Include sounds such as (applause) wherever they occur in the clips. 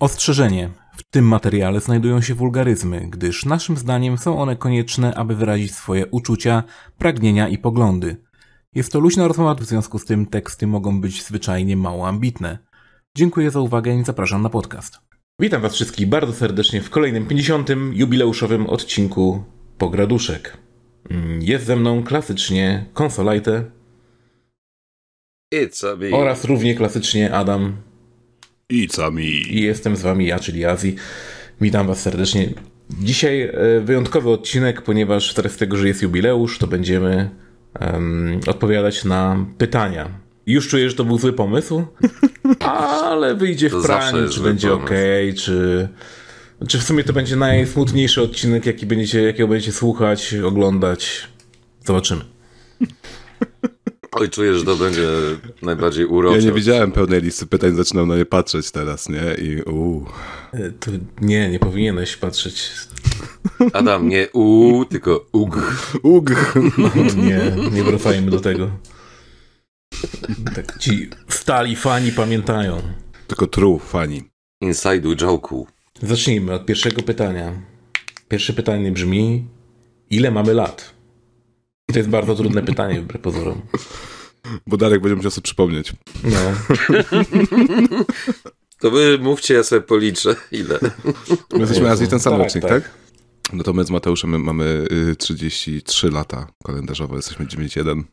Ostrzeżenie. W tym materiale znajdują się wulgaryzmy, gdyż naszym zdaniem są one konieczne, aby wyrazić swoje uczucia, pragnienia i poglądy. Jest to luźna rozmowa, w związku z tym teksty mogą być zwyczajnie mało ambitne. Dziękuję za uwagę i zapraszam na podcast. Witam Was wszystkich bardzo serdecznie w kolejnym 50. jubileuszowym odcinku Pograduszek. Mm, Jest ze mną klasycznie Konsolajte It's a me. oraz równie klasycznie Adam I sami. I jestem z wami ja, czyli Azji. Witam was serdecznie. Dzisiaj e, wyjątkowy odcinek, ponieważ z racji tego, że jest jubileusz, to będziemy em, odpowiadać na pytania. Już czuję, że to był zły pomysł, (laughs) ale wyjdzie w praniu, czy będzie ok, czy, czy w sumie to będzie najsmutniejszy odcinek, jaki będziecie, jakiego będziecie słuchać, oglądać. Zobaczymy. (laughs) Oj, czuję, że to będzie najbardziej Ja urocze. nie widziałem pełnej listy pytań, zaczynam na nie patrzeć teraz, nie? I uuu. E, To nie, nie powinieneś patrzeć. Adam, nie u, tylko ug. Ug. No, (laughs) nie, nie wracajmy do tego. (laughs) Tak, ci stali fani pamiętają. Tylko true fani. Inside joke'u. Zacznijmy od pierwszego pytania. Pierwsze pytanie brzmi: ile mamy lat? I to jest bardzo trudne pytanie, wbrew pozorom. (laughs) Bo Darek będzie musiał sobie przypomnieć. No, (laughs) To wy mówcie, ja sobie policzę, ile. My jesteśmy. Azji ten sam Tak, rocznik, tak. tak? No to my z Mateuszem mamy y, 33 lata kalendarzowe, jesteśmy 91.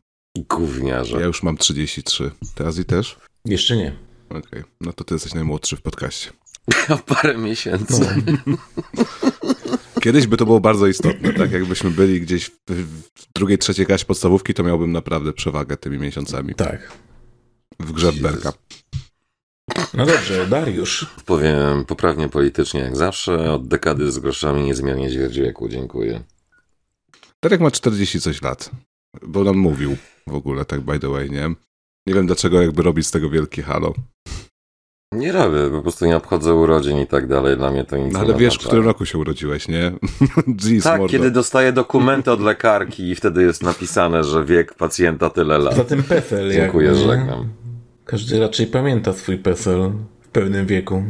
Gówniarze. Ja już mam 33. Ty Azji też? jeszcze nie. Okej. No to ty jesteś najmłodszy w podcaście. (laughs) O parę miesięcy. No, (laughs) Kiedyś by to było bardzo istotne, tak? Jakbyśmy byli gdzieś w, w drugiej, trzeciej klasie podstawówki, to miałbym naprawdę przewagę tymi miesiącami tak. w grze Berka. No dobrze, Dariusz. Powiem poprawnie politycznie, jak zawsze. Od dekady z groszami niezmiernie ćwierć wieku. Dziękuję. Darek ma 40 coś lat, bo nam mówił w ogóle, tak by the way, nie? Nie wiem dlaczego jakby robić z tego wielkie halo. Nie robię, po prostu nie obchodzę urodzin i tak dalej. Dla mnie to nic No nie ale wiesz, w którym roku się urodziłeś, nie? (laughs) Jeez, Tak, mordo. kiedy dostaję dokumenty od lekarki i wtedy jest napisane, że wiek pacjenta tyle lat. Za ten PESEL. Dziękuję, jakby, żegnam. Każdy raczej pamięta swój PESEL w pełnym wieku.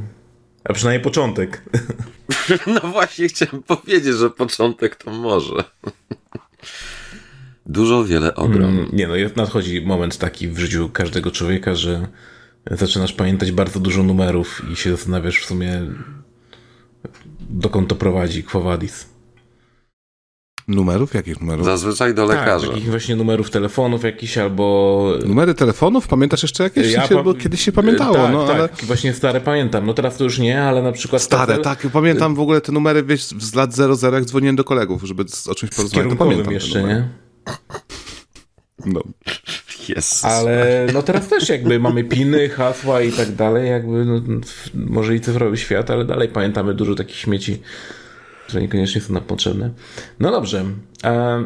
A przynajmniej początek. (laughs) No właśnie chciałem powiedzieć, że początek to może. Dużo, wiele, ogrom. Mm, Nie no, jest, nadchodzi moment taki w życiu każdego człowieka, że zaczynasz pamiętać bardzo dużo numerów i się zastanawiasz w sumie dokąd to prowadzi, Quo Vadis. Numerów? Jakich numerów? Zazwyczaj do lekarza. Tak, takich właśnie numerów telefonów jakichś albo... Numery telefonów? Pamiętasz jeszcze jakieś? Ja pa- bo kiedyś się pamiętało, tak, no tak, ale... właśnie stare pamiętam. No teraz to już nie, ale na przykład... Stare, tak, pamiętam w ogóle te numery, wiesz, z lat 00, jak dzwoniłem do kolegów, żeby z- o czymś Z porozmawiać, to kierunkowym pamiętam jeszcze, nie? No. Jezus. Ale no teraz też jakby mamy piny, hasła i tak dalej, jakby no, może i cyfrowy świat, ale dalej pamiętamy dużo takich śmieci, które niekoniecznie są nam potrzebne. No dobrze. E,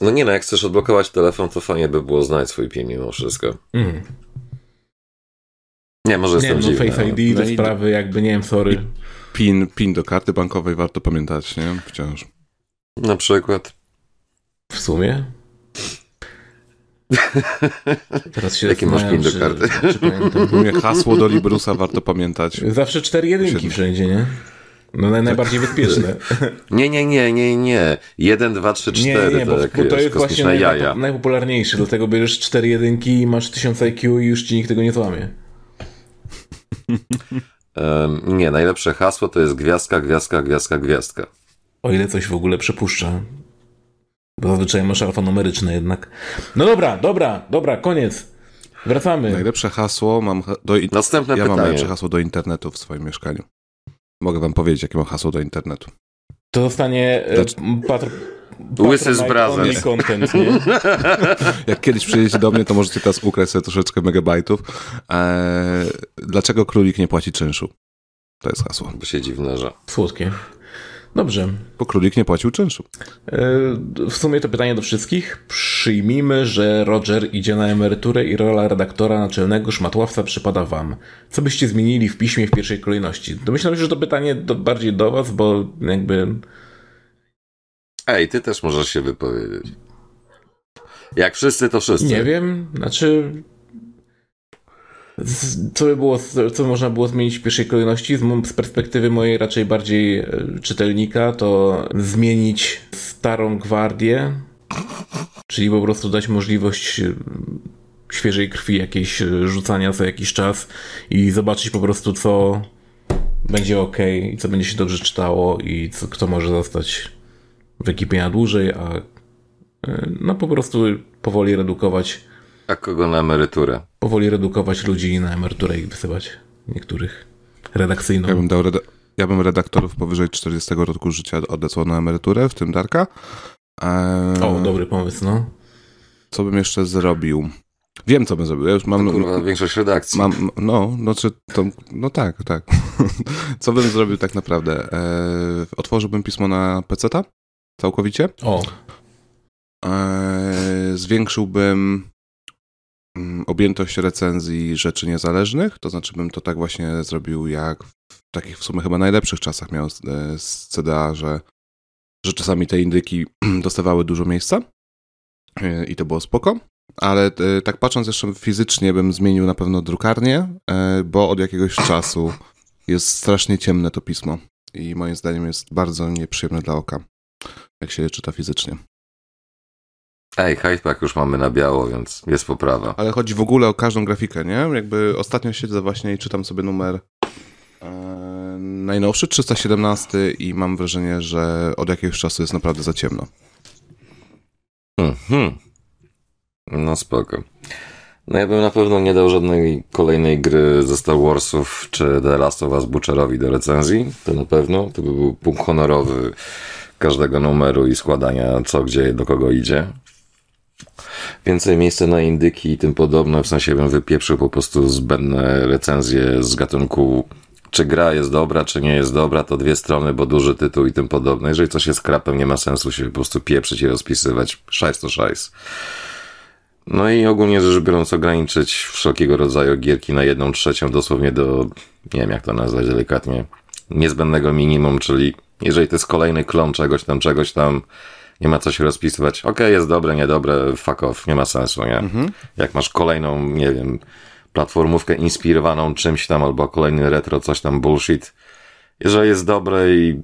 No nie no, jak chcesz odblokować telefon, to fajnie by było znać swój PIN mimo wszystko. mm, Nie, może nie jestem no, dziwny. Face ID, te No i- sprawy, jakby nie wiem, sorry. PIN, PIN do karty bankowej warto pamiętać, nie? Wciąż. Na przykład. W sumie. Teraz się Jaki masz PIN do karty? Czy pamiętam. Mnie hasło do Librusa warto pamiętać. Zawsze cztery jedynki Siedem. wszędzie, nie? No naj, najbardziej bezpieczne. (laughs) Nie, nie, nie, nie, nie. 1, 2, 3, 4 Nie, nie, bo, bo to jest właśnie najpo, jaja. najpopularniejsze. Dlatego bierzesz cztery jedynki i masz 1000 IQ i już ci nikt tego nie złamie. Em, nie, najlepsze hasło to jest gwiazdka, gwiazdka, gwiazdka, gwiazdka. O ile coś w ogóle przepuszcza. Bo zazwyczaj masz alfanumeryczne jednak. No dobra, dobra, dobra, koniec. Wracamy. Najlepsze hasło mam do... in- Następne Ja mam pytanie. najlepsze hasło do internetu w swoim mieszkaniu. Mogę wam powiedzieć, jakie mam hasło do internetu. To zostanie e, Znaczy- patr... Łysy z brazem. content, nie? (laughs) Jak kiedyś przyjedziecie do mnie, to możecie teraz ukraść sobie troszeczkę megabajtów. Eee, dlaczego królik nie płaci czynszu? To jest hasło. Bo się dziwne, że. Słodkie. Dobrze. Bo królik nie płacił czynszu. E, w sumie to pytanie do wszystkich. Przyjmijmy, że Roger idzie na emeryturę i rola redaktora naczelnego szmatławca przypada wam. Co byście zmienili w piśmie w pierwszej kolejności? Domyślam się, że to pytanie do, bardziej do was, bo jakby... Ej, ty też możesz się wypowiedzieć. Jak wszyscy, to wszyscy. Nie wiem, znaczy... Co by było, co można było zmienić w pierwszej kolejności? Z perspektywy mojej raczej bardziej e, czytelnika, to zmienić starą gwardię, czyli po prostu dać możliwość e, świeżej krwi jakiejś e, rzucania co jakiś czas i zobaczyć po prostu co będzie ok i co będzie się dobrze czytało i co, kto może zostać w ekipie na dłużej, a no po prostu powoli redukować a kogo na emeryturę? Powoli redukować ludzi na emeryturę i wysyłać niektórych redakcyjną. Ja bym, dał reda ja bym redaktorów powyżej 40 roku życia odesłał na emeryturę, w tym Darka. Eee... O, dobry pomysł, no. Co bym jeszcze zrobił? Wiem, co bym zrobił. Ja już mam. To, kurwa, większość redakcji. Mam, no, no, czy to, no tak, tak. (laughs) co bym zrobił tak naprawdę? Eee, otworzyłbym pismo na PC-ta całkowicie. O. Eee, zwiększyłbym objętość recenzji rzeczy niezależnych, to znaczy bym to tak właśnie zrobił jak w takich w sumie chyba najlepszych czasach miał z, e, CDA, że, że czasami te indyki (clears throat) dostawały dużo miejsca e, i to było spoko, ale e, tak patrząc jeszcze fizycznie bym zmienił na pewno drukarnię, bo od jakiegoś czasu jest strasznie ciemne to pismo i moim zdaniem jest bardzo nieprzyjemne dla oka, jak się je czyta fizycznie. Ej, Hypepack już mamy na biało, więc jest poprawa. Ale chodzi w ogóle o każdą grafikę, nie? Jakby ostatnio siedzę właśnie i czytam sobie numer e, najnowszy, 317 i mam wrażenie, że od jakiegoś czasu jest naprawdę za ciemno. Mhm. No spoko. No ja bym na pewno nie dał żadnej kolejnej gry ze Star Warsów czy The Last of Us Butcherowi do recenzji. To na pewno. To by był punkt honorowy każdego numeru i składania co, gdzie, do kogo idzie więcej miejsca na indyki i tym podobne, w sensie bym wypieprzył po prostu zbędne recenzje z gatunku czy gra jest dobra, czy nie jest dobra, to dwie strony, bo duży tytuł i tym podobne. Jeżeli coś jest krapem, nie ma sensu się po prostu pieprzyć i rozpisywać. Szajs to szajs. No i ogólnie rzecz biorąc ograniczyć wszelkiego rodzaju gierki na jedną trzecią, dosłownie do, nie wiem jak to nazwać delikatnie, niezbędnego minimum, czyli jeżeli to jest kolejny klon czegoś tam, czegoś tam, nie ma co się rozpisywać. Okej, okay, jest dobre, niedobre, fuck off, nie ma sensu, nie? Mhm. Jak masz kolejną, nie wiem, platformówkę inspirowaną czymś tam, albo kolejny retro, coś tam bullshit, jeżeli jest dobre i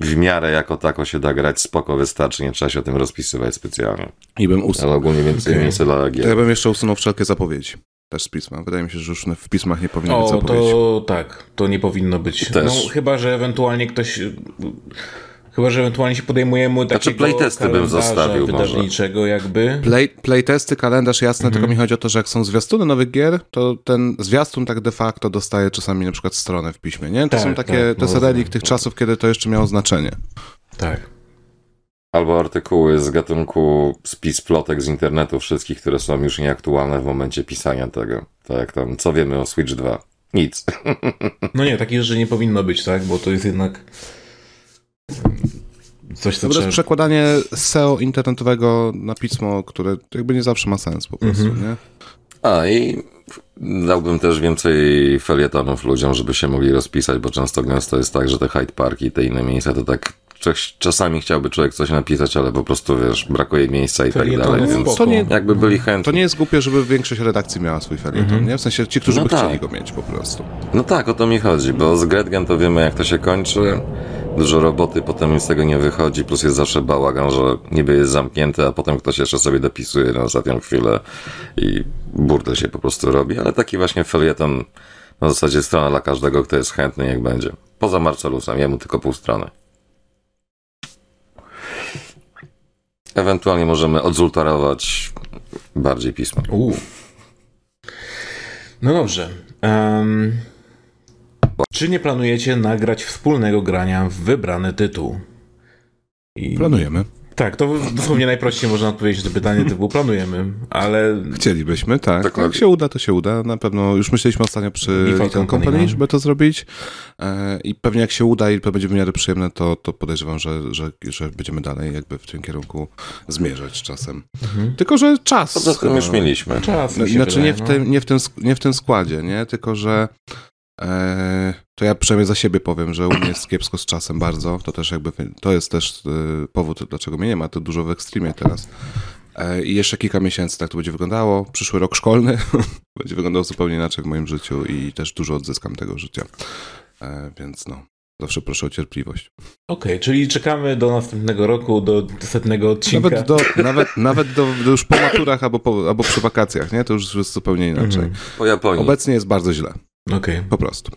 w miarę jako tako się da grać, spoko wystarczy, nie trzeba się o tym rozpisywać specjalnie. I bym usunął. Ale ogólnie więcej okay. miejsca dla gier. To ja bym jeszcze usunął wszelkie zapowiedzi. Też z pisma. Wydaje mi się, że już w pismach nie powinno o, być zapowiedzi. to tak, to nie powinno być. Też. No, chyba, że ewentualnie ktoś Chyba, że ewentualnie się podejmujemy znaczy, takiego znaczy playtesty bym zostawił wydawniczego może. jakby. Play, playtesty, kalendarz jasne, mhm. tylko mi chodzi o to, że jak są zwiastuny nowych gier, to ten zwiastun tak de facto dostaje czasami na przykład stronę w piśmie, nie? To tak, są takie, tak, to jest relik tych czasów, kiedy to jeszcze miało znaczenie. Tak. Albo artykuły z gatunku spis plotek z internetu wszystkich, które są już nieaktualne w momencie pisania tego. Tak jak tam, co wiemy o Switch 2? Nic. (laughs) No nie, takich rzeczy nie powinno być, tak? Bo to jest jednak Coś, co to trzeba... jest przekładanie SEO internetowego na pismo, które jakby nie zawsze ma sens po prostu, mhm. nie? A i dałbym też więcej felietonów ludziom, żeby się mogli rozpisać, bo często gęsto jest tak, że te Hyde Parki i te inne miejsca to tak czasami chciałby człowiek coś napisać, ale po prostu wiesz, brakuje miejsca i tak dalej, więc to nie, jakby byli chętni. To nie jest głupie, żeby większość redakcji miała swój felieton, mm -hmm. nie? W sensie ci, którzy no by tak. chcieli go mieć po prostu. No tak, o to mi chodzi, bo z Gretgen to wiemy jak to się kończy dużo roboty, potem z tego nie wychodzi, plus jest zawsze bałagan, że niby jest zamknięty, a potem ktoś jeszcze sobie dopisuje na ostatnią chwilę i burdel się po prostu robi, ale taki właśnie felieton na zasadzie strona dla każdego, kto jest chętny, jak będzie. Poza Marcelusem, jemu tylko pół strony. Ewentualnie możemy odzultarować bardziej pismo. Uu. No dobrze. Um, czy nie planujecie nagrać wspólnego grania w wybrany tytuł? I... Planujemy. Tak, to dosłownie najprościej można odpowiedzieć na pytanie typu planujemy, ale... Chcielibyśmy, tak. Dokładnie. Jak się uda, to się uda. Na pewno już myśleliśmy ostatnio przy Little Company, Company, żeby to zrobić e, i pewnie jak się uda i to będzie w miarę przyjemne, to, to podejrzewam, że, że, że będziemy dalej jakby w tym kierunku zmierzać czasem. Tylko, że czas... Poza tym już e, mieliśmy. Czas Znaczy wydaje, nie w, no. tym, nie, w tym, nie w tym składzie, nie? Tylko, że to ja przynajmniej za siebie powiem, że u mnie jest kiepsko z czasem bardzo. To też jakby, to jest też e, powód, dlaczego mnie nie ma. To dużo w Extremie teraz. E, I jeszcze kilka miesięcy tak to będzie wyglądało. Przyszły rok szkolny (laughs) będzie wyglądał zupełnie inaczej w moim życiu i też dużo odzyskam tego życia. E, więc no, zawsze proszę o cierpliwość. Okej, czyli czekamy do następnego roku, do setnego odcinka. Nawet, do, (laughs) nawet, nawet do, do już po maturach albo, po, albo przy wakacjach, nie? To już jest zupełnie inaczej. Mhm. Po Japonii. Obecnie jest bardzo źle, Okej, po prostu.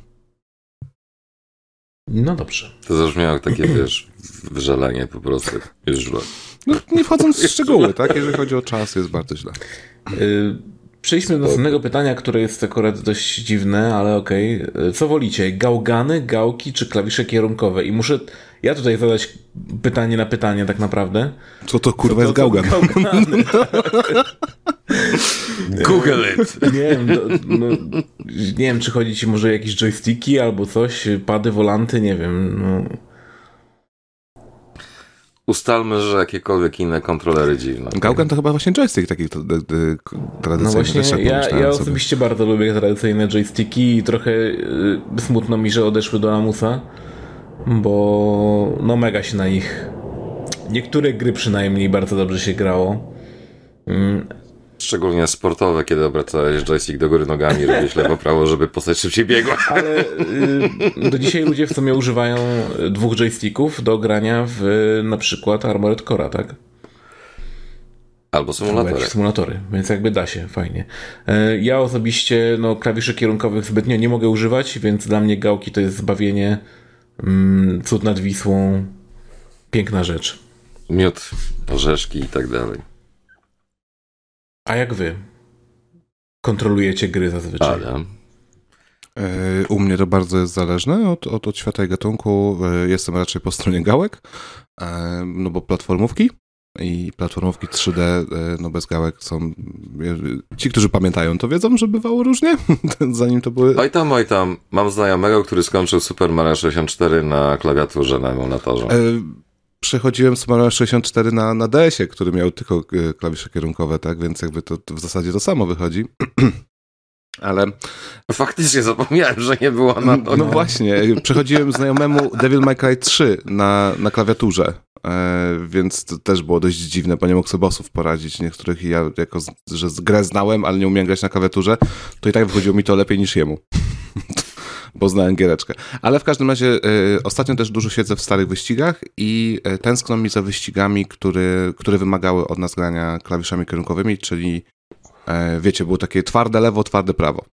no dobrze. To zabrzmiało takie, (clears throat) wiesz, wyżalenie po prostu. Jest źle. No, nie wchodząc w szczegóły, tak? Jeżeli chodzi o czas, jest bardzo źle. Y, Przejdźmy do następnego pytania, które jest akurat dość dziwne, ale okej. Y, Co wolicie? Gałgany, gałki czy klawisze kierunkowe? I muszę ja tutaj zadać pytanie na pytanie tak naprawdę. Co to kurwa jest To- to- gałgan? Gałgany. (laughs) Google it! Nie wiem, do, no, nie wiem, czy chodzi ci może o jakieś joysticki albo coś, pady, wolanty, nie wiem. No. Ustalmy, że jakiekolwiek inne kontrolery dziwne. Gałgan to chyba właśnie joystick taki tradycyjny. No właśnie, ja, ja sobie. osobiście bardzo lubię tradycyjne joysticki i trochę y, smutno mi, że odeszły do lamusa, bo no mega się na nich niektóre gry przynajmniej bardzo dobrze się grało. Szczególnie sportowe, kiedy obracałeś joystick do góry nogami, robisz lewo, prawo, żeby postać szybciej biegła. (laughs) Ale y, do dzisiaj ludzie w sumie używają dwóch joysticków do grania w na przykład Armored Core'a, tak? Albo symulatory. symulatory, więc jakby da się, fajnie. E, Ja osobiście no, klawiszy kierunkowych zbytnio nie mogę używać, więc dla mnie gałki to jest zbawienie, mm, cud nad Wisłą, piękna rzecz. Miód, orzeszki i tak dalej. A jak wy? Kontrolujecie gry zazwyczaj. Ale Y, U mnie to bardzo jest zależne od, od, od świata i gatunku. Y, Jestem raczej po stronie gałek, y, no bo platformówki i platformówki 3D, y, no bez gałek są... Ci, którzy pamiętają, to wiedzą, że bywało różnie, (laughs) zanim to były... oj tam, oj tam. Mam znajomego, który skończył Super Mario 64 na klawiaturze na emulatorze. E, Przechodziłem z Mario 64 na, na DS-ie, który miał tylko e, klawisze kierunkowe, tak? Więc jakby to, to w zasadzie to samo wychodzi. (clears throat) Ale Faktycznie zapomniałem, że nie było na no, właśnie, przechodziłem znajomemu Devil May Cry 3 na, na klawiaturze, e, więc to też było dość dziwne, bo nie mógł sobie bossów poradzić. Niektórych ja jako, że grę znałem, ale nie umiem grać na klawiaturze, to i tak wychodziło mi to lepiej niż jemu. (laughs) bo znałem giereczkę. Ale w każdym razie e, ostatnio też dużo siedzę w starych wyścigach i e, tęskno mi za wyścigami, które, które wymagały od nas grania klawiszami kierunkowymi, czyli e, wiecie, było takie twarde lewo, twarde prawo.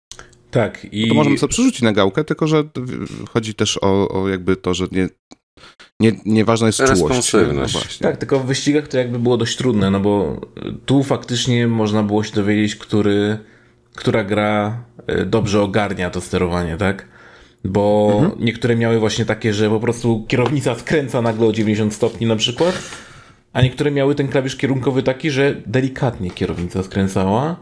Tak, i To możemy sobie przerzucić na gałkę, tylko że chodzi też o, o jakby to, że nie, nie, nieważna jest czułość. Responsywność. No właśnie. tak, tylko w wyścigach to jakby było dość trudne, no bo tu faktycznie można było się dowiedzieć, który, która gra y, dobrze ogarnia to sterowanie, tak? Bo Mhm. niektóre miały właśnie takie, że po prostu kierownica skręca nagle o 90 stopni na przykład, a niektóre miały ten klawisz kierunkowy taki, że delikatnie kierownica skręcała.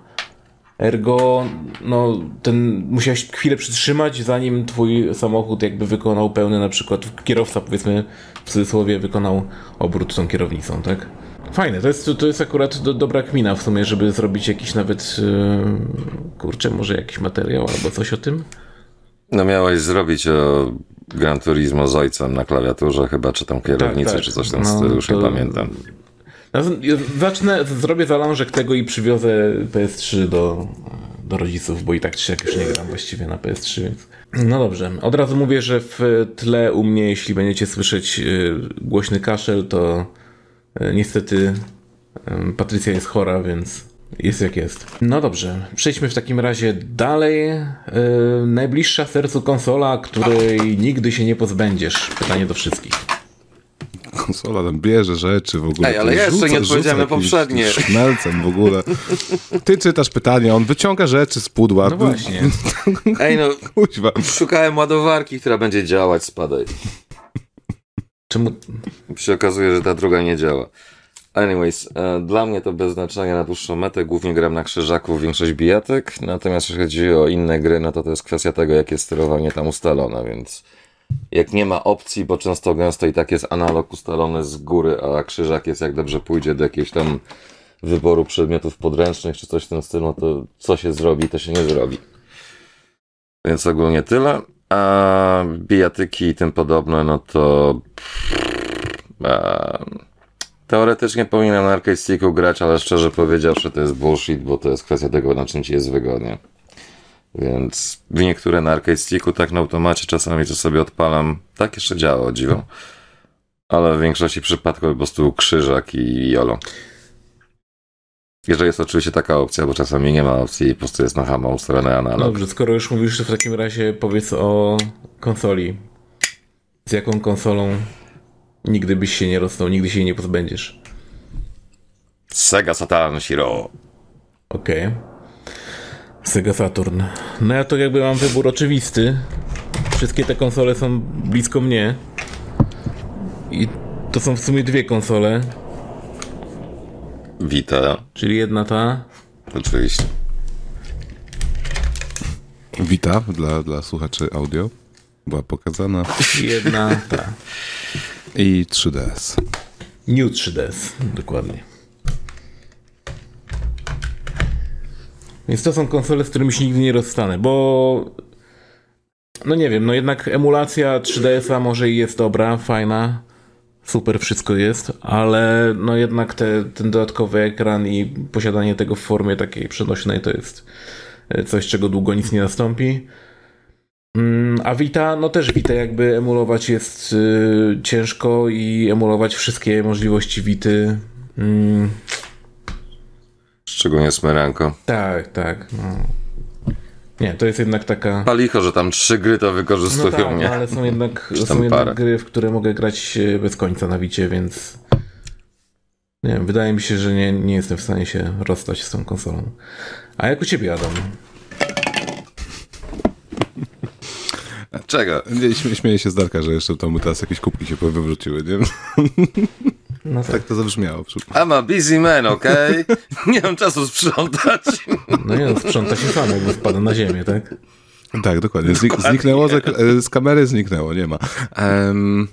Ergo, no, ten musiałeś chwilę przytrzymać, zanim twój samochód jakby wykonał pełny, na przykład kierowca, powiedzmy, w cudzysłowie, wykonał obrót tą kierownicą, tak? Fajne, to jest, to jest akurat do, dobra kmina w sumie, żeby zrobić jakiś nawet, yy, kurczę, może jakiś materiał albo coś o tym? No miałeś zrobić o Gran Turismo z ojcem na klawiaturze chyba, czy tam kierownicy, tak. czy coś w tym No, stylu, już to- nie pamiętam. No, Zacznę, zrobię zalążek tego i przywiozę PS3 do, do rodziców, bo i tak czy siak już nie gram właściwie na PS3, więc... No dobrze, od razu mówię, że w tle u mnie, jeśli będziecie słyszeć y, głośny kaszel, to y, niestety Patrycja jest chora, więc jest jak jest. No dobrze, przejdźmy w takim razie dalej. Y, Najbliższa sercu konsola, której nigdy się nie pozbędziesz. Pytanie do wszystkich. Konsola tam bierze rzeczy w ogóle. Ej, ale ja jeszcze nie odpowiedziałem na poprzednie. Szmelcem w ogóle. Ty czytasz pytanie, on wyciąga rzeczy z pudła. No właśnie. (laughs) Ej no, Kuźwa. szukałem ładowarki, która będzie działać, spadaj. Czemu... się okazuje, że ta druga nie działa. Anyways, e, dla mnie to bez znaczenia na dłuższą metę. Głównie gram na krzyżaku większość bijatek. Natomiast jeśli chodzi o inne gry, no to to jest kwestia tego, jak jest sterowanie tam ustalone, więc jak nie ma opcji, bo często gęsto i tak jest analog ustalony z góry, a krzyżak jest jak dobrze pójdzie do jakiegoś tam wyboru przedmiotów podręcznych czy coś w tym stylu, no to co się zrobi, to się nie zrobi. Więc ogólnie tyle. A bijatyki i tym podobne, no to. A, teoretycznie powinienem na arcade sticku grać, ale szczerze powiedziawszy, to jest bullshit, bo to jest kwestia tego, na czym ci jest wygodnie. Więc niektóre na arcade sticku, tak na automacie, czasami to sobie odpalam. Tak jeszcze działa, o dziwo. Ale w większości przypadków po prostu krzyżak i jolo. Jeżeli jest oczywiście taka opcja, bo czasami nie ma opcji i po prostu jest na hama ustawiony analog. Dobrze, skoro już mówisz, to w takim razie powiedz o konsoli. Z jaką konsolą nigdy byś się nie rozstał, nigdy się jej nie pozbędziesz? Sega Saturn Shiro. Okej. Okay. Sega Saturn. No ja to jakby mam wybór oczywisty. Wszystkie te konsole są blisko mnie. I to są w sumie dwie konsole. Vita. Czyli jedna ta. Oczywiście. Vita dla, dla słuchaczy audio była pokazana. Jedna ta. (laughs) I 3DS. New 3DS, dokładnie. Więc to są konsole, z którymi się nigdy nie rozstanę, bo no nie wiem, no jednak emulacja 3DS-a może i jest dobra, fajna, super wszystko jest, ale no jednak te, ten dodatkowy ekran i posiadanie tego w formie takiej przenośnej to jest e, coś, czego długo nic nie nastąpi. Mm, a Vita, no też Vita jakby emulować jest y, ciężko i emulować wszystkie możliwości Vity. Y, Szczególnie Smeranko. Tak, tak. No. Nie, to jest jednak taka. Palicho, że tam trzy gry to wykorzystują, no tak, nie? No, ale są jednak, są jednak gry, w które mogę grać e, bez końca na wicie, więc. Nie wiem, wydaje mi się, że nie, nie jestem w stanie się rozstać z tą konsolą. A jak u ciebie, Adam? Czego? Nie, śmieję się z Darka, że jeszcze tam teraz jakieś kubki się wywróciły, nie? No tak. tak to zabrzmiało. I'm a busy man, okej? Okay? Nie mam czasu sprzątać. No nie, no, sprząta się samo, bo wpada na ziemię, tak? Tak, dokładnie. Znik dokładnie. Zniknęło, z, z, kamery zniknęło, nie ma. Um,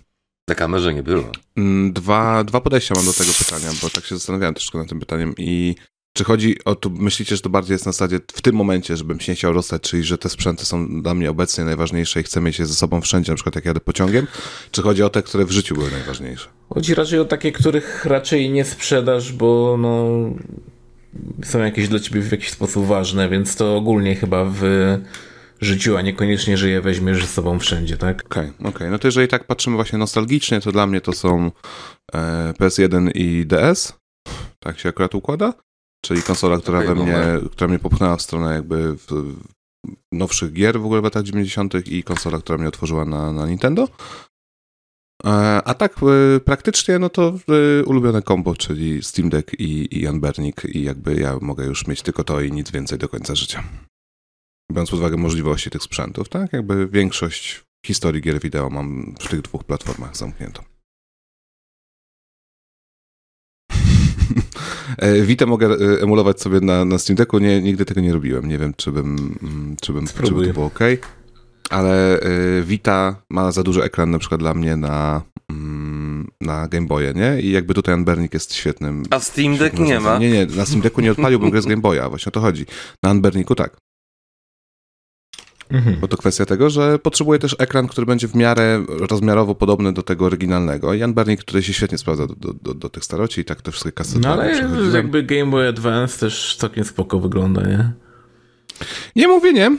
na kamerze nie było. Mm, dwa, dwa podejścia mam do tego pytania, bo tak się zastanawiałem troszkę nad tym pytaniem i czy chodzi o to, myślicie, że to bardziej jest na zasadzie w tym momencie, żebym się nie chciał rozstać, czyli że te sprzęty są dla mnie obecnie najważniejsze i chcę mieć je ze sobą wszędzie, na przykład jak jadę pociągiem, czy chodzi o te, które w życiu były najważniejsze? Chodzi raczej o takie, których raczej nie sprzedasz, bo no, są jakieś dla ciebie w jakiś sposób ważne, więc to ogólnie chyba w życiu, a niekoniecznie, że je weźmiesz ze sobą wszędzie, tak? Okej, okay, okej. Okay. No to jeżeli tak patrzymy właśnie nostalgicznie, to dla mnie to są e, PS1 i DS. Tak się akurat układa. Czyli konsola, która we mnie, która mnie popchnęła w stronę jakby w, w nowszych gier w ogóle w latach 90. i konsola, która mnie otworzyła na, na Nintendo. E, a tak e, praktycznie, no to e, ulubione kombo, czyli Steam Deck i, i Unburnik i jakby ja mogę już mieć tylko to i nic więcej do końca życia. Biorąc pod uwagę możliwości tych sprzętów, tak? Jakby większość historii gier wideo mam w tych dwóch platformach zamkniętą. (laughs) Vita mogę e, emulować sobie na, na Steam Decku, nie, nigdy tego nie robiłem. Nie wiem, czy bym, mm, czy bym, czy by to było ok. Ale e, Vita ma za duży ekran na przykład dla mnie na, mm, na Game Boye, nie? I jakby tutaj Unburnik jest świetnym. A Steam Deck nie ma? Nie, nie, na Steam Decku nie odpaliłbym gry z Game Boya, właśnie o to chodzi. Na Unburniku tak. Mhm. Bo to kwestia tego, że potrzebuje też ekran, który będzie w miarę rozmiarowo podobny do tego oryginalnego. Jan Barnik tutaj się świetnie sprawdza do, do, do, do tych staroci i tak te wszystkie kasety. No ale jakby Game Boy Advance też całkiem spoko wygląda, nie? Nie mówię nie.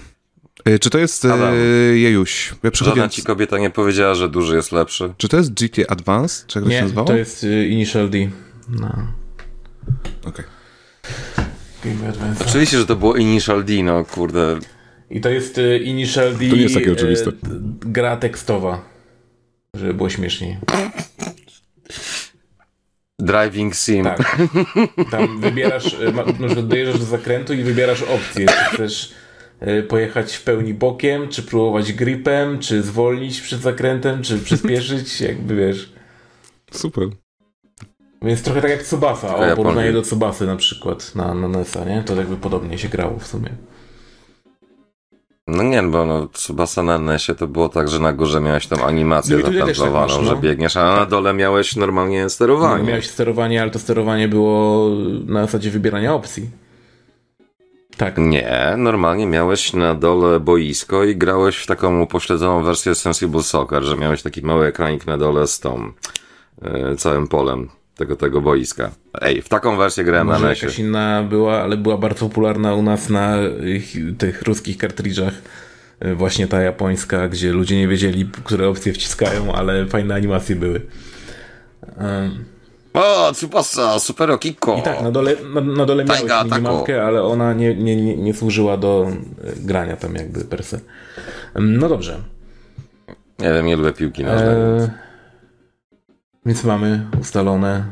E, czy to jest e, Adam, Jejuś? Ja Żadna ci kobieta nie powiedziała, że duży jest lepszy. Czy to jest GT Advance? Czy jak nie, się nazywało? to jest e, Initial D. No. Okej. Okay. Oczywiście, że to było Initial D, no kurde. I to jest y, Initial D. To nie jest takie oczywiste. Y, gra tekstowa. Żeby było śmieszniej. Driving sim. Tak. Tam wybierasz, y, na dojeżdżasz do zakrętu i wybierasz opcję. Czy chcesz pojechać w pełni bokiem, czy próbować gripem, czy zwolnić przed zakrętem, czy przyspieszyć, jakby wiesz. Super. Więc trochę tak jak Tsubasa, o porównanie do Tsubasy na przykład na, na NES-a, nie? To jakby podobnie się grało w sumie. No nie, bo no, Tsubasa na NESie to było tak, że na górze miałeś tą animację No tak zapętlowaną, masz, no. że biegniesz, a na dole miałeś normalnie No, sterowanie. miałeś sterowanie, ale to sterowanie było na zasadzie wybierania opcji. Tak. Nie, normalnie miałeś na dole boisko i grałeś w taką upośledzoną wersję Sensible Soccer, że miałeś taki mały ekranik na dole z tą e, całym polem tego, tego boiska. Ej, w taką wersję grałem na Może NESie. jakaś inna była, ale była bardzo popularna u nas na tych ruskich kartridżach. Y, Właśnie ta japońska, gdzie ludzie nie wiedzieli, które opcje wciskają, ale fajne animacje były. Ym, O, Tsubasa, super okiko! I tak, na dole, na, na dole miałeś Taiga, minimapkę, ale ona nie, nie, nie, nie służyła do y, grania tam jakby per se. No dobrze. Nie wiem, nie lubię piłki nożnej. E, więc mamy ustalone.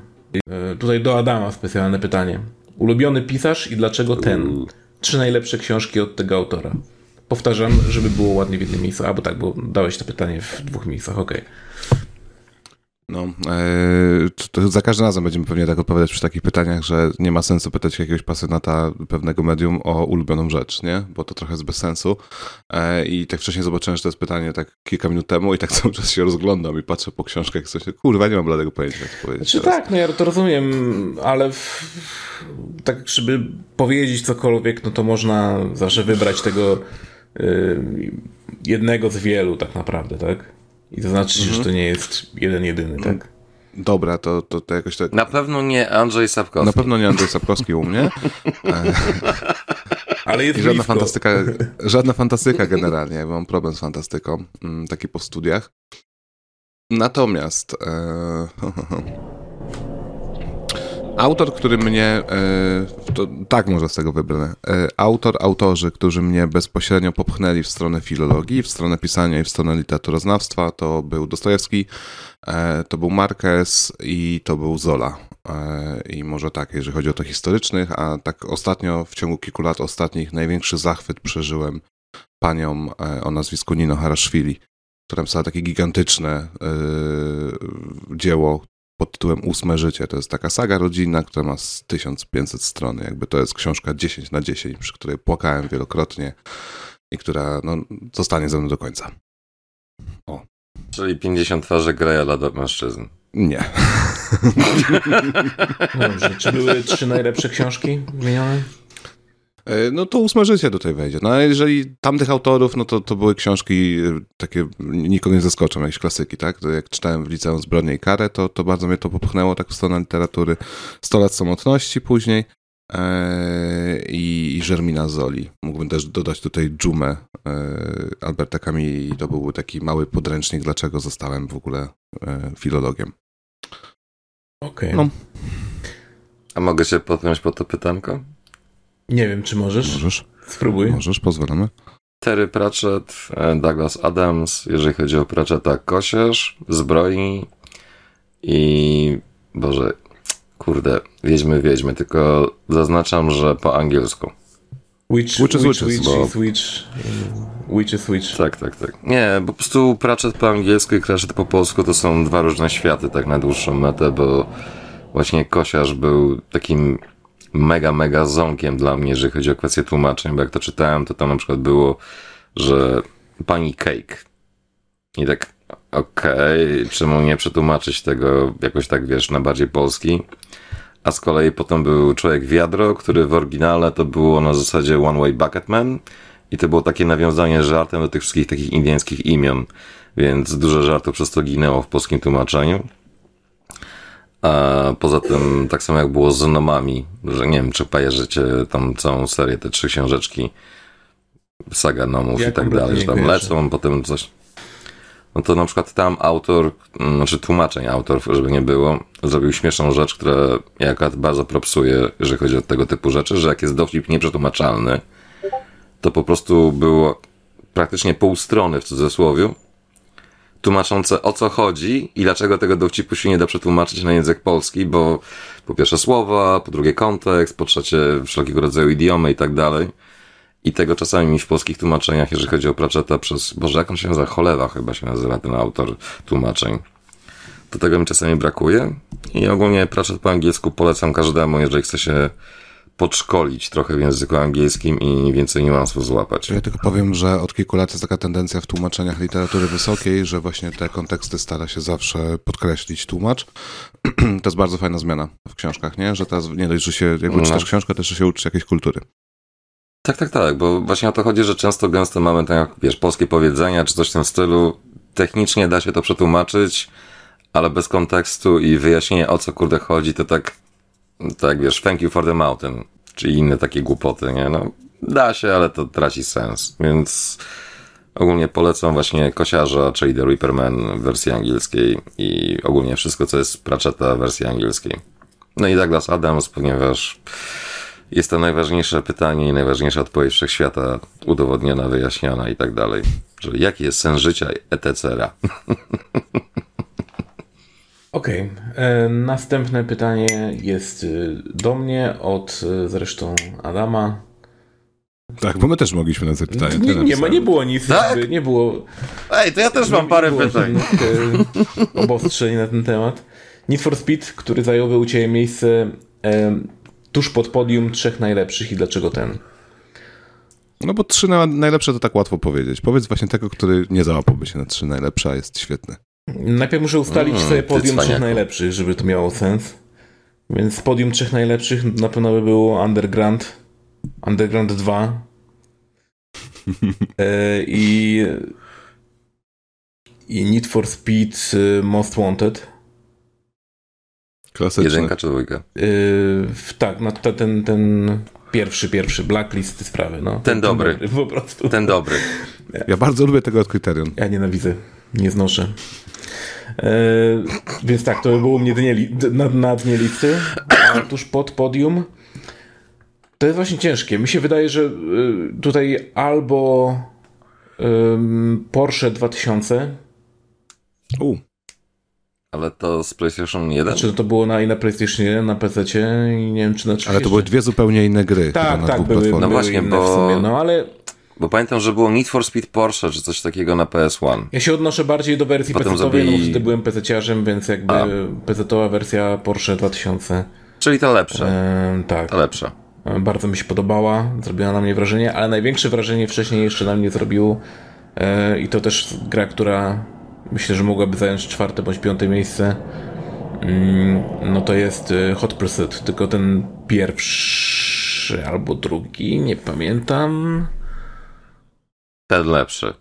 E, tutaj do Adama specjalne pytanie. Ulubiony pisarz i dlaczego ten? Trzy najlepsze książki od tego autora. Powtarzam, żeby było ładnie w jednym miejscu. A, bo tak, bo dałeś to pytanie w dwóch miejscach, okej. No, to- to za każdym razem będziemy pewnie tak odpowiadać przy takich pytaniach, że nie ma sensu pytać jakiegoś pasjonata pewnego medium o ulubioną rzecz, nie? Bo to trochę jest bez sensu. E, I tak wcześniej zobaczyłem, że to jest pytanie tak kilka minut temu i tak (laughs) cały czas się rozglądam i patrzę po książkach i coś, kurwa, nie mam bladego pojęcia, jak to powiedzieć Czy teraz. tak, no ja to rozumiem, ale w, tak, żeby powiedzieć cokolwiek, no to można zawsze wybrać tego y, jednego z wielu tak naprawdę, tak? I to znaczy, że to nie jest jeden jedyny, tak? Dobra, to, to, to jakoś tak... Na pewno nie Andrzej Sapkowski. Na pewno nie Andrzej Sapkowski u mnie. (laughs) Ale jest I żadna blisko. fantastyka, (laughs) żadna fantastyka generalnie. Ja mam problem z fantastyką, mm, taki po studiach. Natomiast e, (laughs) autor, który mnie, e, to, tak może z tego wybrnę, e, autor, autorzy, którzy mnie bezpośrednio popchnęli w stronę filologii, w stronę pisania i w stronę literaturoznawstwa, to był Dostojewski, e, to był Marquez i to był Zola. I może tak, jeżeli chodzi o to historycznych, a tak ostatnio, w ciągu kilku lat ostatnich, największy zachwyt przeżyłem panią o nazwisku Nino Harashvili, która napisała takie gigantyczne dzieło pod tytułem Ósme Życie. To jest taka saga rodzinna, która ma z 1500 stron. Jakby to jest książka 10 na 10, przy której płakałem wielokrotnie i która no, zostanie ze mną do końca. Czyli 50 twarzy Greja dla mężczyzn. Nie. (laughs) No Dobrze, czy były trzy najlepsze książki wymienione? E, No to ósme życie tutaj wejdzie. No a jeżeli tamtych autorów, no to, to były książki e, takie, nikogo nie zaskoczą, jakieś klasyki, tak? To jak czytałem w liceum Zbrodnię i Karę, to, to bardzo mnie to popchnęło tak w stronę literatury. 100 lat samotności później e, i, i Żermina Zoli. Mógłbym też dodać tutaj Dżumę Alberta Camilli. To był taki mały podręcznik, dlaczego zostałem w ogóle filologiem. Okej. No. A mogę się podpiąć pod to pytanko? Nie wiem, czy możesz. Możesz? Spróbuj. Możesz, pozwolamy. Terry Pratchett, e, Douglas Adams, jeżeli chodzi o Pratchetta, Kosiarz, Zbroi i... Boże, kurde, Wiedźmy, Wiedźmy, tylko zaznaczam, że po angielsku. Witch, Witches, witch, witches, witch, bo- is witch. Witch is witch. Tak, tak, tak. Nie, po prostu Pratchett po angielsku i Pratchett po polsku to są dwa różne światy, tak na dłuższą metę, bo właśnie Kosiarz był takim mega, mega ząkiem dla mnie, jeżeli chodzi o kwestię tłumaczeń, bo jak to czytałem, to tam na przykład było, że pani Cake. I tak, okej, czemu nie przetłumaczyć tego jakoś tak, wiesz, na bardziej polski? A z kolei potem był Człowiek Wiadro, który w oryginale to było na zasadzie One Way Bucket Man i to było takie nawiązanie żartem do tych wszystkich takich indyjskich imion, więc dużo żartów przez to ginęło w polskim tłumaczeniu. A poza tym, tak samo jak było z Nomami, że nie wiem, czy kojarzycie tam całą serię, te trzy książeczki, saga Nomów Ja i tak dalej, że tam lecą, potem coś. No to na przykład tam autor, mm, znaczy tłumaczeń autor, żeby nie było, zrobił śmieszną rzecz, która ja akurat bardzo propsuję, jeżeli chodzi o tego typu rzeczy, że jak jest dowcip nieprzetłumaczalny, to po prostu było praktycznie pół strony w cudzysłowie, tłumaczące o co chodzi i dlaczego tego dowcipu się nie da przetłumaczyć na język polski, bo po pierwsze słowa, po drugie kontekst, po trzecie wszelkiego rodzaju idiomy i tak dalej. I tego czasami mi w polskich tłumaczeniach, jeżeli chodzi o Pratchetta przez, Boże, jak on się nazywa? Cholewa chyba się nazywa ten autor tłumaczeń. To tego mi czasami brakuje. I ogólnie Pratchett po angielsku polecam każdemu, jeżeli chce się podszkolić trochę w języku angielskim i więcej niuansów złapać. Ja tylko powiem, że od kilku lat jest taka tendencja w tłumaczeniach literatury wysokiej, że właśnie te konteksty stara się zawsze podkreślić tłumacz. (clears throat) to jest bardzo fajna zmiana w książkach, nie? Że teraz nie dość, że się jakby No. czytasz książkę, też się uczysz jakiejś kultury. Tak, tak, tak, bo właśnie o to chodzi, że często gęsto mamy tak, wiesz, polskie powiedzenia czy coś w tym stylu. Technicznie da się to przetłumaczyć, ale bez kontekstu i wyjaśnienia o co kurde chodzi, to tak, tak wiesz, thank you for the mountain, czy inne takie głupoty, nie? No, da się, ale to traci sens, więc ogólnie polecam właśnie Kosiarza, czyli The Reaperman w wersji angielskiej i ogólnie wszystko, co jest Pratchetta w wersji angielskiej. No i Douglas Adams, ponieważ jest to najważniejsze pytanie i najważniejsza odpowiedź wszechświata, udowodniona, wyjaśniona i tak dalej. Że jaki jest sens życia, etc. (laughs) Okej. e, Następne pytanie jest y, do mnie od y, zresztą Adama. Tak, bo my też mogliśmy na te pytania. nie, nie, ma, nie było nic, Tak? jakby, nie było. Ej, to ja też nie było żadnych, (laughs) e, obostrzeń na ten temat. Need for Speed, który zająłby u Ciebie miejsce e, tuż pod podium trzech najlepszych i dlaczego ten? No bo trzy na, najlepsze to tak łatwo powiedzieć. Powiedz właśnie tego, który nie załapałby się na trzy najlepsze, a jest świetny. Najpierw muszę ustalić Mm, sobie podium trzech najlepszych, żeby to miało sens. Więc podium trzech najlepszych na pewno by było Underground, Underground 2 (laughs) e, i i Need for Speed y, Most Wanted. Klasyczny. Jedynka czy dwójka? W- tak, no to ten, ten pierwszy, pierwszy, Blacklist sprawy, no. Ten dobry. Po prostu. Ten dobry. Ja bardzo lubię tego od Criterion. Ja nienawidzę, nie znoszę. E, więc tak, to by było mnie dnie, na, na dnie listy, a tuż pod podium to jest właśnie ciężkie. Mi się wydaje, że y, tutaj albo Porsche 2000, U, Ale to z PlayStation 1? znaczy to było na, i na PlayStation 1, na PC i nie wiem czy na czymś ale to były dwie zupełnie inne gry. Tak, na tak, były, platformach. No były właśnie, inne bo- w sumie, no ale Bo pamiętam, że było Need for Speed Porsche, czy coś takiego na PS1. Ja się odnoszę bardziej do wersji PC-owej, zrobili- no bo wtedy byłem PC-ciarzem, więc jakby A. PC-owa wersja Porsche 2000. Czyli to lepsze. Em, tak, To lepsze. E, bardzo mi się podobała, zrobiła na mnie wrażenie, ale największe wrażenie wcześniej jeszcze na mnie zrobił e, i to też gra, która myślę, że mogłaby zająć czwarte bądź piąte miejsce. Mm, no to jest e, Hot Pursuit, tylko ten pierwszy albo drugi, nie pamiętam. Ten lepszy.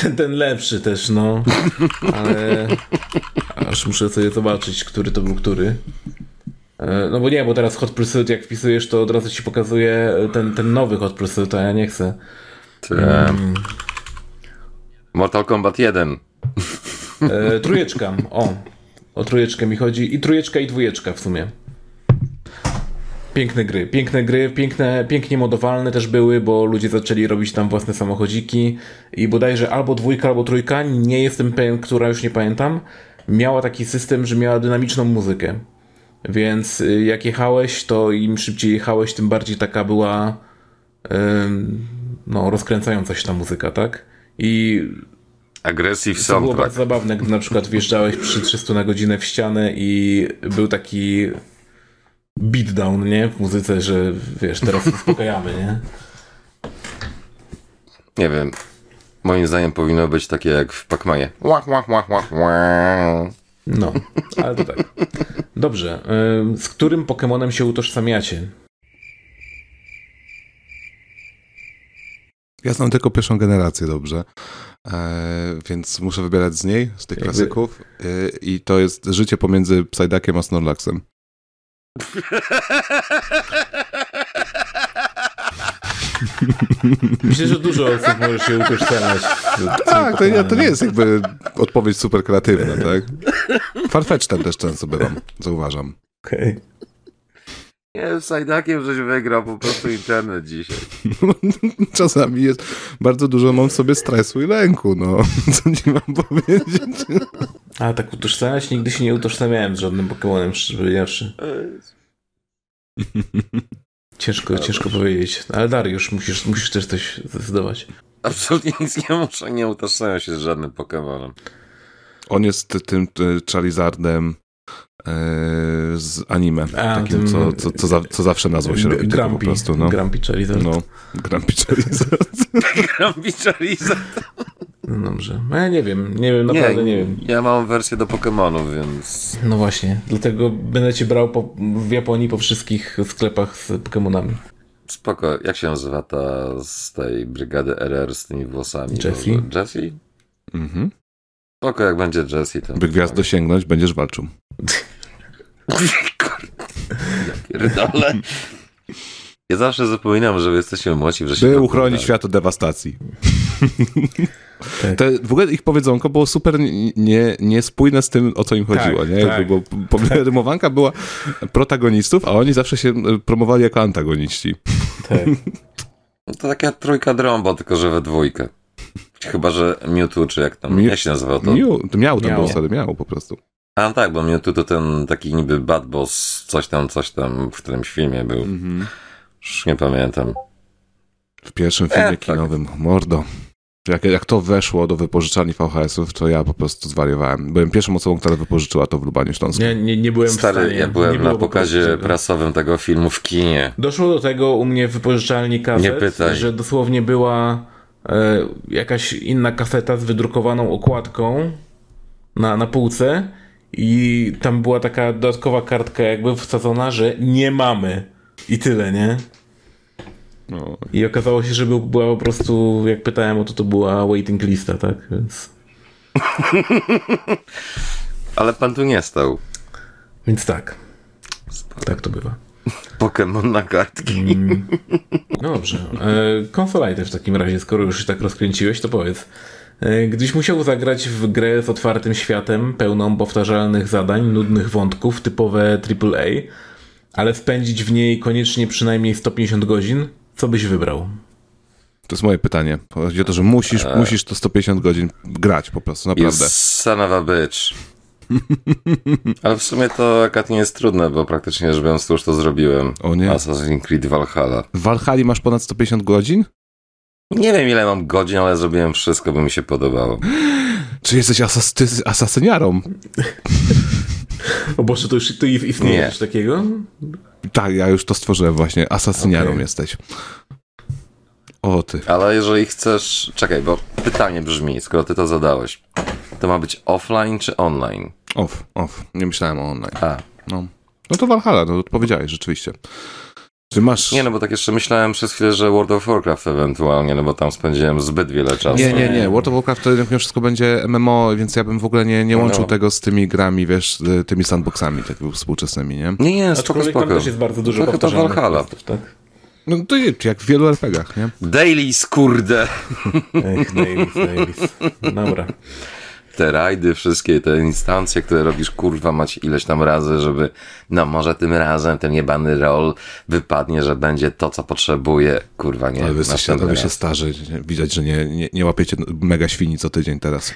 Ten, ten lepszy też, no. (laughs) Ale aż muszę sobie zobaczyć, który to był który. E, No bo nie, bo teraz Hot Pursuit, jak wpisujesz, to od razu ci pokazuje ten, ten nowy Hot Pursuit, a ja nie chcę. Te... Mortal Kombat 1. E, trójeczka, o. O trójeczkę mi chodzi. I trójeczka, i dwójeczka w sumie. Piękne gry, piękne gry, piękne, pięknie modowalne też były, bo ludzie zaczęli robić tam własne samochodziki i bodajże albo dwójka, albo trójka, nie jestem pewien, która już nie pamiętam, miała taki system, że miała dynamiczną muzykę. Więc y, jak jechałeś, to im szybciej jechałeś, tym bardziej taka była ym, no, rozkręcająca się ta muzyka, tak? I Aggressive to było Soundtrack. bardzo zabawne, gdy na przykład wjeżdżałeś przy 300 na godzinę w ścianę i był taki beatdown, nie? W muzyce, że wiesz, teraz (laughs) uspokajamy, nie? Nie wiem. Moim zdaniem powinno być takie jak w Pac-Manie. Łach, łach, łach, łach, łach. No, ale to tak. Dobrze. Z którym Pokemonem się utożsamiacie? Ja znam tylko pierwszą generację dobrze, e, więc muszę wybierać z niej, z tych Jakby- klasyków. E, I to jest życie pomiędzy Psyduckiem a Snorlaxem. Myślę, że dużo osób może się utożsamiać. Tak, to nie, to nie jest jakby odpowiedź super kreatywna, tak? Farfetch też często bywam, zauważam. Okej. Nie, z Sajdakiem żeś wygrał po prostu internet dzisiaj. (laughs) Czasami jest bardzo dużo mam w sobie stresu i lęku, no. (laughs) Co ci mam powiedzieć? A tak utożsamiać? Nigdy się nie utożsamiałem z żadnym Pokemonem, szczerze powiedziawszy. Ciężko, ciężko powiedzieć. Ale Dariusz, musisz, musisz też coś zdecydować. Absolutnie nic nie muszę, nie utożsamiam się z żadnym Pokemonem. On jest tym y, Charizardem z anime. A, takim, tym- co, co, co, za, co zawsze nazwą się robi. tylko Grumpy, po prostu, no. Grumpy Charizard. No, Grumpy Charizard. (laughs) Grumpy Charizard. No dobrze. No ja nie wiem, nie wiem, naprawdę nie, wiem. Ja mam wersję do Pokémonów, więc... No właśnie, dlatego będę cię brał po, w Japonii po wszystkich sklepach z Pokemonami. Spoko. Jak się nazywa ta z tej brygady RR z tymi włosami? Jessie. Może Jessie? Mhm. Spoko, jak będzie Jessie, to... By gwiazd dosięgnąć, będziesz walczył. Pierdolę. Ja zawsze zapominam, że jesteśmy młodzi, że się... By tam uchronić świat od dewastacji. (laughs) Tak. Te, w ogóle ich powiedzonko było super nie- nie, niespójne z tym, o co im chodziło, Tak, nie? tak. Bo, bo rymowanka była protagonistów, a oni zawsze się promowali jako antagoniści. Tak. No To taka trójka drąbo, tylko że we dwójkę. Chyba, że Mewtwo, czy jak tam, jak się nazywał to? Miał, to miał, to Miał. było miał po prostu. A tak, bo Mewtwo to ten taki niby bad boss, coś tam, coś tam w którymś filmie był. Już nie pamiętam. W pierwszym filmie E, tak. kinowym, mordo. Jak, jak to weszło do wypożyczalni VHS-ów, to ja po prostu zwariowałem. Byłem pierwszą osobą, która wypożyczyła to w Lubaniu Śląskim. Nie, nie, nie byłem w Stary, stanie. ja byłem na pokazie prasowym tego filmu w kinie. Doszło do tego u mnie w wypożyczalni kaset, że dosłownie była e, jakaś inna kaseta z wydrukowaną okładką na, na półce i tam była taka dodatkowa kartka jakby wsadzona, że nie mamy. I tyle, nie? No, I okazało się, że był- była po prostu, jak pytałem o to, to była waiting lista, tak? Więc, (laughs) Ale pan tu nie stał. więc tak. Tak to bywa. Pokémon na kartki. No dobrze. E, Konsolajty w takim razie, skoro już się tak rozkręciłeś, to powiedz. E, Gdyś musiał zagrać w grę z otwartym światem, pełną powtarzalnych zadań, nudnych wątków, typowe AAA, ale spędzić w niej koniecznie przynajmniej 150 godzin, co byś wybrał? to jest moje pytanie. Chodzi o to, że musisz, E. musisz to 150 godzin grać po prostu, You naprawdę. son of a bitch. Ale w sumie to akurat nie jest trudne, bo praktycznie rzecz biorąc to już to zrobiłem. O nie. Assassin's Creed Valhalla. W Valhalla masz ponad 150 godzin? Nie wiem ile mam godzin, ale zrobiłem wszystko, by mi się podobało. Czy jesteś asas ty asasyniarą? O Boże, to już to istnieje Nie. coś takiego? Tak, ja już to stworzyłem właśnie. Asasyniarą Okej. jesteś. O ty. Ale jeżeli chcesz... Czekaj, bo pytanie brzmi, skoro ty to zadałeś. To ma być offline czy online? Off, off. Nie myślałem o online. A, No, no to Valhalla, no to powiedziałeś rzeczywiście. Czy masz... nie no, bo tak jeszcze myślałem przez chwilę, że World of Warcraft ewentualnie, no bo tam spędziłem zbyt wiele czasu. Nie, nie, nie. World of Warcraft to jednak mimo wszystko będzie MMO, więc ja bym w ogóle nie, nie łączył No. tego z tymi grami, wiesz, y, tymi sandboxami takimi współczesnymi, nie? Nie, nie, spoko, Aczkolwiek tam spoko. też jest bardzo dużo Trochę to Valhalla. tak? No to jest jak w wielu RPGach, nie? Daily skurde. Ech, Davis, Davis. Dobra. Te rajdy, wszystkie te instancje, które robisz, kurwa, mać ileś tam razy, żeby, no może tym razem ten jebany roll wypadnie, że będzie to, co potrzebuje. Kurwa, nie. Ale wy jesteście, wy się starzy. Widać, że nie, nie, nie łapiecie mega świni co tydzień teraz.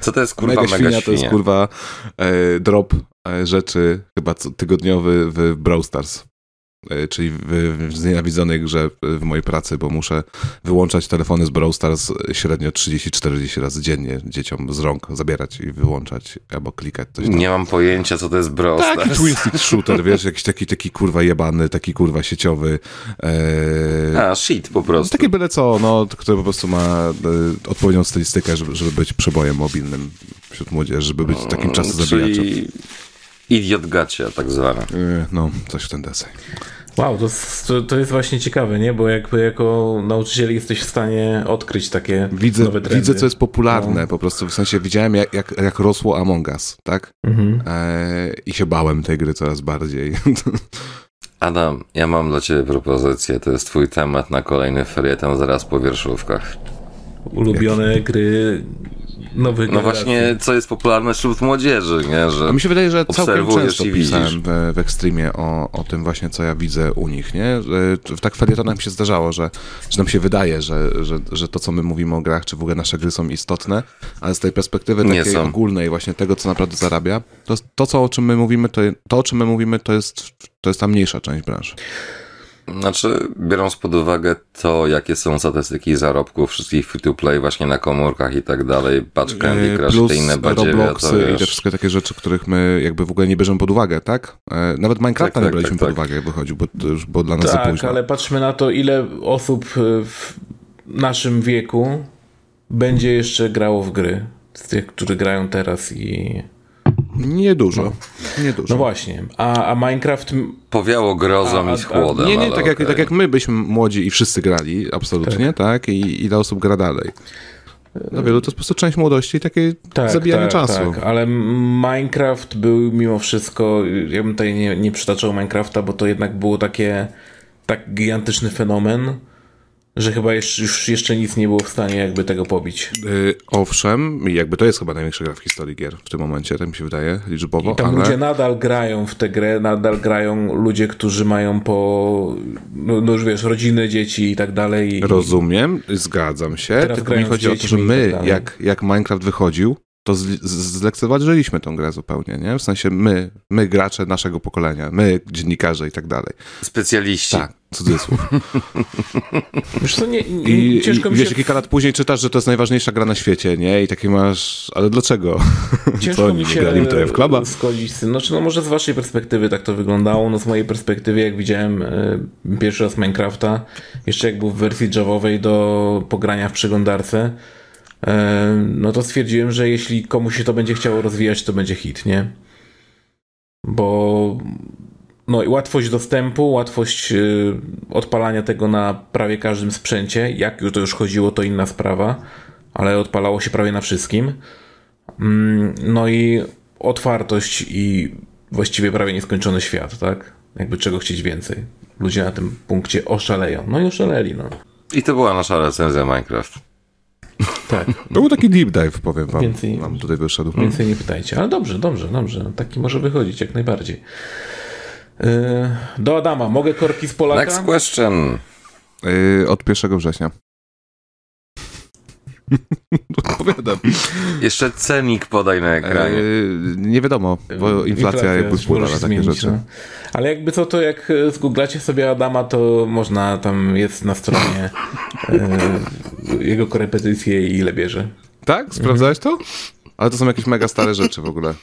Co to jest, kurwa, mega, mega, świnia, świnia? to jest kurwa e, drop e, rzeczy chyba co, tygodniowy w Brawl Stars. E, czyli w, w znienawidzonej grze w mojej pracy, bo muszę wyłączać telefony z Brawl Stars średnio 30-40 razy dziennie dzieciom z rąk zabierać i wyłączać albo klikać coś tam. Nie mam pojęcia, co to jest Brawl Taki Stars. twin stick shooter, wiesz, jakiś taki, taki kurwa jebany, taki kurwa sieciowy. E, A, shit, po prostu. takie byle co, no, które po prostu ma e, odpowiednią stylistykę, żeby, żeby być przebojem mobilnym wśród młodzieży, żeby być takim czasem zabijaczem. Czyli idiot gacia, tak zwana. E, No, coś w ten deseń. Wow, to, to, to jest właśnie ciekawe, nie? Bo jakby jako nauczyciel jesteś w stanie odkryć takie Widzę, nowe trendy. widzę, co jest popularne, No. po prostu w sensie widziałem, jak, jak, jak rosło Among Us, tak? Mhm. E, I się bałem tej gry coraz bardziej. (laughs) Adam, ja mam dla ciebie propozycję. To jest twój temat na kolejny felieton zaraz po wierszówkach. Ulubione gry nowych No generacji. właśnie, co jest popularne wśród młodzieży, nie? Że A mi się wydaje, że całkiem często i widzisz. pisałem w, w Extremie o, o tym właśnie, co ja widzę u nich, nie? Że W tak felietonach mi się zdarzało, że, że nam się wydaje, że, że, że to, co my mówimy o grach, czy w ogóle nasze gry są istotne, ale z tej perspektywy Nie takiej są. ogólnej, właśnie tego, co naprawdę zarabia, to, to co, o czym my mówimy, to, to o czym my mówimy, to jest, to jest ta mniejsza część branży. Znaczy, biorąc pod uwagę to, jakie są statystyki zarobków wszystkich free-to-play właśnie na komórkach i tak dalej, patrz Candy Crush, Plus te inne badziewia, Robloxy to i te wszystkie takie rzeczy, których my jakby w ogóle nie bierzemy pod uwagę, tak? E, Nawet Minecrafta Tak, nie tak, braliśmy tak, pod tak. uwagę, jak wychodził, bo to już było dla nas za Tak, późno. ale patrzmy na to, ile osób y, w naszym wieku będzie jeszcze grało w gry. Z tych, którzy grają teraz i... Niedużo. Niedużo. No właśnie. A, a Minecraft... powiało grozą A- a- i z chłodem. Nie, nie, tak jak, okej. tak jak my byliśmy młodzi i wszyscy grali, absolutnie, tak? I ile osób gra dalej. Dla wielu to jest po prostu część młodości i takie Tak, zabijanie tak, czasu. Tak, ale Minecraft był mimo wszystko, ja bym tutaj nie, nie przytaczał Minecrafta, bo to jednak było takie tak gigantyczny fenomen, że chyba jeszcze, już jeszcze nic nie było w stanie jakby tego pobić. Y, owszem, jakby to jest chyba największa gra w historii gier w tym momencie, tak mi się wydaje, liczbowo, I tam ale... ludzie nadal grają w tę grę, nadal grają ludzie, którzy mają po, no, no już wiesz, rodziny, dzieci i tak dalej. I, Rozumiem, zgadzam się, Teraz tylko mi chodzi o to, że my, tak jak, jak Minecraft wychodził, to z, z, zlekceważyliśmy tą grę zupełnie, nie? W sensie my, my gracze naszego pokolenia, my dziennikarze i tak dalej. Specjaliści. Tak, cudzysłów. (laughs) Wiesz co, nie, nie, I, ciężko i mi wiesz, się... kilka lat później czytasz, że to jest najważniejsza gra na świecie, nie? I taki masz, ale dlaczego? (laughs) Ciężko mi nie się grali w Drive Cluba? zgodzić z tym. Znaczy, no może z waszej perspektywy tak to wyglądało, no z mojej perspektywy, jak widziałem e, pierwszy raz Minecrafta, jeszcze jak był w wersji javowej do pogrania w przeglądarce, no to stwierdziłem, że jeśli komuś się to będzie chciało rozwijać, to będzie hit, nie? Bo no i łatwość dostępu, łatwość y, odpalania tego na prawie każdym sprzęcie. Jak już to już chodziło, to inna sprawa, ale odpalało się prawie na wszystkim. Mm, No i otwartość i właściwie prawie nieskończony świat, tak? Jakby czego chcieć więcej. Ludzie na tym punkcie oszaleją. No i oszaleli, no. I to była nasza recenzja Minecraft. Tak, To był taki deep dive, powiem wam. Więcej- Nam tutaj wyszedł. więcej nie pytajcie. Ale dobrze, dobrze, dobrze. Taki może wychodzić jak najbardziej. Yy, Do Adama, mogę korki z Polaka? Next question. Yy, od 1 września. (laughs) Odpowiadam. Jeszcze cenik podaj na ekranie. Yy, nie wiadomo, bo inflacja jakby może wpływa na takie zmienić, rzeczy. no. Ale jakby co, to jak e, zgooglacie sobie Adama, to można, tam jest na stronie e, jego korepetycje i ile bierze. Tak? Sprawdzałeś to? Ale to są jakieś mega stare rzeczy w ogóle.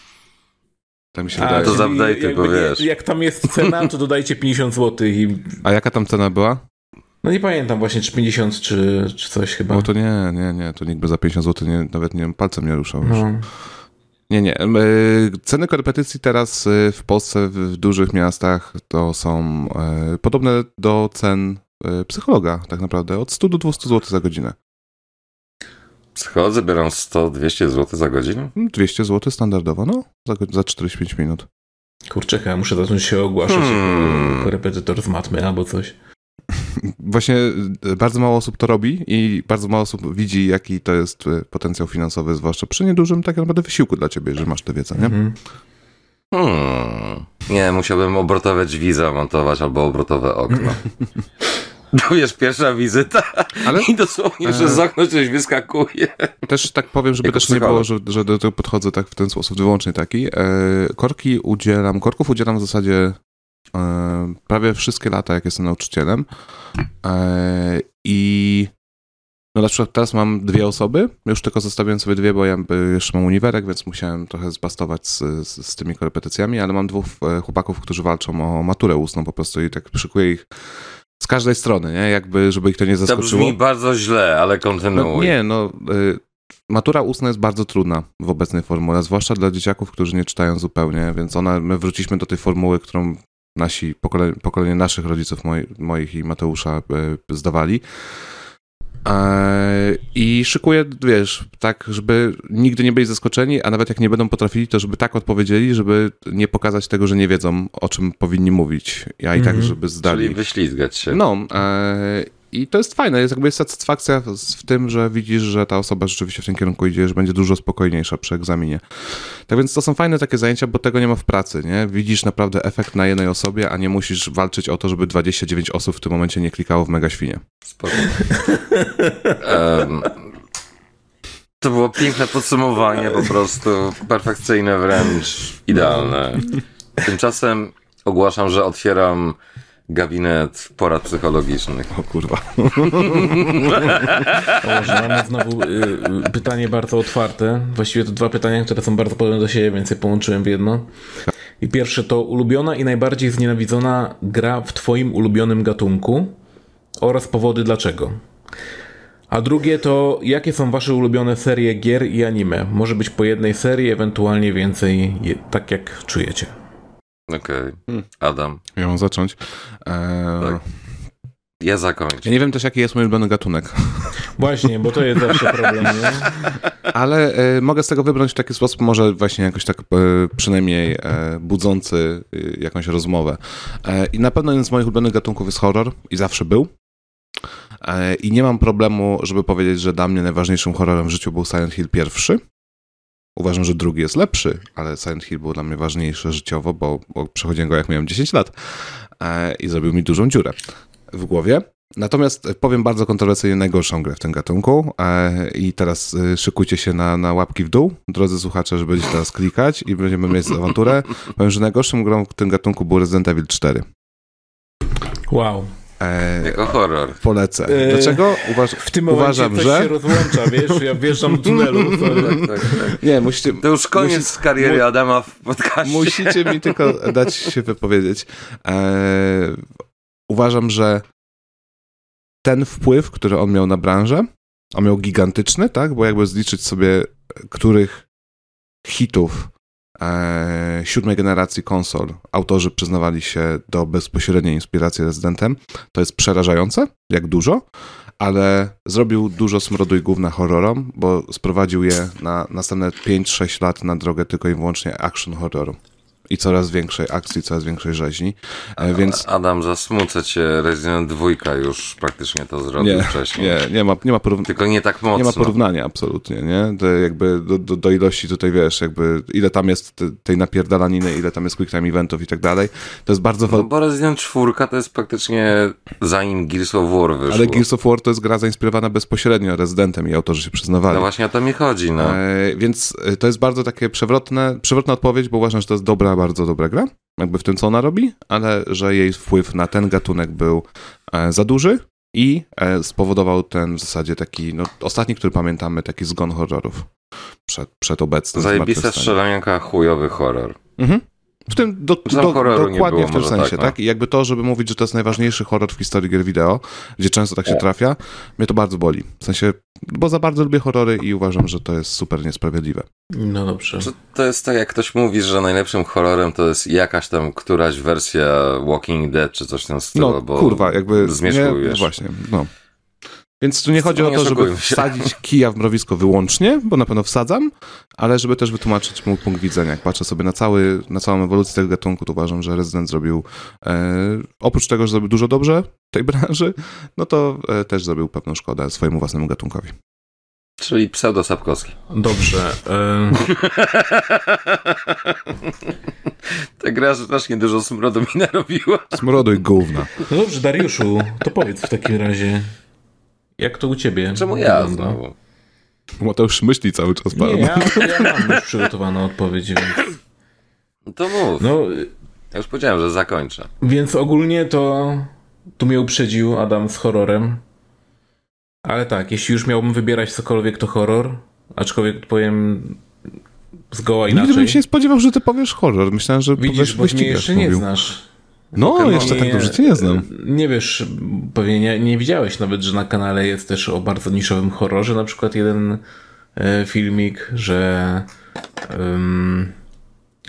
Tak mi się wydaje. to A, za- czyli update'y, jakby bo nie- wiesz. Jak tam jest cena, to dodajcie 50 zł i jaka tam cena była? No nie pamiętam właśnie, czy 50, czy, czy coś chyba. No to nie, nie, nie. To nikt by za 50 zł nie, nawet nie wiem, palcem nie ruszał już. No. Nie, nie. Y, Ceny korepetycji teraz y, w Polsce, w, dużych miastach, to są y, podobne do cen psychologa, tak naprawdę. Od 100 do 200 zł za godzinę. Schodzę, biorą 100-200 zł za godzinę. 200 zł standardowo, no, za, za 45 minut. Kurczę, chyba muszę zacząć się ogłaszać Hmm. jako korepetytor z matmy albo coś. Właśnie y, bardzo mało osób to robi i bardzo mało osób widzi, jaki to jest y, potencjał finansowy, zwłaszcza przy niedużym tak naprawdę wysiłku dla ciebie, że masz tę wiedzę, nie? Mhm. Hmm. Nie, musiałbym obrotowe drzwi zamontować albo obrotowe okno. (laughs) To wiesz, pierwsza wizyta Ale i dosłownie, że z okna coś wyskakuje. też tak powiem, żeby Jako też nie było, że, że do tego podchodzę tak w ten sposób wyłącznie taki. E, korki udzielam, korków udzielam w zasadzie e, prawie wszystkie lata, jak jestem nauczycielem. E, I no na przykład teraz mam dwie osoby, już tylko zostawiłem sobie dwie, bo ja e, jeszcze mam uniwerek, więc musiałem trochę zbastować z, z, z tymi korepetycjami, ale mam dwóch e, chłopaków, którzy walczą o maturę ustną po prostu i tak szykuję ich z każdej strony, nie? Jakby, żeby ich to nie To zaskoczyło. brzmi bardzo źle, ale No, kontynuuj. nie, no. Y, matura ustna jest bardzo trudna w obecnej formule, zwłaszcza dla dzieciaków, którzy nie czytają zupełnie, więc ona, my wróciliśmy do tej formuły, którą nasi, pokolenie, pokolenie naszych rodziców, moi, moich i Mateusza y, zdawali. E, I szykuję, wiesz, tak, żeby nigdy nie byli zaskoczeni, a nawet jak nie będą potrafili, to żeby tak odpowiedzieli, żeby nie pokazać tego, że nie wiedzą, o czym powinni mówić, a i tak, Mhm. żeby zdali. Czyli wyślizgać się. No, e, i to jest fajne, jest jakby satysfakcja w, tym, że widzisz, że ta osoba rzeczywiście w tym kierunku idzie, że będzie dużo spokojniejsza przy egzaminie. Tak więc to są fajne takie zajęcia, bo tego nie ma w pracy, nie? Widzisz naprawdę efekt na jednej osobie, a nie musisz walczyć o to, żeby 29 osób w tym momencie nie klikało w mega świnie. Em, to było piękne podsumowanie, po prostu perfekcyjne wręcz, idealne. Tymczasem ogłaszam, że otwieram gabinet porad psychologicznych. O kurwa. (laughs) O, może mamy znowu y, y, pytanie bardzo otwarte. Właściwie to dwa pytania, które są bardzo podobne do siebie, więc je połączyłem w jedno. I pierwsze to ulubiona i najbardziej znienawidzona gra w twoim ulubionym gatunku oraz powody dlaczego. A drugie to jakie są wasze ulubione serie gier i anime? Może być po jednej serii, ewentualnie więcej, je, tak jak czujecie. Okej. Adam. Ja mam zacząć. Eee, Tak. Ja zakończę. Ja nie wiem też, jaki jest mój ulubiony gatunek, (laughs) Właśnie, bo to jest zawsze problem, nie? (laughs) ale e, mogę z tego wybrać w taki sposób, może właśnie jakoś tak e, przynajmniej e, budzący e, jakąś rozmowę. E, I na pewno jeden z moich ulubionych gatunków jest horror i zawsze był. E, I nie mam problemu, żeby powiedzieć, że dla mnie najważniejszym horrorem w życiu był Silent Hill pierwszy. Uważam, że drugi jest lepszy, ale Silent Hill był dla mnie ważniejszy życiowo, bo, bo przechodziłem go jak miałem 10 lat e, i zrobił mi dużą dziurę w głowie. Natomiast powiem bardzo kontrowersyjnie najgorszą grę w tym gatunku e, i teraz e, szykujcie się na, na łapki w dół, drodzy słuchacze, że będziecie teraz klikać i będziemy mieć awanturę. Powiem, że najgorszą grą w tym gatunku był Resident Evil 4. Wow. E, Jako horror. polecę. E, Dlaczego? Uważ, W tym momencie uważam, coś że... się rozłącza, wiesz? Ja wjeżdżam do tunelu. sorry. Tak, tak. Nie, musicie, To już koniec Musi- kariery Adama w podcaście. Musicie mi tylko dać się wypowiedzieć. Eee, uważam, że ten wpływ, który on miał na branżę, on miał gigantyczny, tak? Bo jakby zliczyć sobie, których hitów e, siódmej generacji konsol autorzy przyznawali się do bezpośredniej inspiracji Rezydentem, to jest przerażające, jak dużo, ale zrobił dużo smrodu i gówna horrorom, bo sprowadził je na następne 5-6 lat na drogę tylko i wyłącznie action horroru. I coraz większej akcji, coraz większej rzeźni. E, więc Adam, zasmucę cię, Resident 2 już praktycznie to zrobił nie, wcześniej. nie, nie ma, nie ma porównania. Tylko nie tak mocno. Nie ma porównania absolutnie, nie? To jakby do, do, do ilości tutaj, wiesz, jakby ile tam jest te- tej napierdalaniny, ile tam jest quick time eventów i tak dalej. To jest bardzo... No bo Resident 4 to jest praktycznie zanim Gears of War wyszło. ale Gears of War to jest gra zainspirowana bezpośrednio Rezydentem i autorzy się przyznawali. No właśnie o to mi chodzi, no. E, więc e, to jest bardzo takie przewrotne, przewrotna odpowiedź, bo uważam, że to jest dobra, bardzo dobra gra, jakby w tym, co ona robi, ale że jej wpływ na ten gatunek był e, za duży i e, spowodował ten w zasadzie taki, no ostatni, który pamiętamy, taki zgon horrorów przed, przed obecnym Zajebista strzelanianka, chujowy horror. Mhm. W tym do, Tam do, dokładnie było, w tym sensie, tak, tak? no. I jakby to, żeby mówić, że to jest najważniejszy horror w historii gier wideo, gdzie często tak się trafia, mnie to bardzo boli. W sensie, bo za bardzo lubię horrory i uważam, że to jest super niesprawiedliwe. No dobrze. Czy to jest tak, jak ktoś mówi, że najlepszym horrorem to jest jakaś tam któraś wersja Walking Dead, czy coś w tym stylu, No, bo kurwa, jakby... zmierzchujesz. Nie, właśnie, no. Więc tu nie chodzi o to, żeby wsadzić kija w mrowisko wyłącznie, bo na pewno wsadzam, ale żeby też wytłumaczyć mój punkt widzenia. Jak patrzę sobie na, cały, na całą ewolucję tego gatunku, to uważam, że Resident zrobił, e, oprócz tego, że zrobił dużo dobrze w tej branży, no to e, też zrobił pewną szkodę swojemu własnemu gatunkowi. Czyli pseudo Sapkowski. Dobrze. E, (laughs) Ta gra strasznie dużo smrodu mi narobiła. Smrodu i gówna. no dobrze, Dariuszu, to powiedz w takim razie, jak to u ciebie Czemu ja wygląda? znowu? Mateusz myśli cały czas Nie, bardzo. ja, ja mam już przygotowaną odpowiedź, więc... No to mów. No, Ja już powiedziałem, że zakończę. więc ogólnie to tu mnie uprzedził Adam z horrorem. Ale tak, jeśli już miałbym wybierać cokolwiek, to horror. Aczkolwiek powiem zgoła Nigdy inaczej. bym się nie spodziewał, że ty powiesz horror. Myślałem, że Widzisz, powiesz bo mnie jeszcze nie mówił. znasz. No, Pewnie jeszcze tak dobrze cię nie znam. Nie wiesz, pewnie nie, nie widziałeś nawet, że na kanale jest też o bardzo niszowym horrorze. Na przykład jeden e, filmik, że em,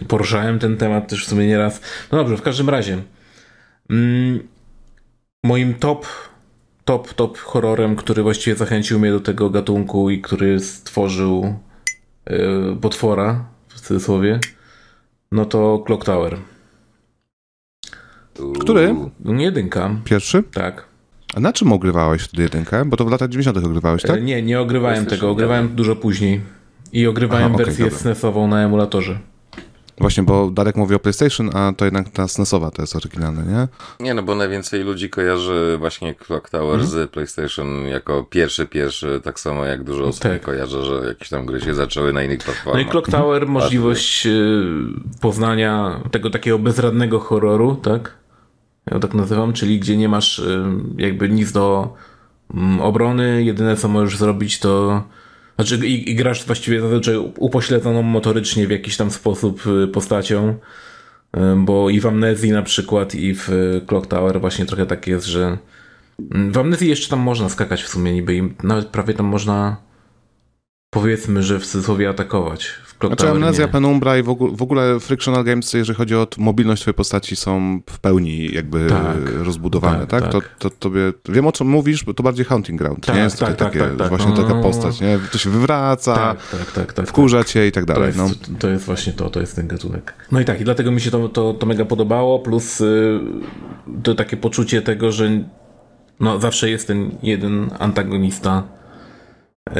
poruszałem ten temat też w sumie nieraz. No dobrze, w każdym razie. Mm, moim top, top, top horrorem, który właściwie zachęcił mnie do tego gatunku i który stworzył e, potwora, w cudzysłowie, no to Clock Tower. Który? Jedynka, Pierwszy? tak. A na czym ogrywałeś wtedy jedynkę? Bo to w latach 90. ogrywałeś, tak? E, Nie, nie ogrywałem tego, ogrywałem dużo później. I ogrywałem Aha, okej, wersję. SNES-ową na emulatorze. Właśnie, bo Darek mówi o PlayStation, a to jednak ta SNESowa to jest oryginalne, nie? Nie, no bo najwięcej ludzi kojarzy właśnie Clock Tower Mhm. z PlayStation jako pierwszy, pierwszy, tak samo jak dużo osób Tak. kojarzy, że jakieś tam gry się zaczęły na innych No i platformach. Clock Tower, możliwość y, poznania tego takiego bezradnego horroru, tak? Ja tak nazywam, czyli gdzie nie masz y, jakby nic do mm, obrony, jedyne co możesz zrobić to znaczy i, i grasz właściwie zazwyczaj upośledzoną motorycznie w jakiś tam sposób y, postacią, y, bo i w Amnezji na przykład i w Clock Tower właśnie trochę tak jest, że mm, w Amnezji jeszcze tam można skakać w sumie niby i nawet prawie tam można powiedzmy, że w cudzysłowie atakować. Clock znaczy Amnezja, Penumbra i w ogóle, w ogóle Frictional Games, jeżeli chodzi o mobilność twojej postaci, są w pełni jakby tak, rozbudowane, tak? tak? To, to tobie, wiem o czym mówisz, bo to bardziej Hunting Ground, tak, nie jest tak, takie, tak, tak, właśnie no, taka postać, nie? To się wywraca, tak, tak, tak, tak, wkurza cię i tak dalej. To jest, no. to jest właśnie to, to jest ten gatunek. No i tak, i dlatego mi się to, to, to mega podobało, plus y, to takie poczucie tego, że no zawsze jest ten jeden antagonista, y,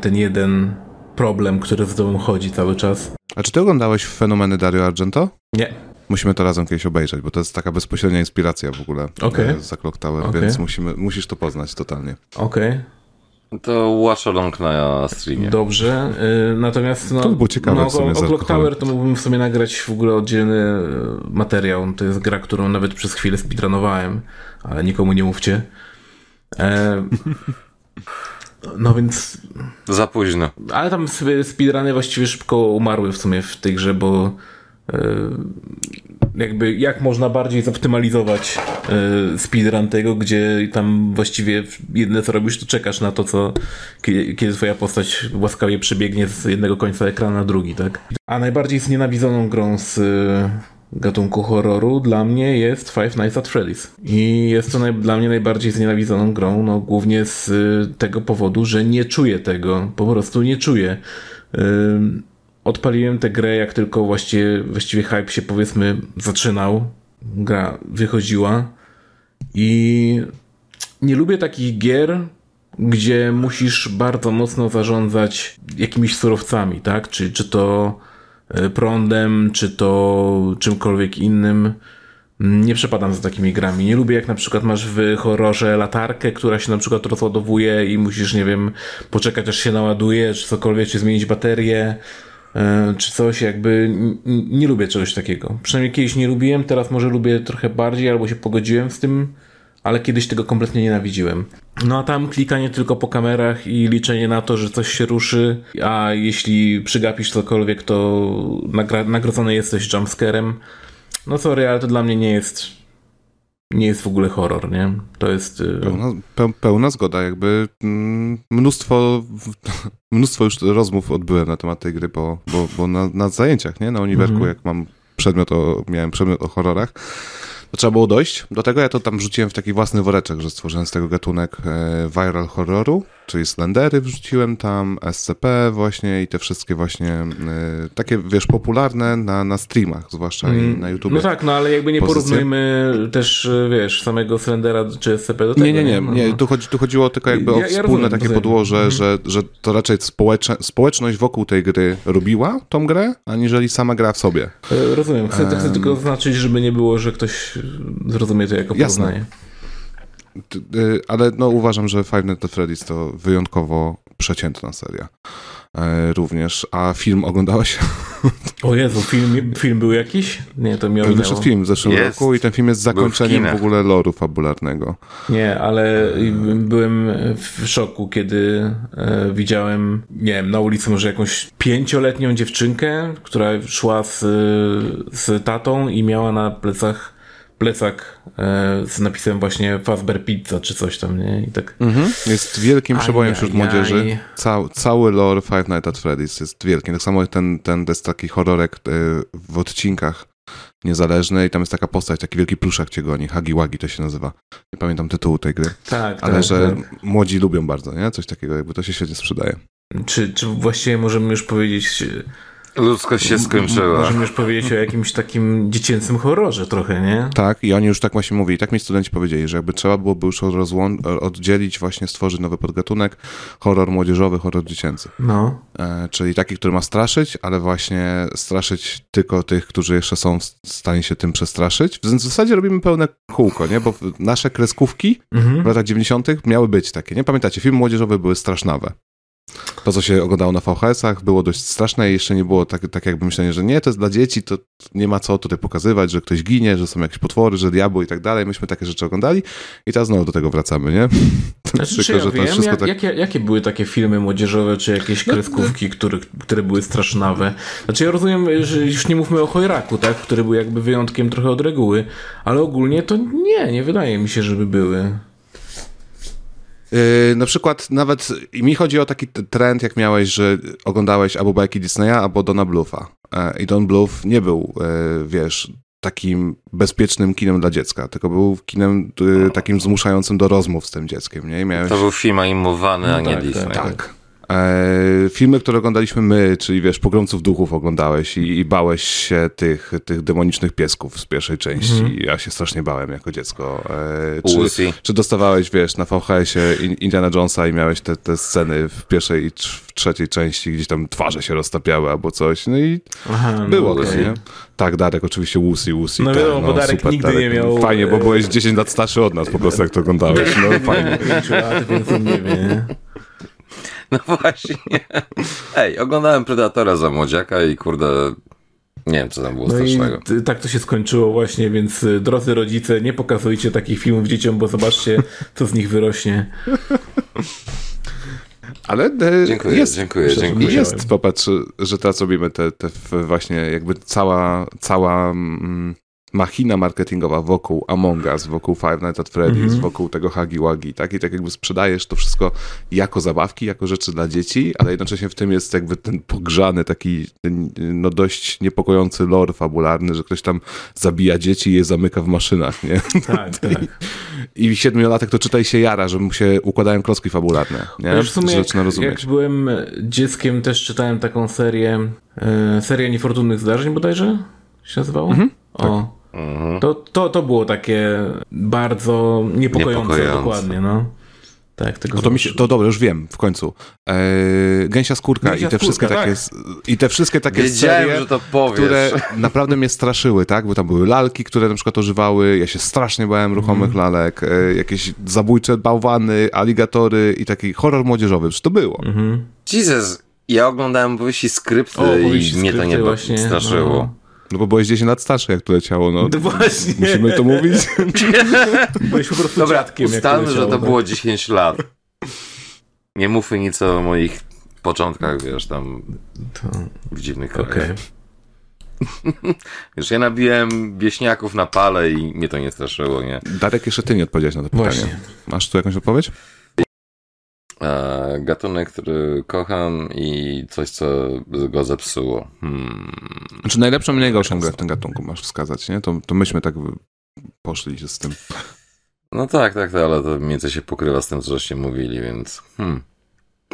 ten jeden problem, który z tobą chodzi cały czas. A czy ty oglądałeś fenomeny Dario Argento? Nie. Musimy to razem kiedyś obejrzeć, bo to jest taka bezpośrednia inspiracja w ogóle okay. za Clock Tower, okay. więc musimy, musisz to poznać totalnie. Okej. Okay. To watch along na streamie. Dobrze, yy, natomiast no, to było ciekawe no, o, o Clock Tower to mógłbym w sumie nagrać w ogóle oddzielny y, materiał. To jest gra, którą nawet przez chwilę speedrunowałem, ale nikomu nie mówcie. E, No więc. Za późno. Ale tam speedruny właściwie szybko umarły w sumie w tej grze, bo e, jakby jak można bardziej zoptymalizować e, speedrun tego, gdzie tam właściwie jedyne co robisz, to czekasz na to, co kiedy, twoja postać łaskawie przebiegnie z jednego końca ekranu na drugi, tak? A najbardziej znienawidzoną grą z gatunku horroru dla mnie jest Five Nights at Freddy's. I jest to naj, dla mnie najbardziej znienawidzoną grą, no głównie z y, tego powodu, że nie czuję tego. Po prostu nie czuję. Y, odpaliłem tę grę, jak tylko właściwie, właściwie hype się powiedzmy zaczynał. Gra wychodziła. I nie lubię takich gier, gdzie musisz bardzo mocno zarządzać jakimiś surowcami, tak? Czy, czy to prądem, czy to czymkolwiek innym. Nie przepadam za takimi grami. Nie lubię jak na przykład masz w horrorze latarkę, która się na przykład rozładowuje i musisz, nie wiem, poczekać aż się naładuje, czy cokolwiek, czy zmienić baterię, e, czy coś jakby. Nie lubię czegoś takiego. Przynajmniej kiedyś nie lubiłem, teraz może lubię trochę bardziej, albo się pogodziłem z tym, ale kiedyś tego kompletnie nienawidziłem. No a tam klikanie tylko po kamerach i liczenie na to, że coś się ruszy, a jeśli przygapisz cokolwiek, to nagra- nagrodzony jesteś jumpscarem. No sorry, ale to dla mnie nie jest nie jest w ogóle horror, nie? To jest... Y, pełna, pe, pełna zgoda, jakby mm, mnóstwo (laughs) mnóstwo już rozmów odbyłem na temat tej gry, bo, bo, bo na, na zajęciach, nie? Na uniwerku, -hmm. jak mam przedmiot o, miałem przedmiot o horrorach, to trzeba było dojść. Do tego ja to tam wrzuciłem w taki własny woreczek, że stworzyłem z tego gatunek e, viral horroru, czyli Slendery wrzuciłem tam, SCP właśnie i te wszystkie właśnie e, takie, wiesz, popularne na, na streamach, zwłaszcza mm. na YouTube. No tak, no ale jakby nie pozycje. porównujmy też, e, wiesz, samego Slendera czy SCP do tego. Nie, nie, nie, nie. No. Tu, chodzi, tu chodziło tylko jakby ja, o wspólne ja takie podłoże, mm. że, że to raczej społecze, społeczność wokół tej gry robiła tą grę, aniżeli sama gra w sobie. Rozumiem. Chcę, chcę um, tylko zaznaczyć, żeby nie było, że ktoś zrozumie to jako porównanie. Y, ale no, uważam, że Five Nights at Freddy's to wyjątkowo przeciętna seria. E, również. A film oglądałeś? (laughs) O Jezu, film, film był jakiś? Nie, to miał Wyszedł film w zeszłym jest. roku i ten film jest zakończeniem w, w, ogóle loru fabularnego. Nie, ale byłem w szoku, kiedy e, widziałem, nie wiem, na ulicy może jakąś pięcioletnią dziewczynkę, która szła z, z tatą i miała na plecach plecak e, z napisem właśnie Fazbear Pizza czy coś tam, nie? I tak... Mhm. Jest wielkim przebojem wśród młodzieży. Cał, cały lore Five Nights at Freddy's jest wielki. Tak samo ten, ten jest taki horrorek e, w odcinkach niezależny i tam jest taka postać, taki wielki pluszak cię goni, Hagi Wagi to się nazywa. Nie pamiętam tytułu tej gry. Tak, Ale tak, że tak. młodzi lubią bardzo, nie? Coś takiego, jakby to się świetnie sprzedaje. Czy, czy właściwie możemy już powiedzieć Ludzkość się skończyła. Możemy już powiedzieć o jakimś takim dziecięcym horrorze trochę, nie? Tak, i oni już tak właśnie mówili. Tak mi studenci powiedzieli, że jakby trzeba byłoby już rozłą- oddzielić, właśnie stworzyć nowy podgatunek horror młodzieżowy, horror dziecięcy. No. E, czyli taki, który ma straszyć, ale właśnie straszyć tylko tych, którzy jeszcze są w stanie się tym przestraszyć. Więc w zasadzie robimy pełne kółko, nie? Bo nasze kreskówki mhm. w latach 90. miały być takie, nie? Pamiętacie, filmy młodzieżowe były strasznawe. To, co się oglądało na VHS-ach, było dość straszne i jeszcze nie było tak, tak jakby myślenie, że nie, to jest dla dzieci, to nie ma co tutaj pokazywać, że ktoś ginie, że są jakieś potwory, że diabły i tak dalej. Myśmy takie rzeczy oglądali i teraz znowu do tego wracamy, nie? Znaczy, (laughs) czy ja wiem, jak, tak... jakie, jakie były takie filmy młodzieżowe, czy jakieś no, kreskówki, no. Które, które były strasznawe? Znaczy ja rozumiem, że już nie mówmy o Chojraku, tak? Który był jakby wyjątkiem trochę od reguły, ale ogólnie to nie, nie wydaje mi się, żeby były. Yy, na przykład nawet mi chodzi o taki trend, jak miałeś, że oglądałeś albo bajki Disneya, albo Dona Bluffa. Yy, I Don Bluff nie był, yy, wiesz, takim bezpiecznym kinem dla dziecka, tylko był kinem takim zmuszającym do rozmów z tym dzieckiem, nie? miałeś... To był film animowany, no a nie tak, Disney. Tak. E, filmy, które oglądaliśmy my, czyli wiesz, Pogromców Duchów oglądałeś i, i bałeś się tych, tych demonicznych piesków z pierwszej części. Mm. Ja się strasznie bałem jako dziecko. E, czy, czy, dostawałeś, wiesz, na VHS-ie Indiana Jonesa i miałeś te, te sceny w pierwszej i w trzeciej części, gdzieś tam twarze się roztapiały albo coś. No i Aha, no było no, to, nie? Tak, Darek, oczywiście Łusi, Łusi. No wiadomo, no, bo Darek super, nigdy Darek. nie miał... Fajnie, bo byłeś 10 lat starszy od nas po prostu, jak to oglądałeś. No fajnie. 5 lat, więc on nie wie, (laughs) No właśnie. Ej, oglądałem Predatora za młodziaka i kurde, nie wiem, co tam było no strasznego. I tak to się skończyło właśnie, więc y, drodzy rodzice, nie pokazujcie takich filmów dzieciom, bo zobaczcie, (laughs) co z nich wyrośnie. Ale e, dziękuję, jest, dziękuję, dziękuję. Jest, popatrz, że teraz robimy te, te właśnie jakby cała, cała mm, machina marketingowa wokół Among Us, wokół Five Nights at Freddy's, mm -hmm. wokół tego Hagi Wagi, tak? I tak jakby sprzedajesz to wszystko jako zabawki, jako rzeczy dla dzieci, ale jednocześnie w tym jest jakby ten pogrzany, taki no dość niepokojący lore fabularny, że ktoś tam zabija dzieci i je zamyka w maszynach, nie? Tak, (laughs) tak. I siedmiolatek to czytaj się jara, że mu się układają klocki fabularne, nie? Już w sumie jak, jak byłem dzieckiem też czytałem taką serię, e, serię niefortunnych zdarzeń bodajże się nazywało? Mhm, o. Tak. Mhm. To, to, to było takie bardzo niepokojące, niepokojące. dokładnie, no. Tak, tego no to, mi się, to dobra, już wiem, w końcu. Eee, gęsia skórka Gęsia i te skórka, wszystkie tak. takie i te wszystkie takie Wiedziałem, serie, że to powiesz. które naprawdę mnie straszyły, tak? Bo tam były lalki, które na przykład używały, ja się strasznie bałem ruchomych mm. lalek, e, jakieś zabójcze bałwany, aligatory i taki horror młodzieżowy, przecież to było. Mm -hmm. Jesus, ja oglądałem powieści skrypty o, i mnie to nie właśnie, straszyło. No. No bo byłeś 10 lat starszy, jak to leciało, no. no właśnie. Musimy to mówić? (laughs) Byłeś po prostu Dobra, dziadkiem, ustalmy, to że to tak? było 10 lat. Nie mówmy nic o moich początkach, wiesz, tam to... w dziwnych krajach. Okay. (laughs) Wiesz, ja nabiłem wieśniaków na pale i mnie to nie straszyło, nie? Darek, jeszcze ty nie odpowiedziałeś na to pytanie. Właśnie. Masz tu jakąś odpowiedź? E, gatunek, który kocham i coś, co go zepsuło. Hmm. Znaczy najlepszą i najgorszą grę w tym gatunku masz wskazać, nie? To, to myśmy tak poszli z tym. No tak, tak, tak, ale to mniej więcej się pokrywa z tym, co żeście mówili, więc hmm.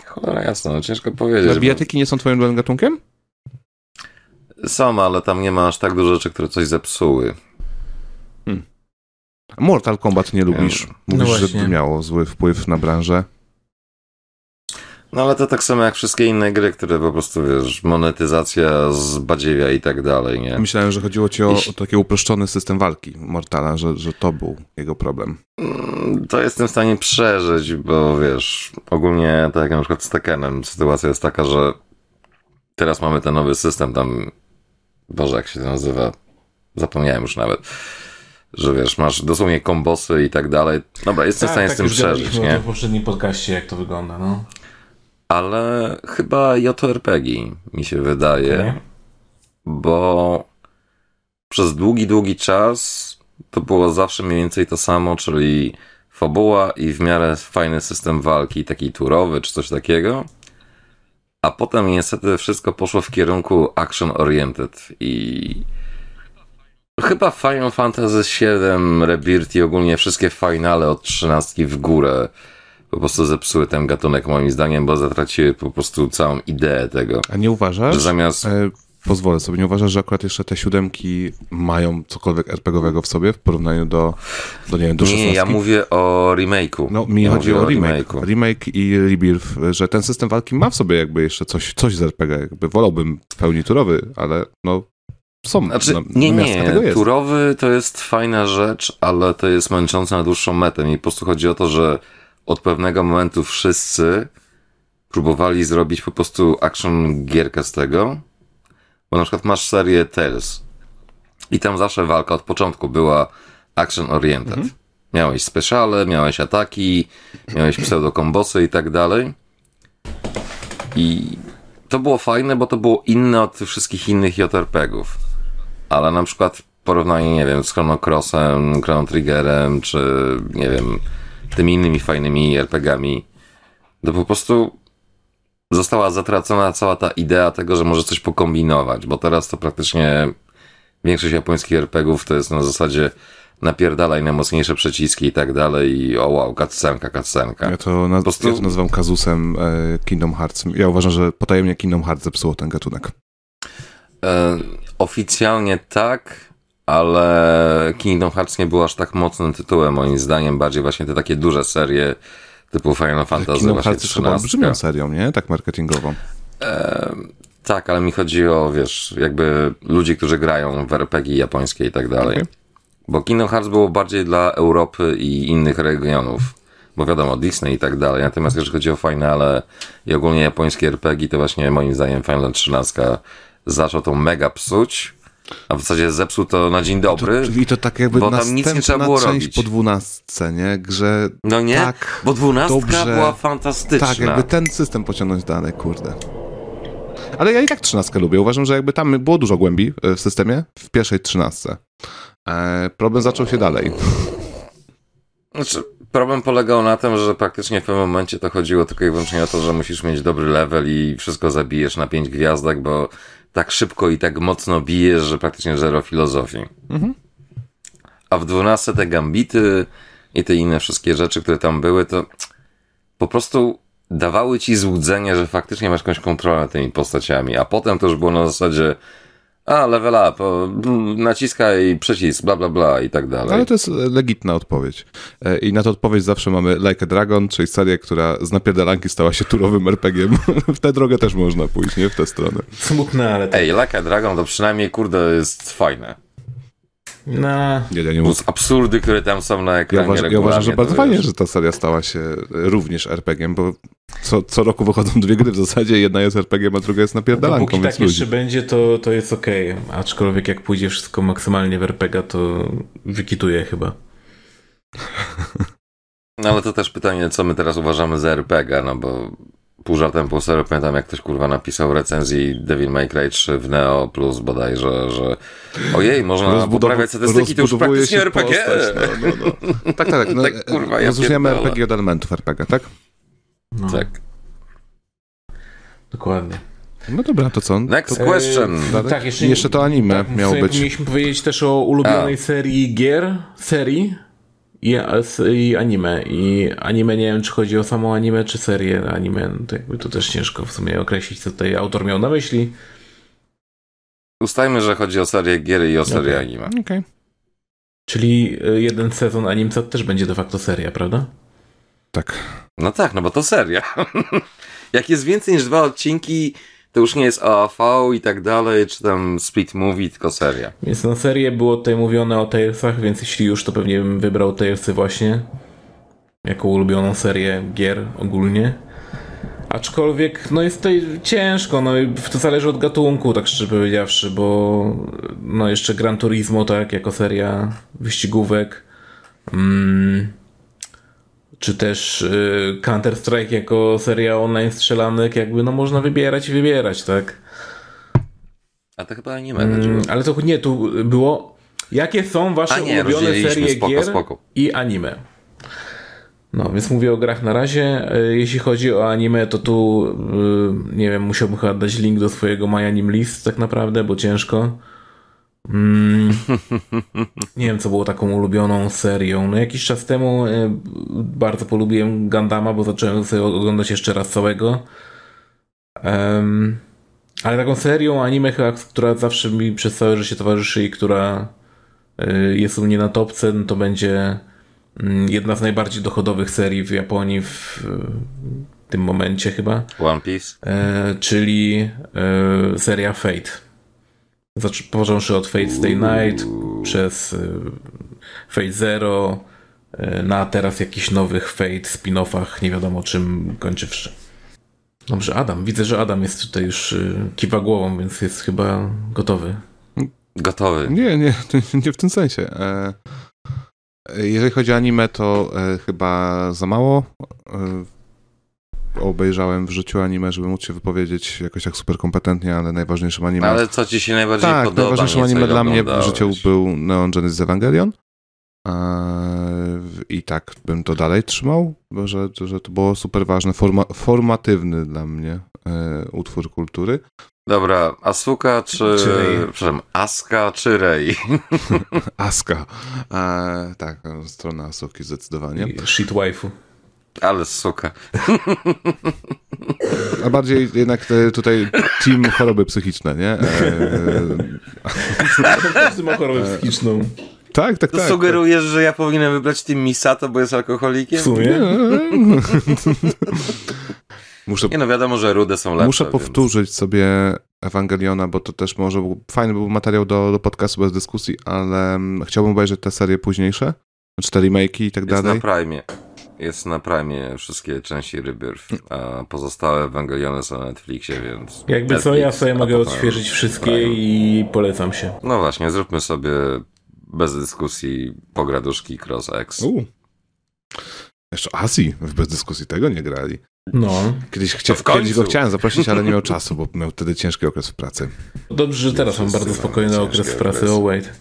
Cholera jasno, no ciężko powiedzieć. A bijatyki bo... nie są twoim gatunkiem? Są, ale tam nie ma aż tak dużo rzeczy, które coś zepsuły. Hmm. Mortal Kombat nie lubisz. Mówisz, no że miało zły wpływ na branżę. No ale to tak samo jak wszystkie inne gry, które po prostu, wiesz, monetyzacja z badziewia i tak dalej, nie? Myślałem, że chodziło ci o, o taki uproszczony system walki Mortala, że, że to był jego problem. Mm, to jestem w stanie przeżyć, bo wiesz, ogólnie tak jak na przykład z Tekkenem, sytuacja jest taka, że teraz mamy ten nowy system tam, Boże, jak się to nazywa? Zapomniałem już nawet że wiesz, masz dosłownie kombosy i tak dalej. Dobra, jestem tak, w stanie tak, z tym przeżyć, nie? w poprzednim podcaście, jak to wygląda, no ale chyba JRPG mi się wydaje, okay. bo przez długi, długi czas to było zawsze mniej więcej to samo, czyli fabuła i w miarę fajny system walki, taki turowy czy coś takiego. A potem niestety wszystko poszło w kierunku action oriented i chyba Final Fantasy VII Rebirth i ogólnie wszystkie finale od 13 w górę po prostu zepsuły ten gatunek moim zdaniem, bo zatraciły po prostu całą ideę tego. A nie uważasz? Że zamiast... E, pozwolę sobie, nie uważasz, że akurat jeszcze te siódemki mają cokolwiek RPGowego w sobie w porównaniu do, do nie wiem, do Nie, ja mówię o remake'u. No, mi ja chodzi o, remake. Remake'u. Remake i Rebirth, że ten system walki ma w sobie jakby jeszcze coś, coś z RPG. Jakby wolałbym w pełni turowy, ale no są. Znaczy, no, nie, nie, turowy to jest fajna rzecz, ale to jest męczące na dłuższą metę. Mi po prostu chodzi o to, że od pewnego momentu wszyscy próbowali zrobić po prostu action gierkę z tego, bo na przykład masz serię Tales i tam zawsze walka od początku była action oriented. Mhm. Miałeś speciale, miałeś ataki, miałeś pseudo-kombosy i tak dalej. I to było fajne, bo to było inne od tych wszystkich innych JRPG-ów. Ale na przykład porównanie, nie wiem, z Chrono Crossem, Chrono Triggerem, czy nie wiem, tymi innymi fajnymi RPGami, to po prostu została zatracona cała ta idea tego, że może coś pokombinować, bo teraz to praktycznie większość japońskich RPGów to jest na zasadzie napierdalaj na mocniejsze przyciski i tak dalej i o wow, cutscenka, cutscenka. Ja to, naz prostu... ja to nazywam kazusem e, Kingdom Hearts. Ja uważam, że potajemnie Kingdom Hearts zepsuło ten gatunek. E, oficjalnie tak, ale Kingdom Hearts nie był aż tak mocnym tytułem, moim zdaniem, bardziej właśnie te takie duże serie typu Final Fantasy Kingdom Hearts jest chyba olbrzymią serią, nie? Tak marketingową. E, tak, ale mi chodzi o, wiesz, jakby ludzi, którzy grają w RPG japońskie i tak dalej. Okay. Bo Kingdom Hearts było bardziej dla Europy i innych regionów. Bo wiadomo, Disney i tak dalej. Natomiast jeżeli chodzi o finale i ogólnie japońskie RPG, to właśnie moim zdaniem Final 13 zaczął to mega psuć. A w zasadzie zepsuł to na dzień dobry. I to, i to tak jakby bo tam nic nie trzeba było robić. po dwunastce, nie? Grze no nie, tak bo dwunastka dobrze, była fantastyczna. Tak, jakby ten system pociągnąć dalej, kurde. Ale ja i tak trzynastkę lubię. Uważam, że jakby tam było dużo głębi e, w systemie w pierwszej trzynastce. E, problem zaczął się dalej. Znaczy, problem polegał na tym, że praktycznie w pewnym momencie to chodziło tylko i wyłącznie o to, że musisz mieć dobry level i wszystko zabijesz na pięć gwiazdek, bo tak szybko i tak mocno bijesz, że praktycznie zero filozofii. Mhm. A w 12 te gambity i te inne wszystkie rzeczy, które tam były, to po prostu dawały ci złudzenie, że faktycznie masz jakąś kontrolę nad tymi postaciami, a potem to już było na zasadzie a, level up, o, naciskaj przycisk, bla, bla, bla i tak dalej. Ale to jest legitna odpowiedź. E, I na tę odpowiedź zawsze mamy Like a Dragon, czyli serię, która z napierdalanki stała się turowym RPG-iem. (laughs) w tę drogę też można pójść, nie? W tę stronę. Smutne, ale... Tak. Ej, Like a Dragon to przynajmniej, kurde, jest fajne. No. Nie, ja nie mówię. absurdy, które tam są na ekranie. Ja, uważam, ja uważam, że bardzo fajnie, że ta seria stała się również RPG-iem, bo co, co roku wychodzą dwie gry w zasadzie. Jedna jest RPG, a druga jest napierdalanką. Dopóki tak jeszcze będzie, to, to jest okej. Okay. Aczkolwiek jak pójdzie wszystko maksymalnie w RPG, to wykituje chyba. (laughs) No ale to też pytanie, co my teraz uważamy za RPG, no bo pół żartem, pół serio pamiętam, jak ktoś kurwa napisał recenzji Devil May Cry 3 w Neo Plus bodajże, że ojej, można Rozbudow- poprawiać statystyki, to już praktycznie RPG. Postać, no, no, no. (laughs) Tak, tak, no, tak kurwa, ja rozróżniamy RPG od elementów RPG, tak? No. Tak. Dokładnie. No dobra, to co? Next to, question. E, tak, jeszcze, jeszcze to anime tak, miało być. Mieliśmy powiedzieć też o ulubionej A. serii gier, serii i, i anime. I anime nie wiem, czy chodzi o samą anime, czy serię anime. No to jakby to też ciężko w sumie określić, co tutaj autor miał na myśli. Ustajmy, że chodzi o serię gier i o serię okay. anime. Okay. Czyli e, jeden sezon animca też będzie de facto seria, prawda? Tak. No tak, no bo to seria. (laughs) Jak jest więcej niż dwa odcinki, to już nie jest AAV i tak dalej, czy tam split movie, tylko seria. Więc na serię było tutaj mówione o Talesach, więc jeśli już, to pewnie bym wybrał Talesy właśnie jako ulubioną serię gier ogólnie. Aczkolwiek, no jest tutaj ciężko, no to zależy od gatunku, tak szczerze powiedziawszy, bo no jeszcze Gran Turismo, tak, jako seria wyścigówek. Mm czy też y, Counter-Strike jako seria online strzelanek, jakby no można wybierać i wybierać, tak? A to chyba będę. Mm, ale to nie, tu było jakie są wasze nie, ulubione serie spoko, gier spoko. i anime. No, więc mówię o grach na razie. Y, jeśli chodzi o anime, to tu y, nie wiem, musiałbym chyba dać link do swojego My Anime List tak naprawdę, bo ciężko. Mm, (laughs) nie wiem, co było taką ulubioną serią. No jakiś czas temu e, bardzo polubiłem Gandama, bo zacząłem sobie oglądać jeszcze raz całego. Um, ale taką serią anime chyba, która zawsze mi przez całe życie towarzyszy i która e, jest u mnie na topce, no to będzie mm, jedna z najbardziej dochodowych serii w Japonii w, w tym momencie chyba. One Piece? E, czyli e, seria Fate począwszy od Fate Stay Night, przez y, Fate Zero, y, na teraz jakichś nowych Fate spin-offach, nie wiadomo czym kończywszy. Dobrze, Adam. Widzę, że Adam jest tutaj już y, kiwa głową, więc jest chyba gotowy. Gotowy. Nie, nie, nie w tym sensie. E, jeżeli chodzi o anime, to e, chyba za mało e, obejrzałem w życiu anime, żeby móc się wypowiedzieć jakoś tak super kompetentnie, ale najważniejszym anime... Ale co ci się najbardziej tak, podoba? najważniejszym anime dla mnie w życiu był Neon Genesis Evangelion. I tak bym to dalej trzymał, bo że, że to było super ważne, forma, formatywny dla mnie e, utwór kultury. Dobra, Asuka czy... Czy? Przepraszam, Aska czy Rei? (laughs) Aska. E, tak, strona Asuki zdecydowanie. Shit waifu. Ale suka. A bardziej jednak tutaj team choroby psychiczne, nie? E, Każdy ma chorobę psychiczną. tak, tak, To tak. sugerujesz, że ja powinienem wybrać Team Misato, bo jest alkoholikiem? W sumie. (laughs) Muszę, Nie no, wiadomo, że rude są lepsze. muszę więc- powtórzyć sobie Ewangeliona, bo to też może był, fajny był materiał do, do podcastu bez dyskusji, ale mm, chciałbym obejrzeć te serie późniejsze, znaczy te remake'i i tak Jest dalej. na Prime. Jest na Prime wszystkie części Rebirth, a pozostałe Ewangeliony są na Netflixie, więc... Jakby co, Netflix, ja sobie mogę odświeżyć wszystkie Prime. i polecam się. No właśnie, zróbmy sobie bez dyskusji pograduszki Cross X. U. Jeszcze Azji w bez dyskusji tego nie grali. No. Kiedyś, chcia, kiedyś go chciałem zaprosić, ale nie miał czasu, bo miał wtedy ciężki okres w pracy. Dobrze, że teraz mam bardzo spokojny okres w pracy. okresy. Oh wait.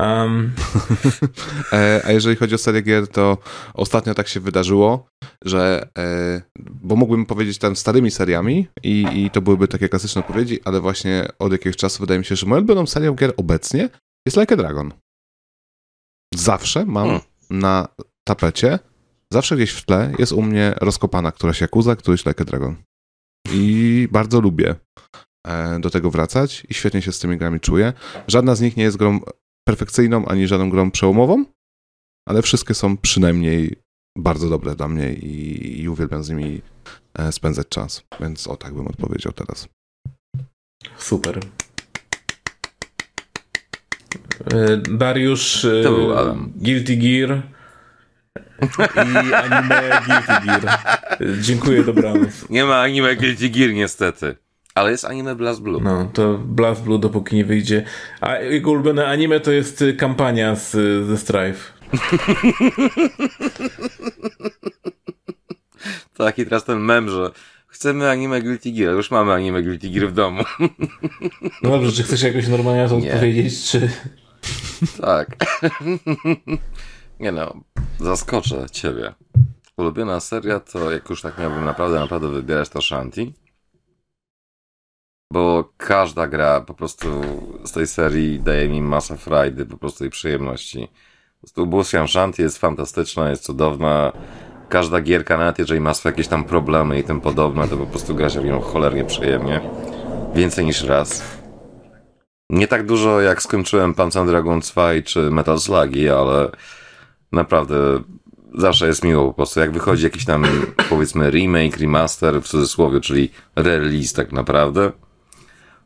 Um, (laughs) a jeżeli chodzi o serię gier, to ostatnio tak się wydarzyło, że. E, bo mógłbym powiedzieć tam starymi seriami i, i to byłyby takie klasyczne odpowiedzi, ale właśnie od jakiegoś czasu wydaje mi się, że moją ulubioną serią gier obecnie jest Like a Dragon. Zawsze mam Hmm. na tapecie, zawsze gdzieś w tle jest u mnie rozkopana któraś Yakuza, któryś Like a Dragon. I bardzo lubię e, do tego wracać i świetnie się z tymi grami czuję. Żadna z nich nie jest grą perfekcyjną, ani żadną grą przełomową, ale wszystkie są przynajmniej bardzo dobre dla mnie i, i uwielbiam z nimi e, spędzać czas. Więc o tak bym odpowiedział teraz. super. E, Dariusz, e, To był Adam. Guilty Gear i anime Guilty Gear. E, (laughs) Dziękuję, dobranoc. Nie ma anime Guilty Gear niestety. Ale jest anime Blast Blue. No, to Blast Blue dopóki nie wyjdzie. A jego ulubione anime to jest y, kampania z, ze Strife. (laughs) Taki teraz ten mem, że chcemy anime Guilty Gear. Już mamy anime Guilty Gear w domu. (laughs) No dobrze, czy chcesz jakoś normalnie to odpowiedzieć, czy... tak. (laughs) Nie no, zaskoczę ciebie. Ulubiona seria to, jak już tak miałbym naprawdę, naprawdę wybierać, to Shanti. Bo każda gra po prostu z tej serii daje mi masę frajdy, po prostu i przyjemności. Po prostu ubóstwiam Shanti, jest fantastyczna, jest cudowna. Każda gierka, nawet jeżeli ma swoje jakieś tam problemy i tym podobne, to po prostu gra się w nią cholernie przyjemnie. Więcej niż raz. Nie tak dużo jak skończyłem Panzer Dragon 2 czy Metal Slugi, ale naprawdę zawsze jest miło po prostu. Jak wychodzi jakiś tam powiedzmy remake, remaster w cudzysłowie, czyli release tak naprawdę,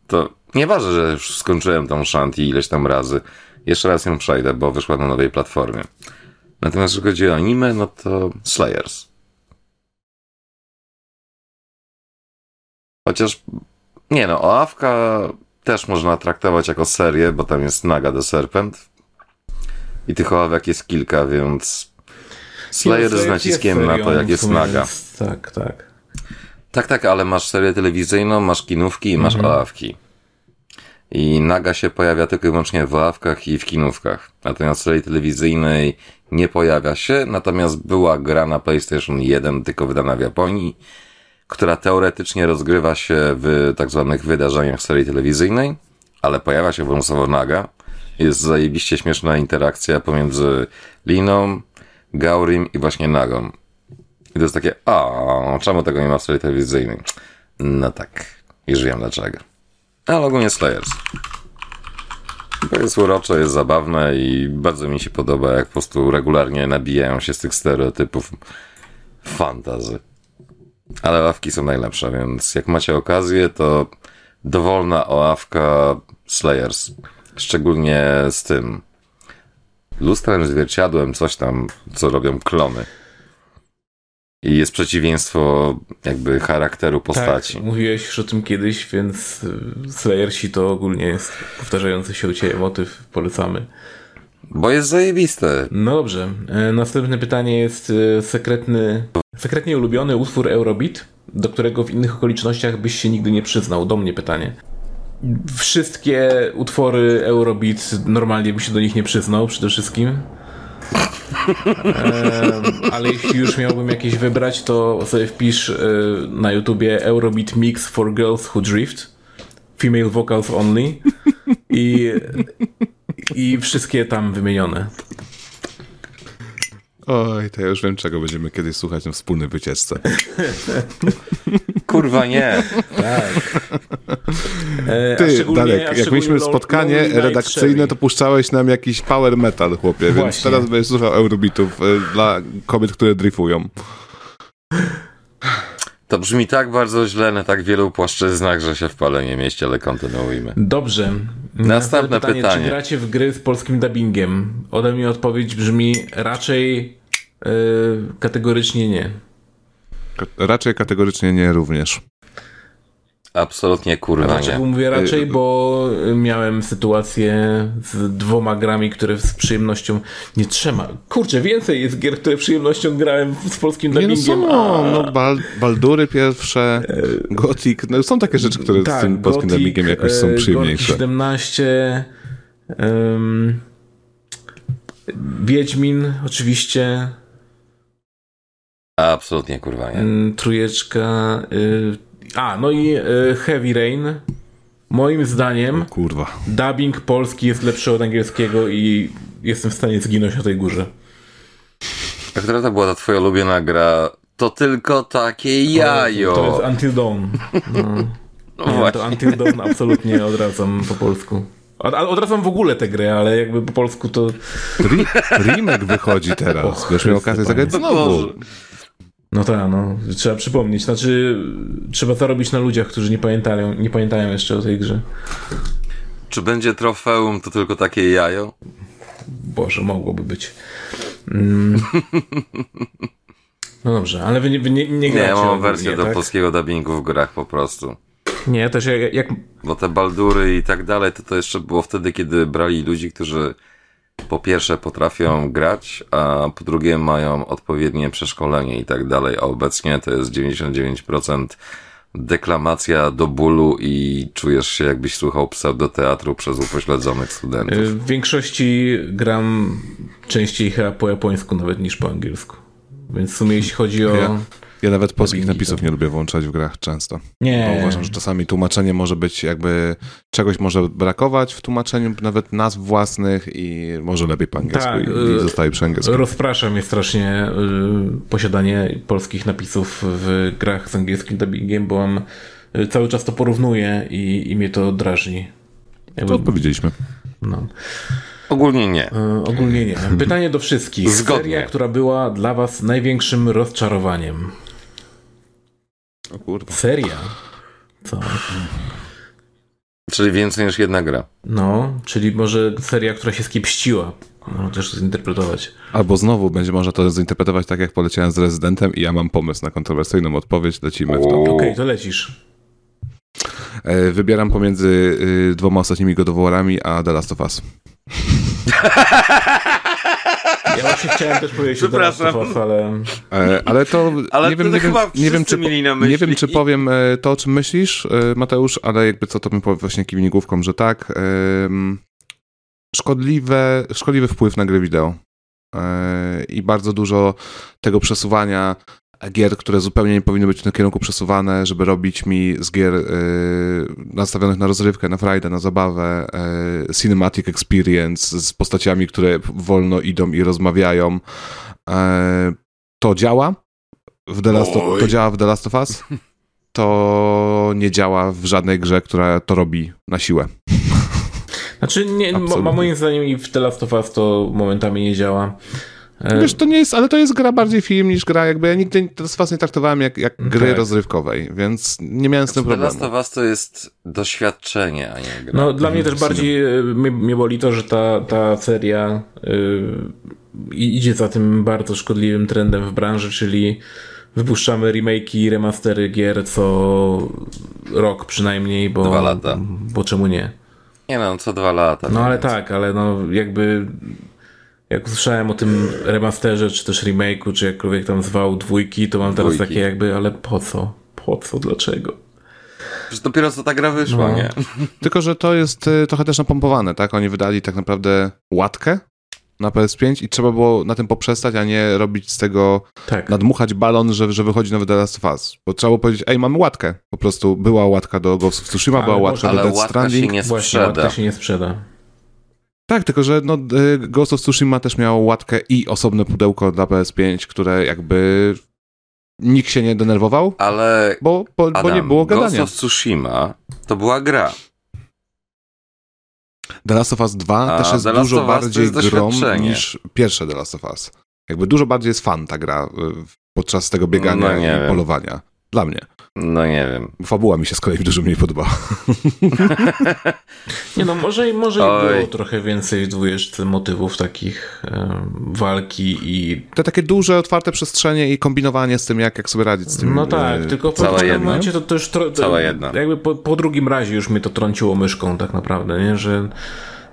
to nieważne, że już skończyłem tą Shanti ileś tam razy. Jeszcze raz ją przejdę, bo wyszła na nowej platformie. Natomiast jeżeli chodzi o anime, no to Slayers. Chociaż, nie no, Oawka też można traktować jako serię, bo tam jest Naga the Serpent. I tych oławek jest kilka, więc Slayer z naciskiem na to, jak jest Naga. Tak, tak. Tak, tak, ale masz serię telewizyjną, masz kinówki i masz Mhm. I Naga się pojawia tylko i wyłącznie w oławkach i w kinówkach. Natomiast w serii telewizyjnej nie pojawia się, natomiast była gra na PlayStation 1, tylko wydana w Japonii, która teoretycznie rozgrywa się w tak zwanych wydarzeniach serii telewizyjnej, ale pojawia się wąsowo Naga. Jest zajebiście śmieszna interakcja pomiędzy Liną, Gaurim i właśnie Nagą. I to jest takie, a czemu tego nie ma w serii telewizyjnej? No tak, już wiem dlaczego. Ale ogólnie Slayers. To jest urocze, jest zabawne i bardzo mi się podoba, jak po prostu regularnie nabijają się z tych stereotypów fantazy. Ale ławki są najlepsze, więc jak macie okazję, to dowolna oławka Slayers. Szczególnie z tym lustrem, zwierciadłem, coś tam, co robią klony. I jest przeciwieństwo jakby charakteru postaci. Tak, mówiłeś już o tym kiedyś, więc y, Slayersi to ogólnie jest powtarzający się u Ciebie motyw, polecamy. Bo jest zajebiste. No dobrze, e, następne pytanie jest e, sekretny, sekretnie ulubiony utwór Eurobeat, do którego w innych okolicznościach byś się nigdy nie przyznał. Do mnie pytanie. Wszystkie utwory Eurobeat normalnie bym się do nich nie przyznał przede wszystkim. Ale jeśli już miałbym jakieś wybrać, to sobie wpisz e, na YouTubie Eurobeat Mix for Girls Who Drift. Female vocals only. I, i wszystkie tam wymienione. Oj, to ja już wiem, czego będziemy kiedyś słuchać na wspólnej wycieczce. (laughs) Kurwa nie. Tak. E, Ty, Darek, jak mieliśmy spotkanie redakcyjne, to puszczałeś nam jakiś power metal, chłopie, więc Właśnie. teraz będziesz słuchał Eurobitów y, dla kobiet, które dryfują. To brzmi tak bardzo źle na tak wielu płaszczyznach, że się w pale nie mieści, ale kontynuujmy. Dobrze. Następne pytanie, pytanie. Czy gracie w gry z polskim dubbingiem? Ode mnie odpowiedź brzmi raczej yy, kategorycznie nie. Raczej kategorycznie nie również. Absolutnie kurwa Dlaczego nie. mówię raczej, y, bo miałem sytuację z dwoma grami, które z przyjemnością, nie trzema, kurczę, więcej jest gier, które przyjemnością grałem z polskim no dubbingiem. No, a... no Bal Baldury pierwsze, Gothic, no są takie rzeczy, które tak, z tym polskim Gothic, dubbingiem jakoś są przyjemniejsze. Gothic 17, um, Wiedźmin oczywiście. Absolutnie kurwa nie. Trójeczka, y a, no i e, Heavy Rain. Moim zdaniem kurwa. dubbing polski jest lepszy od angielskiego i jestem w stanie zginąć na tej górze. A która to była ta twoja ulubiona gra? To tylko takie jajo. To jest Until Dawn. No. No Nie, to Until Dawn absolutnie odradzam po polsku. Odradzam w ogóle tę grę, ale jakby po polsku to... remake wychodzi teraz. Och, Wiesz, miał okazję zagrać znowu. No tak, no. Trzeba przypomnieć. Znaczy, trzeba zarobić na ludziach, którzy nie pamiętają, nie pamiętają jeszcze o tej grze. Czy będzie trofeum to tylko takie jajo? Boże, mogłoby być. Mm. No dobrze, ale wy nie, wy nie, nie gracie. Nie, mam wersję do tak? polskiego dubbingu w grach po prostu. Nie, też jak, jak... Bo te baldury i tak dalej, to to jeszcze było wtedy, kiedy brali ludzi, którzy po pierwsze potrafią grać, a po drugie mają odpowiednie przeszkolenie i tak dalej, a obecnie to jest 99% deklamacja do bólu i czujesz się jakbyś słuchał pseudoteatru przez upośledzonych studentów. W większości gram częściej chyba po japońsku nawet niż po angielsku. Więc w sumie jeśli chodzi o... Ja ja nawet polskich napisów nie lubię włączać w grach często. Nie. Bo uważam, że czasami tłumaczenie może być jakby czegoś może brakować w tłumaczeniu nawet nazw własnych i może lepiej po angielsku tak, i, i y, zostaje przy angielsku. Rozpraszam mnie strasznie y, posiadanie polskich napisów w grach z angielskim dubbingiem, bo mam y, cały czas to porównuję i, i mnie to drażni. Jakby... To odpowiedzieliśmy. No. Ogólnie nie. Ogólnie nie. Pytanie do wszystkich. Zgodnie. Seria, która była dla was największym rozczarowaniem. O kurwa. Seria? Co? Czyli więcej niż jedna gra. No, czyli może seria, która się skiepściła. Można też zinterpretować. Albo znowu będzie można to zinterpretować tak, jak poleciałem z Rezydentem i ja mam pomysł na kontrowersyjną odpowiedź. Lecimy w to. Okej, okay, to lecisz. E, wybieram pomiędzy y, dwoma ostatnimi godoworami a The Last of Us. (laughs) Ja właśnie chciałem też powiedzieć Przepraszam. Was, ale... E, ale to ale nie, wiem, nie, wiem, nie, wiem, czy, nie wiem, czy powiem e, to, o czym myślisz, e, Mateusz, ale jakby co to bym powiedział właśnie kiwnigłówką, że tak. Szkodliwe, szkodliwy wpływ na gry wideo. I bardzo dużo tego przesuwania gier, które zupełnie nie powinny być w tym kierunku przesuwane, żeby robić mi z gier y, nastawionych na rozrywkę, na frajdę, na zabawę, y, cinematic experience z postaciami, które wolno idą i rozmawiają. Y, to działa w The Last of, to działa w The Last of Us. To nie działa w żadnej grze, która to robi na siłę. Znaczy, nie, moim zdaniem i w The Last of Us to momentami nie działa. E, Wiesz, to nie jest, ale to jest gra bardziej film niż gra, jakby ja nigdy z was nie traktowałem jak, jak gry tak. rozrywkowej, więc nie miałem z tym problemu. Dla was to jest doświadczenie, a nie gra. No, dla mnie też bardziej e, mnie, mnie boli to, że ta, ta seria yy, idzie za tym bardzo szkodliwym trendem w branży, czyli wypuszczamy remake'i, remastery gier co rok przynajmniej, bo, Dwa lata. bo czemu nie? Nie no, co dwa lata. No ale więcej. tak, ale no jakby jak usłyszałem o tym remasterze, czy też remake'u, czy jakkolwiek tam zwał dwójki, to mam teraz Dwójki. takie jakby, ale po co? Po co? Dlaczego? Przecież dopiero co ta gra wyszła, No. nie? (laughs) Tylko, że to jest y, trochę też napompowane, tak? Oni wydali tak naprawdę łatkę na PS5 i trzeba było na tym poprzestać, a nie robić z tego, Tak. nadmuchać balon, że, że wychodzi nowy The Last of Us. Bo trzeba było powiedzieć, ej, mamy łatkę. Po prostu była łatka do Ghost of Tsushima, była łatka do Ale Death łatka się Stranding. nie Właśnie, sprzeda. łatka się nie sprzeda. Tak, tylko że no, y, Ghost of Tsushima też miało łatkę i osobne pudełko dla PS5, które jakby nikt się nie denerwował, Ale bo, bo, bo Adam, nie było Ghost gadania. of Tsushima to była gra. The Last of Us 2 A też jest dużo bardziej doświadczenie. niż pierwsze The Last of Us. Jakby dużo bardziej jest fan ta gra y, podczas tego biegania No i wiem. polowania. Dla mnie. No nie wiem. Fabuła mi się z kolei dużo mniej podobała. (laughs) Nie no, może, może i było trochę więcej w dwójeczce motywów takich em, walki i... Te takie duże, otwarte przestrzenie i kombinowanie z tym, jak, jak sobie radzić z tym. No tak, y, tylko w Cała pewnym jedna. momencie to, to już... Tro, Cała jedna. Jakby po, po drugim razie już mnie to trąciło myszką tak naprawdę, nie? Że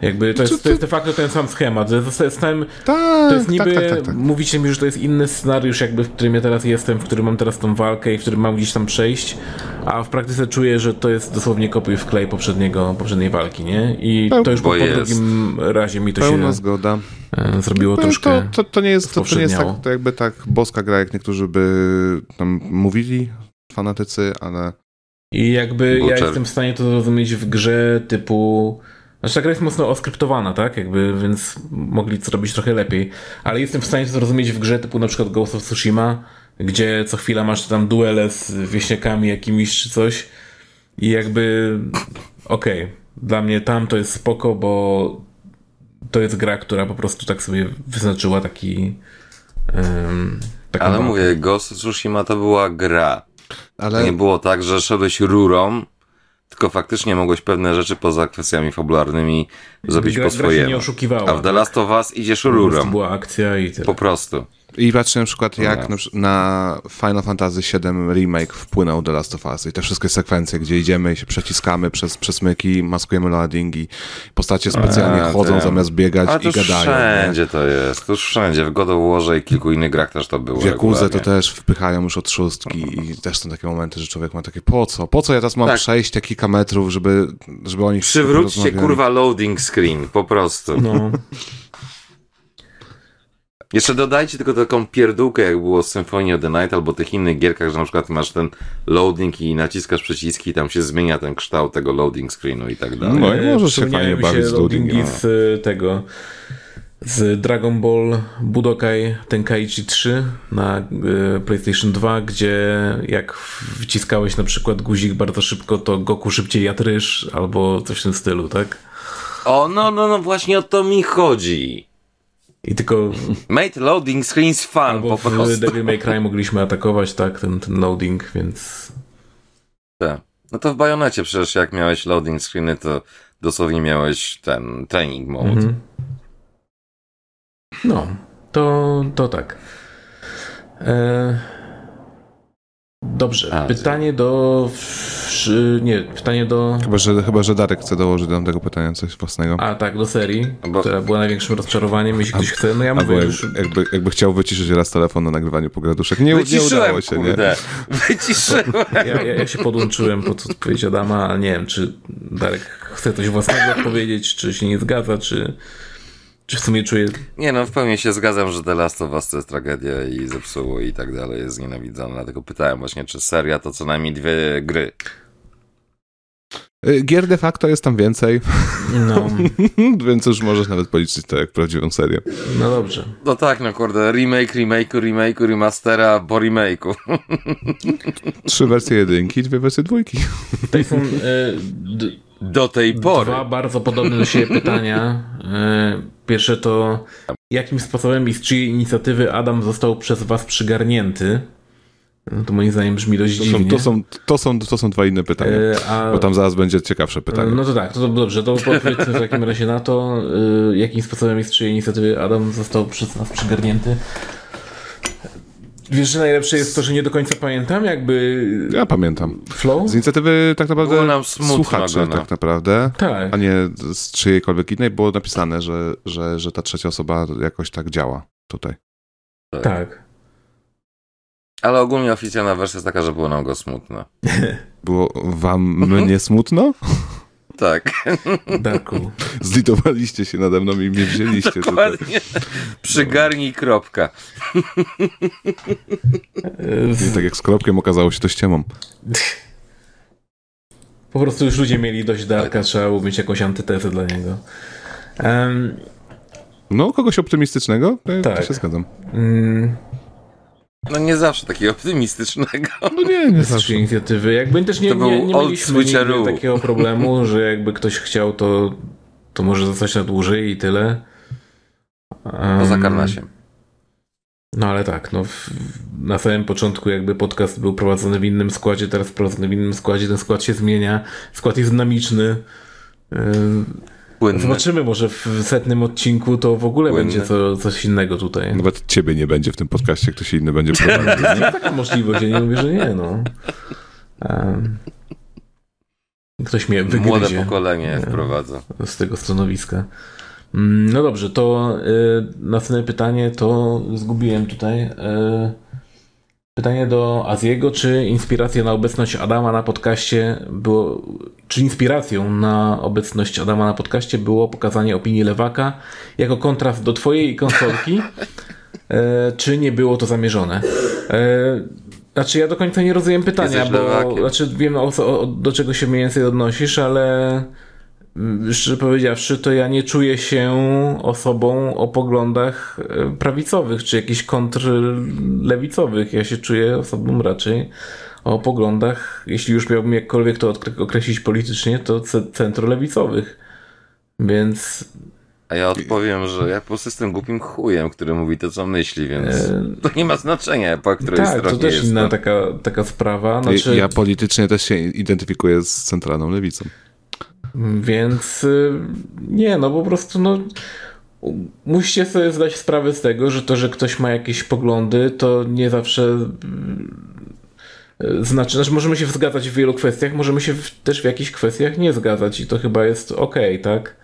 jakby to jest, to jest de facto ten sam schemat. Zostałem, Tak, to jest niby, tak, tak, tak, tak. mówicie mi, że to jest inny scenariusz jakby, w którym ja teraz jestem, w którym mam teraz tą walkę i w którym mam gdzieś tam przejść, a w praktyce czuję, że to jest dosłownie kopiuj w klej poprzedniego, poprzedniej walki, nie? I to już po, Bo po drugim razie mi to Pełna się zgoda. e, zrobiło To, troszkę... to, to, to nie jest, to, to nie jest tak, to jakby tak boska gra, jak niektórzy by tam mówili, fanatycy, ale I jakby ja Butcher. jestem w stanie to zrozumieć w grze typu. Znaczy ta gra jest mocno oskryptowana, tak? Jakby, więc mogli to robić trochę lepiej. Ale jestem w stanie to zrozumieć w grze typu na przykład Ghost of Tsushima, gdzie co chwila masz tam duele z wieśniakami jakimiś czy coś. I jakby okej, dla mnie tam to jest spoko, bo to jest gra, która po prostu tak sobie wyznaczyła taki. Um, taką Ale mówię, Ghost of Tsushima to była gra. ale Nie było tak, że szedłeś rurą, tylko faktycznie mogłeś pewne rzeczy poza kwestiami fabularnymi zrobić gra, po gra się swojemu. nie oszukiwała. A w The Last of Us idziesz rurą. była akcja i tyle. Po prostu. I patrzcie na przykład, jak No. na, Final Fantasy VII Remake wpłynął The Last of Us i te wszystkie sekwencje, gdzie idziemy i się przeciskamy przez przesmyki, maskujemy loadingi, postacie specjalnie A, chodzą tak. zamiast biegać Ale i już gadają. nie? wszędzie to jest. To już wszędzie. W God of Warze i kilku innych grach też to było. W Jakuzę to też wpychają już od szóstki i (laughs) też są takie momenty, że człowiek ma takie, po co? Po co ja teraz mam Tak. przejść te kilka metrów, żeby, żeby oni Przywróćcie kurwa loading screen, po prostu. No. (laughs) Jeszcze dodajcie tylko taką pierdółkę, jak było z Symphony of the Night albo tych innych gierkach, że na przykład masz ten loading i naciskasz przyciski i tam się zmienia ten kształt tego loading screenu i tak dalej. No i E, możesz się fajnie bawić z loadingi loadingiem. z e, tego z Dragon Ball Budokai Tenkaichi 3 na e, PlayStation 2, gdzie jak wciskałeś na przykład guzik bardzo szybko, to Goku szybciej jadł ryż albo coś w tym stylu, tak? O, no, no, no, właśnie o to mi chodzi. I tylko Made loading screens fun, albo po w prostu. Devil May Cry mogliśmy atakować, tak, ten, ten loading, więc Tak. No to w Bajonecie przecież jak miałeś loading screeny, to dosłownie miałeś ten training mode. Mhm. No, to, to tak. E... Dobrze, A, pytanie do... Nie, pytanie do... Chyba że, chyba, że Darek chce dołożyć do tego pytania coś własnego. A, tak, do serii, Bo- która była największym rozczarowaniem, jeśli ktoś chce. No ja mówię jak, już... jakby, jakby chciał wyciszyć raz telefon na nagrywaniu pograduszek. Nie, nie Wyciszyłem, udało się, nie? kurde. Wyciszyłem. Ja, ja, ja się podłączyłem pod odpowiedź Adama, ale nie wiem, czy Darek chce coś własnego odpowiedzieć, czy się nie zgadza, czy, czy w sumie czuje... Nie no, w pełni się zgadzam, że The Last of Us to jest tragedia i zepsuło i tak dalej, jest nienawidzone. Dlatego pytałem właśnie, czy seria to co najmniej dwie gry. Y, Gier de facto jest tam więcej, No, (laughs) więc już możesz nawet policzyć to jak prawdziwą serię. no dobrze. No tak, no kurde, remake, remake'u, remake'u, remastera po remake'u. (laughs) Trzy wersje jedynki, dwie wersje dwójki. (laughs) E, d- Do tej pory. dwa bardzo podobne do siebie pytania. E, pierwsze to, jakim sposobem i z czyjej inicjatywy Adam został przez was przygarnięty? No to moim zdaniem brzmi dość To dziwnie. są, to, są, to, są, to są dwa inne pytania. E, a, Bo tam zaraz będzie ciekawsze pytanie. No to tak, to dobrze, to odpowiedzmy w takim razie na to, y, jakim sposobem i z czyjej inicjatywy Adam został przez nas przygarnięty. Wiesz, że najlepsze jest to, że nie do końca pamiętam, jakby. Ja pamiętam. Flow? Z inicjatywy tak naprawdę Było nam smutno słuchaczy no. tak naprawdę, Tak. a nie z czyjejkolwiek innej było napisane, że, że, że ta trzecia osoba jakoś tak działa tutaj. Tak. Ale ogólnie oficjalna wersja jest taka, że było nam go smutno. Było wam Mhm. mnie smutno? (laughs) Tak, Darku. Zlitowaliście się nade mną i mnie wzięliście tutaj. dokładnie. Przygarnij kropka. I tak jak z kropkiem okazało się to ściemą. Po prostu już ludzie mieli dość Darka, trzeba było mieć jakąś antytezę dla niego. Em, No, kogoś optymistycznego? To Tak. się zgadzam. mm, No nie zawsze takiego optymistycznego. No nie, nie zawsze. inicjatywy. Jakby też nie, To nie, nie mieliśmy takiego problemu, (laughs) że jakby ktoś chciał, to, to może zostać na dłużej i tyle. Em, Poza Karnasiem. No ale tak, no w, na samym początku jakby podcast był prowadzony w innym składzie, teraz prowadzony w innym składzie, ten skład się zmienia, skład jest dynamiczny. Ym, Płynny. Zobaczymy, może w setnym odcinku to w ogóle Płynny. będzie co, coś innego tutaj. Nawet ciebie nie będzie w tym podcaście, ktoś inny będzie prowadził. (laughs) Jest taka możliwość, ja nie mówię, że nie, no. Ktoś mnie Młode wygryzie pokolenie Nie. wprowadza. z tego stanowiska. Mm, No dobrze, to y, następne pytanie to zgubiłem tutaj. Y, pytanie do Aziego, czy inspiracja na obecność Adama na podcaście było, czy inspiracją na obecność Adama na podcaście było pokazanie opinii Lewaka jako kontrast do twojej konsolki, y, czy nie było to zamierzone? Y, Znaczy, ja do końca nie rozumiem pytania, Jesteś bo lewakiem. znaczy, wiem o, o, do czego się mniej więcej odnosisz, ale szczerze powiedziawszy, to ja nie czuję się osobą o poglądach e, prawicowych, czy jakichś kontrlewicowych. Ja się czuję osobą raczej o poglądach, jeśli już miałbym jakkolwiek to określić politycznie, to ce- centrolewicowych. Więc A ja odpowiem, że ja po prostu jestem głupim chujem, który mówi to, co myśli, więc e, to nie ma znaczenia, po której tak, to stronie też jest. inna taka, taka sprawa. Znaczy, Ja politycznie też się identyfikuję z centralną lewicą. Więc y, nie, no po prostu no musicie sobie zdać sprawę z tego, że to, że ktoś ma jakieś poglądy, to nie zawsze y, znaczy, znaczy możemy się zgadzać w wielu kwestiach, możemy się w, też w jakichś kwestiach nie zgadzać i to chyba jest okej, tak?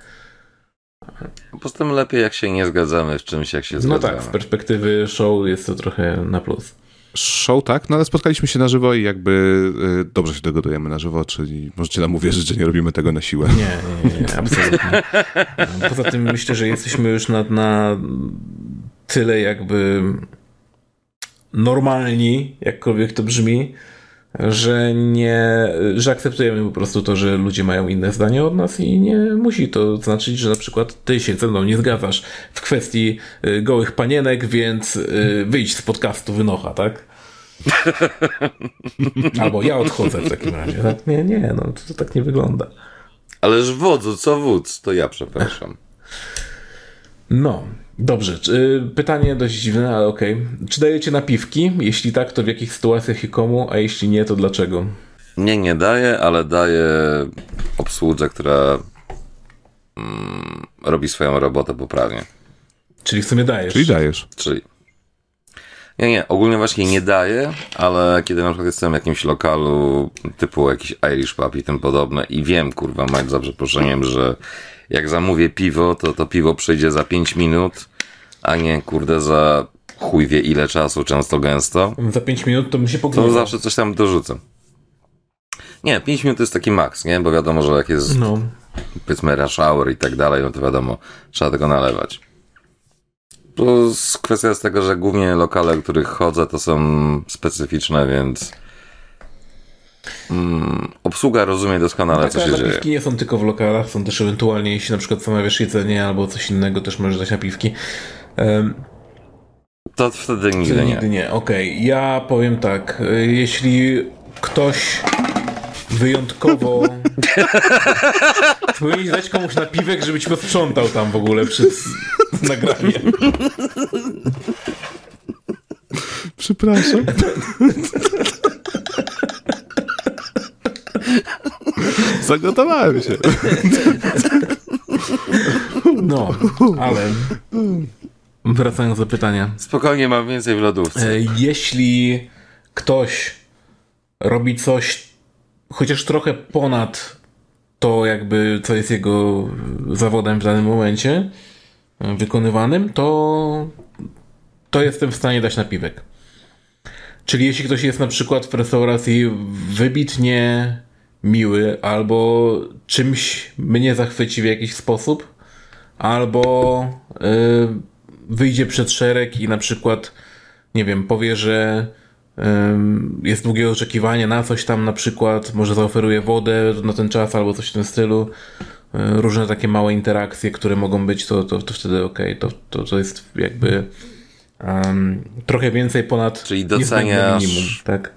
Poza tym lepiej, jak się nie zgadzamy w czymś, jak się No zgadzamy. tak, z perspektywy show jest to trochę na plus. Show tak, no ale spotkaliśmy się na żywo i jakby y, dobrze się dogadujemy na żywo, czyli możecie nam uwierzyć, że nie robimy tego na siłę. Nie, nie, nie, nie absolutnie. Poza tym myślę, że jesteśmy już na, na tyle jakby normalni, jakkolwiek to brzmi, że nie, że akceptujemy po prostu to, że ludzie mają inne zdanie od nas i nie musi to znaczyć, że na przykład ty się ze mną nie zgadzasz w kwestii y, gołych panienek, więc y, wyjdź z podcastu Wynocha, tak? (laughs) Albo ja odchodzę w takim razie. Tak? Nie, nie, no to, to tak nie wygląda. Ależ wodzu, co wódz? To ja przepraszam. No, dobrze. Y, Pytanie dość dziwne, ale okej. Czy dajecie napiwki? Jeśli tak, to w jakich sytuacjach i komu? A jeśli nie, to dlaczego? Nie, nie daję, ale daję obsłudze, która mm, robi swoją robotę poprawnie. Czyli w sumie dajesz. Czyli dajesz. Czyli. Nie, nie, ogólnie właśnie nie daję, ale kiedy na przykład jestem w jakimś lokalu typu jakiś Irish pub i tym podobne i wiem, kurwa, mać za przeproszeniem, że jak zamówię piwo, to to piwo przyjdzie za 5 minut, a nie, kurde, za chuj wie ile czasu, często gęsto, Za 5 minut to mi się to pogrywa. zawsze coś tam dorzucę. Nie, 5 minut to jest taki maks, nie? Bo wiadomo, że jak jest No, powiedzmy rush hour i tak dalej, no to wiadomo, trzeba tego nalewać. Plus kwestia jest tego, że głównie lokale, w których chodzę, to są specyficzne, więc mm, obsługa rozumie doskonale, co Takie się dzieje. napiwki nie są tylko w lokalach, są też ewentualnie, jeśli na przykład zamawiasz jedzenie albo coś innego, też możesz dać napiwki. Um, To wtedy nigdy Nigdy nie. Nigdy nie, okej. Ja powiem tak, y, jeśli ktoś wyjątkowo (laughs) powinien dać komuś napiwek, żeby ci posprzątał tam w ogóle przed (laughs) nagraniem. Przepraszam. (laughs) (laughs) Zagotowałem się. No, ale wracając do pytania. Spokojnie, mam więcej w lodówce. E, jeśli ktoś robi coś chociaż trochę ponad to jakby, co jest jego zawodem w danym momencie e, wykonywanym, to to jestem w stanie dać napiwek. Czyli jeśli ktoś jest na przykład w restauracji wybitnie miły, albo czymś mnie zachwyci w jakiś sposób, albo yy, wyjdzie przed szereg i na przykład, nie wiem, powie, że yy, jest długie oczekiwanie na coś tam, na przykład, może zaoferuje wodę na ten czas, albo coś w tym stylu. Yy, różne takie małe interakcje, które mogą być, to, to, to wtedy ok, to, to, to jest jakby um, trochę więcej ponad Czyli doceniasz minimum, tak?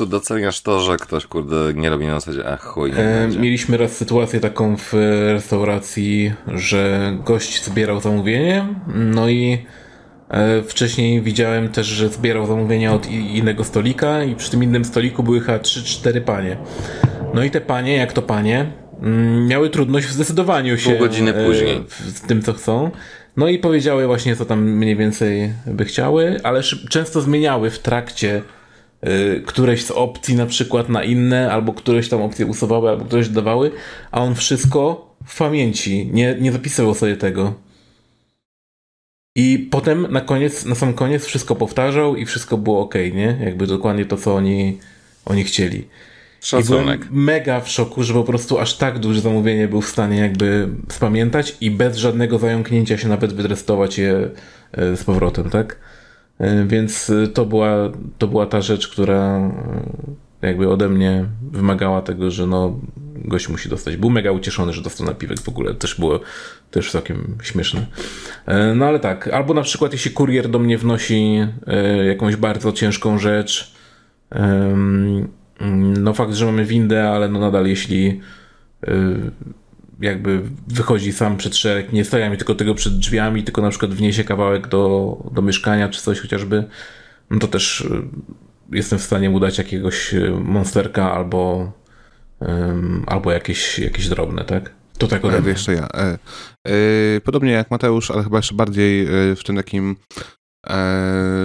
Prostu doceniasz to, że ktoś, kurde, nie robi na zasadzie, ach chuj, e, Mieliśmy raz sytuację taką w restauracji, że gość zbierał zamówienie, no i e, wcześniej widziałem też, że zbierał zamówienia od innego stolika i przy tym innym stoliku były chyba 3-4 panie. No i te panie, jak to panie, mm, miały trudność w zdecydowaniu się Pół godziny e, później. z tym, co chcą. No i powiedziały właśnie, co tam mniej więcej by chciały, ale często zmieniały w trakcie któreś z opcji na przykład na inne, albo któreś tam opcje usuwały, albo któreś dodawały, a on wszystko w pamięci, nie, nie zapisywał sobie tego. I potem na koniec, na sam koniec wszystko powtarzał i wszystko było ok, nie? Jakby dokładnie to, co oni, oni chcieli. Szacunek. I byłem mega w szoku, że po prostu aż tak duże zamówienie był w stanie jakby spamiętać i bez żadnego zająknięcia się nawet wydrestować je e, z powrotem, tak? E, więc e, to była, to była ta rzecz, która jakby ode mnie wymagała tego, że no gość musi dostać. Był mega ucieszony, że dostał napiwek w ogóle. Też było też całkiem śmieszne. No ale tak, albo na przykład jeśli kurier do mnie wnosi jakąś bardzo ciężką rzecz, no fakt, że mamy windę, ale no nadal jeśli jakby wychodzi sam przed szereg, nie stawia mi tylko tego przed drzwiami, tylko na przykład wniesie kawałek do, do mieszkania czy coś chociażby, no to też y, jestem w stanie mu dać jakiegoś y, monsterka albo albo jakieś, jakieś drobne, tak? To tak ode mnie. Jeszcze ja. E, e, podobnie jak Mateusz, ale chyba jeszcze bardziej e, w tym takim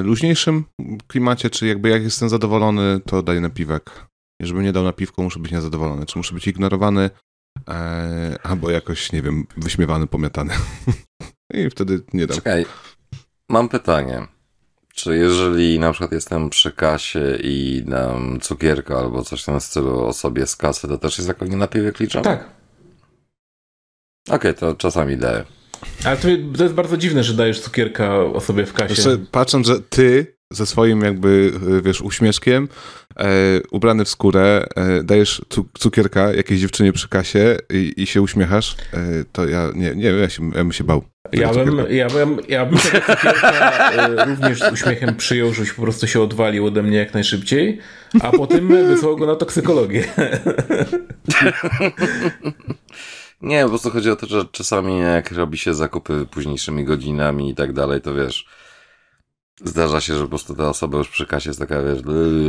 luźniejszym klimacie, czy jakby jak jestem zadowolony, to daję napiwek. Jeżeli nie dał napiwku, muszę być niezadowolony. Czy muszę być ignorowany, e, albo jakoś, nie wiem, wyśmiewany, pomiatany. (laughs) I wtedy nie dam. Czekaj, mam pytanie. Czy jeżeli na przykład jestem przy kasie i dam cukierka albo coś w tym stylu osobie z kasy, to też jest jako nie napiwek liczony? Tak. Okej, okay, to czasami daję. Ale to, to jest bardzo dziwne, że dajesz cukierka osobie w kasie. Znaczy, patrząc, że ty ze swoim jakby, wiesz, uśmieszkiem, e, ubrany w skórę, e, dajesz cukierka jakiejś dziewczynie przy kasie i, i się uśmiechasz, e, to ja nie, nie ja, się, ja bym się bał. Ja bym, ja, bym, ja bym tego cukierka e, również z uśmiechem przyjął, żebyś po prostu się odwalił ode mnie jak najszybciej, a potem wysłał go na toksykologię. (laughs) Nie, po prostu chodzi o to, że czasami jak robi się zakupy późniejszymi godzinami i tak dalej, to wiesz, zdarza się, że po prostu ta osoba już przy kasie jest taka, wiesz,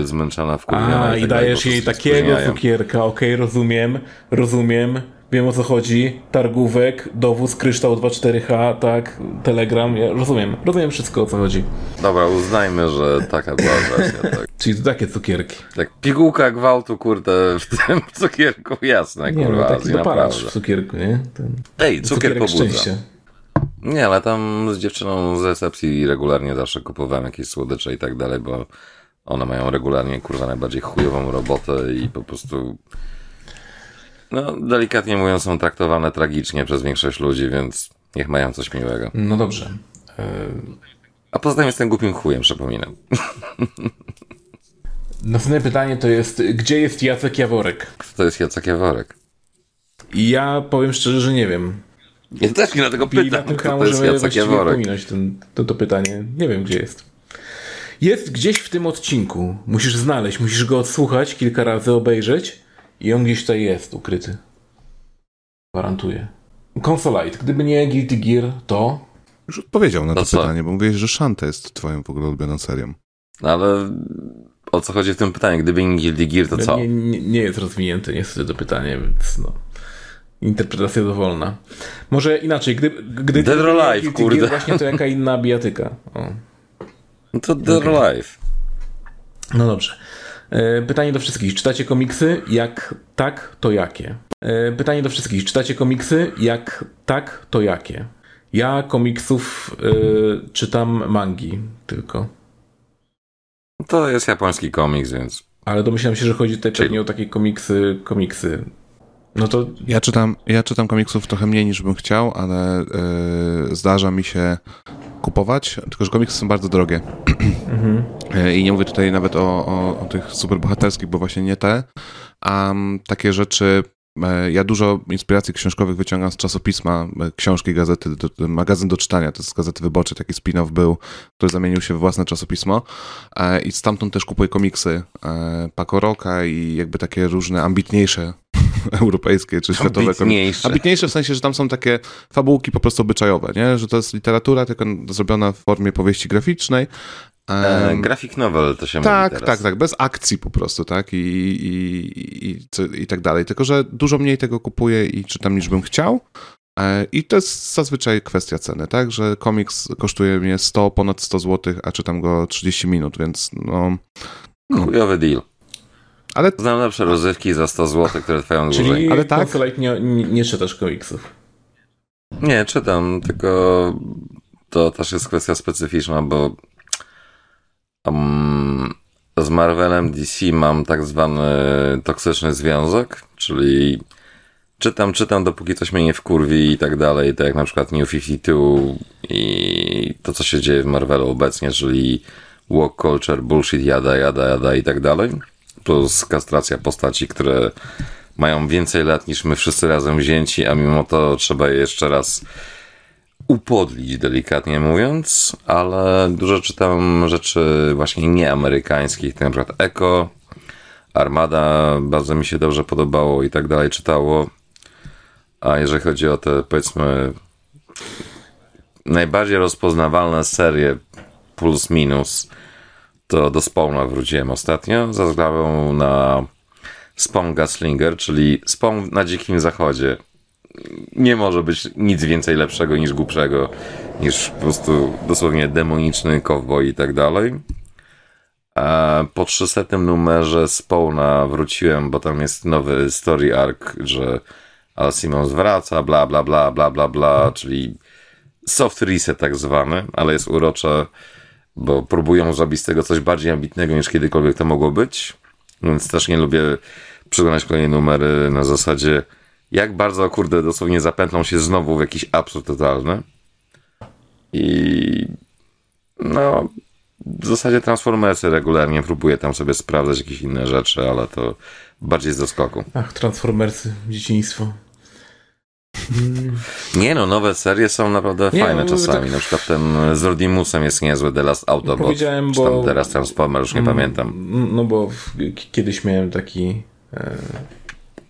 zmęczona, wkurwiona. A, i, tak dajesz jej takiego cukierka, okej, okay, rozumiem, rozumiem, wiem o co chodzi, targówek, dowóz, kryształ 24H, tak, telegram, ja rozumiem, rozumiem wszystko o co chodzi. Dobra, uznajmy, że taka była wersja, tak. (laughs) Czyli to takie cukierki. Tak, pigułka gwałtu, kurde, w tym cukierku, jasne, nie, kurwa, no, taki dopalacz w cukierku, nie? Ten, Ej, cukier pobudza. Szczęścia. Nie, ale tam z dziewczyną z recepcji regularnie zawsze kupowałem jakieś słodycze i tak dalej, bo one mają regularnie, kurwa, najbardziej chujową robotę i po prostu no, delikatnie mówiąc, są traktowane tragicznie przez większość ludzi, więc niech mają coś miłego. No dobrze. A poza tym jestem głupim chujem, przypominam. (laughs) Następne pytanie to jest, gdzie jest Jacek Jaworek? Kto to jest Jacek Jaworek? Ja powiem szczerze, że nie wiem. Ja też nie dlatego pytam, I na tym kto to jest Jacek Jaworek. ten, to, to pytanie. Nie wiem, gdzie jest. Jest gdzieś w tym odcinku. Musisz znaleźć, musisz go odsłuchać, kilka razy obejrzeć i on gdzieś tutaj jest, ukryty. Gwarantuję. Consolite. Gdyby nie Guilty Gear, to... Już odpowiedział na to, to pytanie, bo mówiłeś, że Shanta jest twoją w ogóle ulubioną serią. No ale o co chodzi w tym pytaniu? Gdyby nie Guilty Gear, to co? Nie, nie, nie jest rozwinięte niestety to pytanie, więc no... Interpretacja dowolna. Może inaczej, gdy... gdy Dead or Alive, kurde. Właśnie to jaka (laughs) inna bijatyka. O. No to Dead or Alive. No dobrze. E, Pytanie do wszystkich. Czytacie komiksy? Jak tak, to jakie? E, Pytanie do wszystkich. Czytacie komiksy? Jak tak, to jakie? Ja komiksów e, czytam mangi tylko. To jest japoński komiks, więc Ale domyślam się, że chodzi tutaj Czyli- pewnie o takie komiksy, komiksy. No to Ja czytam, ja czytam komiksów trochę mniej niż bym chciał, ale y, zdarza mi się kupować, tylko że komiksy są bardzo drogie. Y, (clears throat) I nie mówię tutaj nawet o, o, o tych superbohaterskich, bo właśnie nie te. A mm, takie rzeczy. e, Ja dużo inspiracji książkowych wyciągam z czasopisma, e, książki, gazety, do, magazyn do czytania, to z Gazety Wyborczej, taki spin-off był, który zamienił się w własne czasopismo E, i stamtąd też kupuję komiksy e, Paco Rocka i jakby takie różne ambitniejsze europejskie czy światowe ambitniejsze. Ambitniejsze w sensie, że tam są takie fabułki po prostu obyczajowe, nie? Że to jest literatura, tylko zrobiona w formie powieści graficznej. Em, graphic novel to się tak, mówi teraz. tak, tak, bez akcji po prostu, tak? I, i, i, co- i tak dalej. Tylko, że dużo mniej tego kupuję i czytam niż bym chciał. E, I to jest zazwyczaj kwestia ceny, tak? Że komiks kosztuje mnie 100, ponad 100 zł, a czytam go 30 minut, więc no... Chujowy deal. Ale Znam lepsze rozrywki za 100 zł, które trwają dłużej. Czyli Ale tak. Consolite nie, nie, nie czytasz komiksów. Nie, czytam, tylko to też jest kwestia specyficzna, bo um, z Marvelem DC mam tak zwany toksyczny związek, czyli czytam, czytam, dopóki coś mnie nie wkurwi i tak dalej, tak jak na przykład New 52 i to, co się dzieje w Marvelu obecnie, czyli walk culture, bullshit, jada, jada, jada i tak dalej, plus kastracja postaci, które mają więcej lat niż my wszyscy razem wzięci, a mimo to trzeba je jeszcze raz upodlić, delikatnie mówiąc, ale dużo czytam rzeczy właśnie nieamerykańskich, na przykład Echo, Armada, bardzo mi się dobrze podobało i tak dalej czytało. A jeżeli chodzi o te, powiedzmy, najbardziej rozpoznawalne serie plus minus, to do Spawna wróciłem ostatnio, względu na Spawn Gaslinger, czyli Spawn na Dzikim Zachodzie. Nie może być nic więcej lepszego niż głupszego, niż po prostu dosłownie demoniczny cowboy i tak dalej. Po 300 numerze Spawna wróciłem, bo tam jest nowy story arc, że Al Simmons wraca, bla bla bla bla bla bla, czyli soft reset tak zwany, ale jest urocze, bo próbują zrobić z tego coś bardziej ambitnego niż kiedykolwiek to mogło być. Więc też nie lubię przeglądać kolejne numery na zasadzie jak bardzo, kurde, dosłownie zapętlą się znowu w jakiś absurd totalny. I no, w zasadzie Transformersy regularnie próbuję tam sobie sprawdzać jakieś inne rzeczy, ale to bardziej z doskoku. Ach, Transformersy, dzieciństwo. Nie no, nowe serie są naprawdę Nie, fajne no, czasami. tak- Na przykład ten z Rodimusem jest niezły, The Last Autobot. Powiedziałem, czy tam bo- teraz Transformer, już nie pamiętam. No bo kiedyś miałem taki e,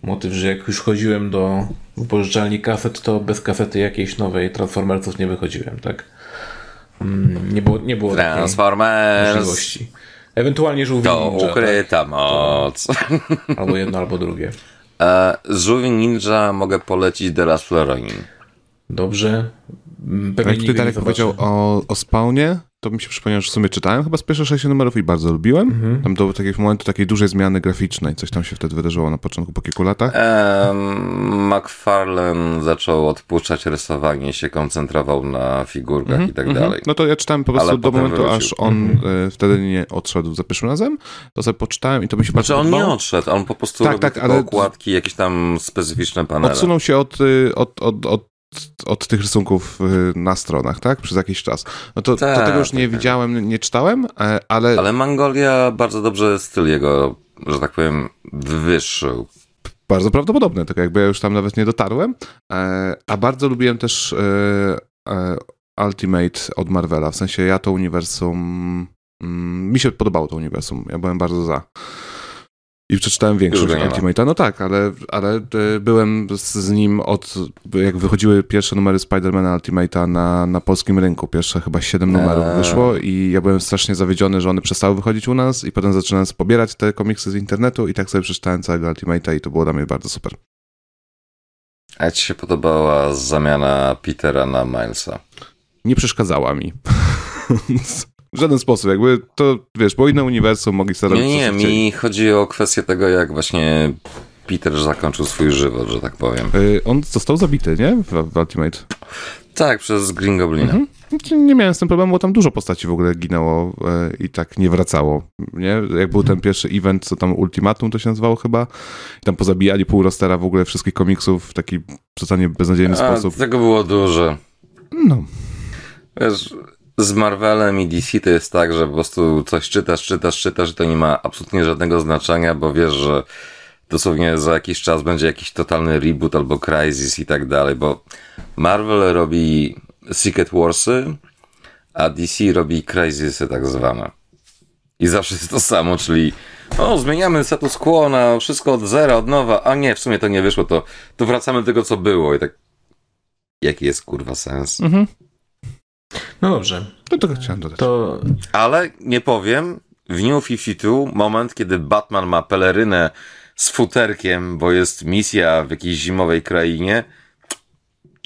motyw, że jak już chodziłem do wypożyczalni kaset, to bez kasety jakiejś nowej Transformersów nie wychodziłem, tak? Mm, nie było, nie było Transformers możliwości. Ewentualnie żółwi to ninja, ukryta moc. tak? albo jedno, albo drugie. E, z Żółwi Ninja mogę polecić The Last. Dobrze. Mm, Pewnie jak ty Darek powiedział o, o spawnie, to mi się przypomniało, że w sumie czytałem chyba z pierwszych sześciu numerów i bardzo lubiłem. Mhm. Tam do takiego momentu takiej dużej zmiany graficznej, coś tam się wtedy wydarzyło na początku po kilku latach. Em, McFarlane zaczął odpuszczać rysowanie, się koncentrował na figurkach i tak dalej. No to ja czytałem po prostu Ale do momentu, wrócił. aż on e, wtedy nie odszedł za pierwszym razem. To sobie poczytałem i to mi się Znaczy bardzo on nie podobało. odszedł, on po prostu Tak, robił tak, ale- okładki, jakieś tam specyficzne panele. Odsunął się od, y, od, od, od, od tych rysunków y, na stronach, tak? Przez jakiś czas. No to, to Tak, tego już tak, nie tak. widziałem, nie czytałem, e, ale, Ale Mangolia bardzo dobrze styl jego, że tak powiem, wywyższył. bardzo prawdopodobne, tylko jakby ja już tam nawet nie dotarłem. E, A bardzo lubiłem też e, Ultimate od Marvela, w sensie ja to uniwersum... mm, Mi się podobało to uniwersum, ja byłem bardzo za. I przeczytałem większość. Ultimate'a, no tak, ale, ale e, byłem z, z nim od, jak wychodziły pierwsze numery Spidermana Ultimate'a na, na polskim rynku, pierwsze chyba siedem numerów Eee. wyszło i ja byłem strasznie zawiedziony, że one przestały wychodzić u nas i potem zaczynałem pobierać te komiksy z internetu i tak sobie przeczytałem całego Ultimate'a i to było dla mnie bardzo super. A ci się podobała zamiana Petera na Milesa? Nie przeszkadzała mi. (laughs) w żaden sposób, jakby to, wiesz, bo inne uniwersum mogli sobie robić Nie, nie, mi chodzi o kwestię tego, jak właśnie Peter zakończył swój żywot, że tak powiem. Y, On został zabity, nie? W, w Ultimate. Tak, przez Green Goblina. Mhm. Znaczy, Nie miałem z tym problemu, bo tam dużo postaci w ogóle ginęło e, i tak nie wracało, nie? Jak był ten pierwszy event, co tam Ultimatum to się nazywało chyba, i tam pozabijali pół rostera w ogóle wszystkich komiksów w taki totalnie beznadziejny A, sposób. tego było dużo. No, Wiesz, z Marvelem i DC to jest tak, że po prostu coś czytasz, czytasz, czytasz i to nie ma absolutnie żadnego znaczenia, bo wiesz, że dosłownie za jakiś czas będzie jakiś totalny reboot albo crisis i tak dalej, bo Marvel robi Secret Warsy, a DC robi crisisy tak zwane. I zawsze jest to samo, czyli o, zmieniamy status quo na wszystko od zera, od nowa, a nie, w sumie to nie wyszło, to, to wracamy do tego, co było i tak jaki jest kurwa sens? mhm. No dobrze, to tego chciałem dodać. to Ale nie powiem, w New 52 moment, kiedy Batman ma pelerynę z futerkiem, bo jest misja w jakiejś zimowej krainie,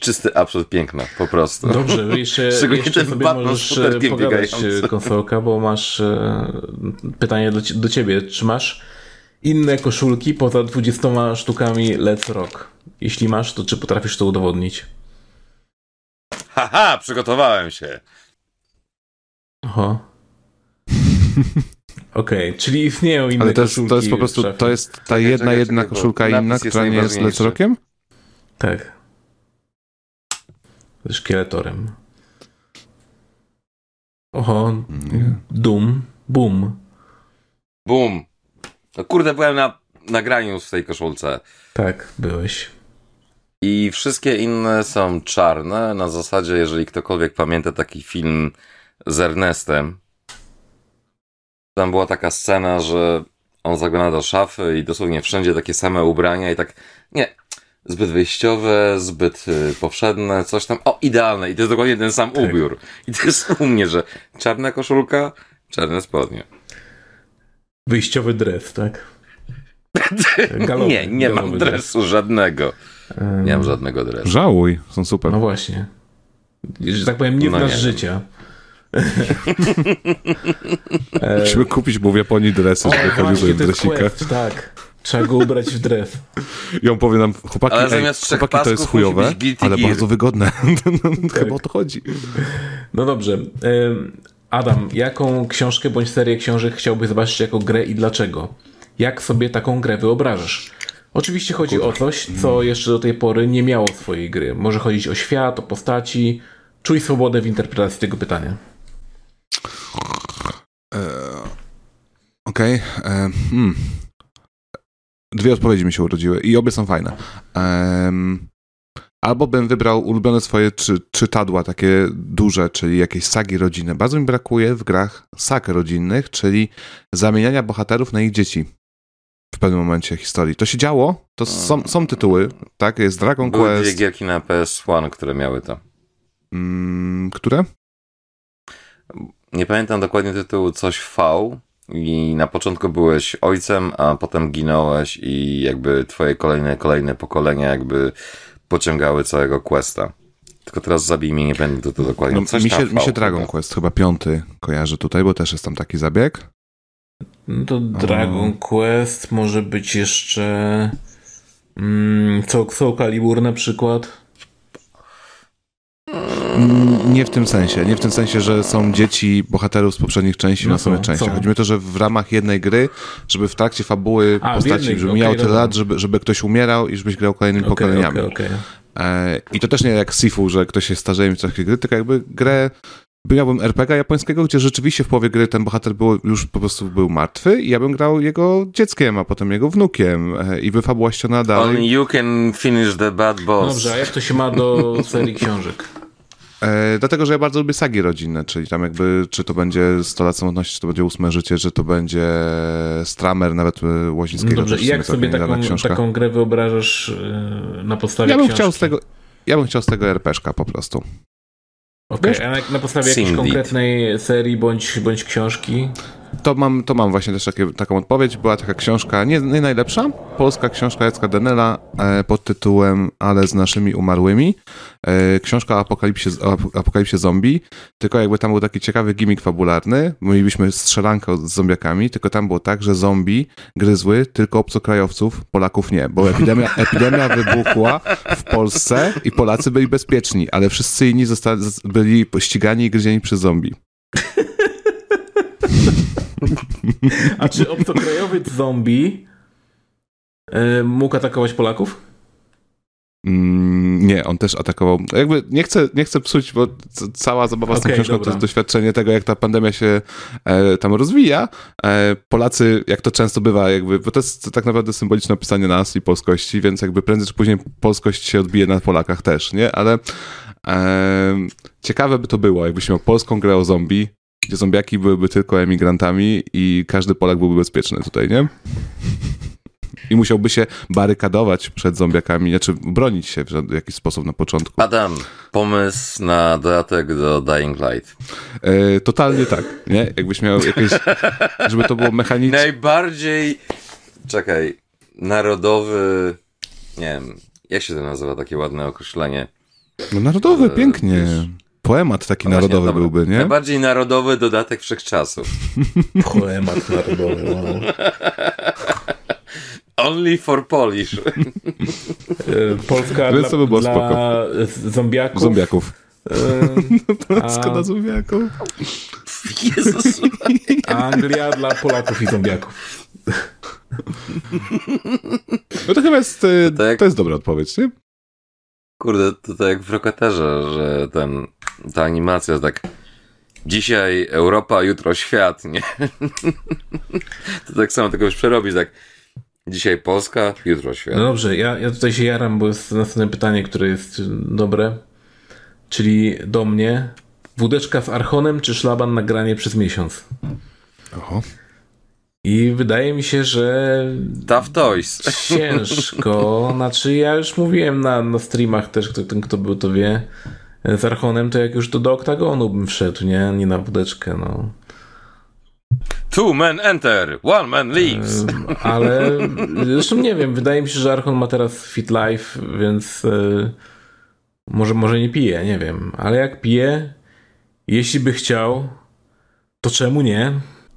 czysty absurd piękna, po prostu. dobrze, (laughs) jeszcze, Szczególnie jeszcze ten sobie Batman z możesz e, futerkiem pogadać e, konsolka, bo masz e, pytanie do, do ciebie. Czy masz inne koszulki poza 20 sztukami Let's Rock? Jeśli masz, to czy potrafisz to udowodnić? Haha, przygotowałem się. Oho. (laughs) Okej, czyli istnieją inne Ale to jest, koszulki to jest po prostu, to jest ta Czekaj, jedna, czekaj, jedna czekaj, koszulka inna, która nie jest lecrokiem? Tak. Ze szkieletorem. Oho, Nie. Doom, Boom. Bum. No kurde, byłem na nagraniu w tej koszulce. Tak, byłeś. I wszystkie inne są czarne. Na zasadzie, jeżeli ktokolwiek pamięta taki film z Ernestem, tam była taka scena, że on zagląda do szafy i dosłownie wszędzie takie same ubrania i tak, nie, zbyt wyjściowe, zbyt y, powszedne, coś tam, o, idealne i to jest dokładnie ten sam Tak. ubiór. I to jest u mnie, że czarna koszulka, czarne spodnie. Wyjściowy dres, tak? Galowy, (laughs) nie, nie mam dresu żadnego. Nie mam żadnego dresu. Żałuj, są super. No właśnie. Że tak powiem, nie No znasz nie. życia. (laughs) Musimy kupić mu w Japonii dresy, żeby chodził w dresikach. quest, tak. Trzeba go ubrać w dres. I on powie nam, chłopaki, Ale ej, chłopaki to jest chujowe, ale gear. bardzo wygodne. (laughs) Tak. Chyba o to chodzi. No dobrze. Adam, jaką książkę bądź serię książek chciałbyś zobaczyć jako grę i dlaczego? Jak sobie taką grę wyobrażasz? Oczywiście chodzi o coś, co jeszcze do tej pory nie miało swojej gry. Może chodzić o świat, o postaci. Czuj swobodę w interpretacji tego pytania. E, Okej. e, hmm. Dwie odpowiedzi mi się urodziły i obie są fajne. Albo bym wybrał ulubione swoje czy, czytadła, takie duże, czyli jakieś sagi rodzinne. Bardzo mi brakuje w grach sag rodzinnych, czyli zamieniania bohaterów na ich dzieci w pewnym momencie historii. To się działo, to są, są tytuły, tak? Jest Dragon Były dwie Quest, gierki na PS1, które miały to. mm, które? Nie pamiętam dokładnie tytułu, coś V. I na początku byłeś ojcem, a potem ginąłeś i jakby twoje kolejne, kolejne pokolenia jakby pociągały całego questa. Tylko teraz zabij mnie, nie będę to, to dokładnie. No, Coś mi, się, mi się Dragon. Quest chyba piąty kojarzy tutaj, bo też jest tam taki zabieg. No to Dragon Quest może być jeszcze. Mm, Soul, Soul Calibur na przykład. Mm, Nie w tym sensie. Nie w tym sensie, że są dzieci bohaterów z poprzednich części No na samej są, części. są. Chodzi mi o to, że w ramach jednej gry, żeby w trakcie fabuły A, postaci, jednej, żeby okej, mijało tyle lat, żeby, żeby ktoś umierał i żebyś grał kolejnymi Okej, pokoleniami. okej. E, I to też nie jak Sifu, że ktoś się starzeje w trakcie gry, tylko jakby grę miałbym RPG japońskiego, gdzie rzeczywiście w połowie gry ten bohater był, już po prostu był martwy i ja bym grał jego dzieckiem, a potem jego wnukiem e, i by fabuła dalej. Only you can finish the bad boss. Dobrze, a jak to się ma do (laughs) serii książek? E, dlatego, że ja bardzo lubię sagi rodzinne, czyli tam jakby, czy to będzie 100 lat samotności, czy to będzie ósme życie, czy to będzie Stramer, nawet e, Łozińskiego. Dobrze, też i jak sobie taką, taką grę wyobrażasz yy, na podstawie Ja bym książki? chciał z tego, ja bym chciał z tego RPG po prostu. Okej, Wiesz? a na, na podstawie jakiejś Deed. konkretnej serii bądź, bądź książki? To mam, to mam właśnie też takie, taką odpowiedź. Była taka książka, nie, nie najlepsza, polska książka Jacka Denela e, pod tytułem Ale z naszymi umarłymi. E, książka o apokalipsie, o apokalipsie zombie, tylko jakby tam był taki ciekawy gimmick fabularny. Mielibyśmy strzelankę z zombiakami, tylko tam było tak, że zombie gryzły tylko obcokrajowców, Polaków nie, bo epidemia, (laughs) epidemia wybuchła w Polsce i Polacy byli bezpieczni, ale wszyscy inni zostali, byli ścigani i gryzieni przez zombie. (laughs) A czy obcokrajowy zombie y, mógł atakować Polaków? Mm, nie, on też atakował. Jakby nie chcę, nie chcę psuć, bo cała zabawa z tą okay, książką dobra. to jest doświadczenie tego, jak ta pandemia się e, tam rozwija. E, Polacy, jak to często bywa, jakby, bo to jest tak naprawdę symboliczne opisanie nas i polskości, więc jakby prędzej czy później polskość się odbije na Polakach też, nie? Ale e, ciekawe by to było, jakbyś miał polską grę o zombie, gdzie zombiaki byłyby tylko emigrantami i każdy Polak byłby bezpieczny tutaj, nie? I musiałby się barykadować przed zombiakami, znaczy bronić się w jakiś sposób na początku. Adam, pomysł na dodatek do Dying Light. E, totalnie tak, nie? Jakbyś miał jakieś, żeby to było mechaniczne. Najbardziej, czekaj, narodowy, nie wiem, jak się to nazywa, takie ładne określenie? No narodowy, e, pięknie. Wiesz, Poemat taki no narodowy właśnie, byłby, nie? Najbardziej narodowy dodatek wszechczasów. (laughs) Poemat narodowy, wow. (laughs) Only for Polish. E, Polska dla, by było dla spoko. zombiaków. Zombiaków. E, (laughs) Polska a... dla zombiaków. Jezus. Anglia dla Polaków i zombiaków. No to chyba jest, e, to, tak, to jest dobra odpowiedź, nie? Kurde, to tak jak w Rokaterze, że ten, ta animacja tak dzisiaj Europa, jutro świat, nie? (laughs) to tak samo, tylko już przerobić tak dzisiaj Polska, jutro świat. No dobrze, ja, ja tutaj się jaram, bo jest następne pytanie, które jest dobre. Czyli do mnie, wódeczka z archonem czy szlaban na granie przez miesiąc? Oho. I wydaje mi się, że. Tough Toys. Ciężko. (laughs) Znaczy, ja już mówiłem na, na streamach też, kto, ten, kto był, to wie. Z Archonem to jak już to do oktagonu bym wszedł, nie? Nie na wódeczkę, no. Two men enter, one man leaves. Ale zresztą nie wiem, wydaje mi się, że Archon ma teraz fit life, więc yy, może, może nie pije, nie wiem. Ale jak pije, jeśli by chciał, to czemu nie?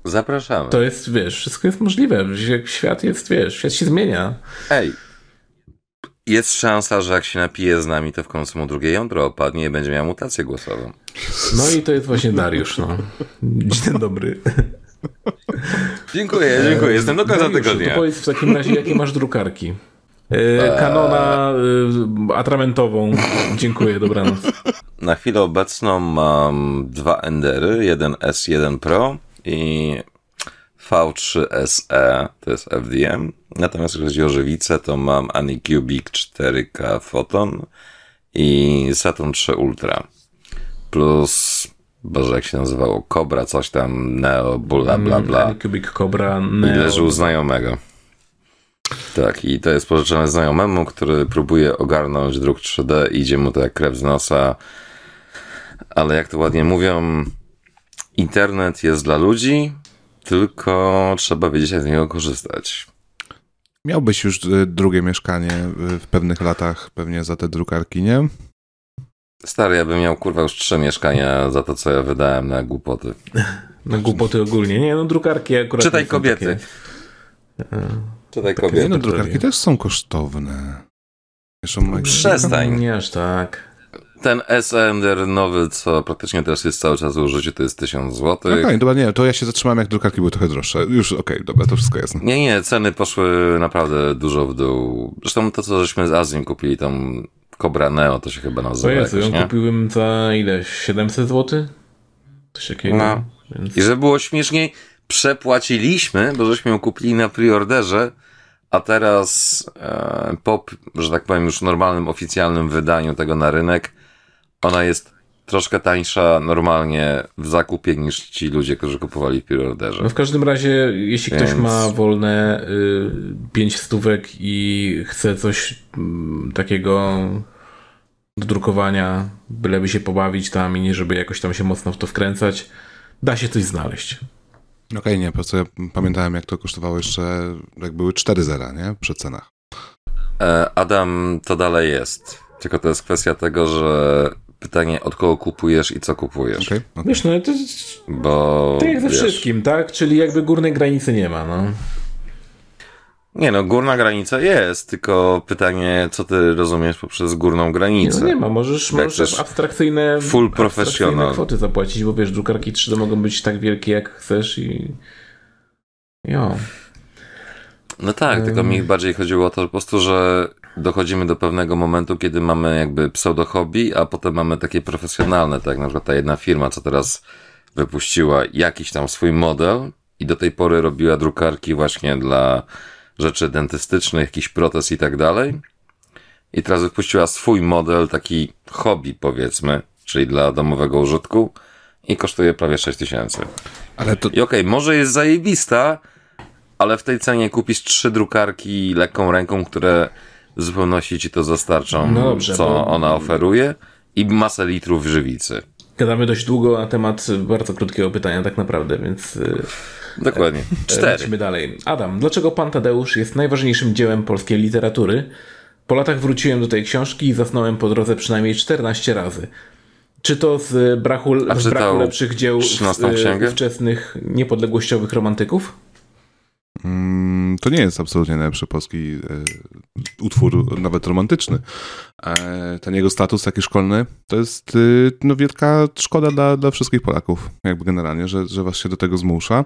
Zapraszamy. To jest, wiesz, wszystko jest możliwe. Świat jest, wiesz, świat się zmienia. Ej, jest szansa, że jak się napije z nami, to w końcu mu drugie jądro opadnie i będzie miał mutację głosową. No i to jest właśnie Dariusz, no. Dzień dobry. Dziękuję, dziękuję. Jestem do końca tygodnia. To powiedz w takim razie, jakie masz drukarki? E, kanona e, atramentową. Dziękuję, dobranoc. Na chwilę obecną mam dwa Endery, jeden S1 Pro i V3SE, to jest FDM. Natomiast jeśli chodzi o żywicę, to mam Anycubic 4K Photon i Saturn 3 Ultra. Plus, boże, jak się nazywało, Cobra, coś tam, Neo, bla, bla, bla. Mm, Anycubic Cobra, Neo. I leży u znajomego. Tak, i to jest pożyczone znajomemu, który próbuje ogarnąć druk 3D, idzie mu to jak krew z nosa, ale jak to ładnie mówią, internet jest dla ludzi, tylko trzeba wiedzieć, jak z niego korzystać. Miałbyś już e, drugie mieszkanie w pewnych latach, pewnie za te drukarki, nie? Stary, ja bym miał kurwa już trzy mieszkania za to, co ja wydałem na głupoty. (laughs) Na głupoty ogólnie, nie? No drukarki akurat. Czytaj kobiety. Takie... Czytaj kobiety. Nie, no drukarki też są kosztowne. Przestań. Nie aż tak ten SMR nowy, co praktycznie teraz jest cały czas w użyciu, to jest 1000 zł. Okej, okay, dobra, nie, to ja się zatrzymałem, jak drukarki były trochę droższe. Już okej, okay, dobra, to wszystko jasne. Nie, nie, ceny poszły naprawdę dużo w dół. Zresztą to, co żeśmy z Azji kupili, tą Cobra Neo, to się chyba nazywa. O Jezu, ją nie? kupiłem za ile? 700 zł? Coś takiego. No. Więc... I żeby było śmieszniej, przepłaciliśmy, bo żeśmy ją kupili na preorderze, a teraz e, po, że tak powiem, już normalnym, oficjalnym wydaniu tego na rynek, ona jest troszkę tańsza normalnie w zakupie niż ci ludzie, którzy kupowali w preorderze. No w każdym razie, jeśli Więc... ktoś ma wolne y, 5 stówek i chce coś y, takiego do drukowania, byleby się pobawić tam i nie żeby jakoś tam się mocno w to wkręcać, da się coś znaleźć. Okej, okay, nie, po prostu ja pamiętałem jak to kosztowało jeszcze, jak były 4 zera, nie? Przy cenach. E, Adam, to dalej jest. Tylko to jest kwestia tego, że pytanie od kogo kupujesz i co kupujesz. Okay, okay. Wiesz, no to jest... Bo... Tak jak ze wiesz, wszystkim, tak? Czyli jakby górnej granicy nie ma, no. Nie no, górna granica jest, tylko pytanie, co ty rozumiesz poprzez górną granicę? Nie, no nie ma, możesz, możesz abstrakcyjne, full professional. kwoty zapłacić, bo wiesz, drukarki 3D mogą być tak wielkie jak chcesz i... Jo. No tak, um... tylko mi bardziej chodziło o to po prostu, że dochodzimy do pewnego momentu, kiedy mamy jakby pseudo hobby, a potem mamy takie profesjonalne, tak na przykład ta jedna firma, co teraz wypuściła jakiś tam swój model i do tej pory robiła drukarki właśnie dla rzeczy dentystycznych, jakiś protez i tak dalej. I teraz wypuściła swój model, taki hobby powiedzmy, czyli dla domowego użytku i kosztuje prawie 6 tysięcy. Ale to... I okej, okay, może jest zajebista, ale w tej cenie kupisz trzy drukarki lekką ręką, które w zupełności ci to zastarczą, no dobrze, co bo... ona oferuje i masę litrów żywicy. Gadamy dość długo na temat bardzo krótkiego pytania tak naprawdę, więc... Y, Dokładnie. E, Cztery. Lecimy dalej. Adam, dlaczego Pan Tadeusz jest najważniejszym dziełem polskiej literatury? Po latach wróciłem do tej książki i zasnąłem po drodze przynajmniej 14 razy. Czy to z braku, z braku lepszych dzieł y, wczesnych niepodległościowych romantyków? Mm, to nie jest absolutnie najlepszy polski e, utwór, nawet romantyczny. E, ten jego status taki szkolny to jest y, no, wielka szkoda dla, dla wszystkich Polaków, jakby generalnie, że, że was się do tego zmusza.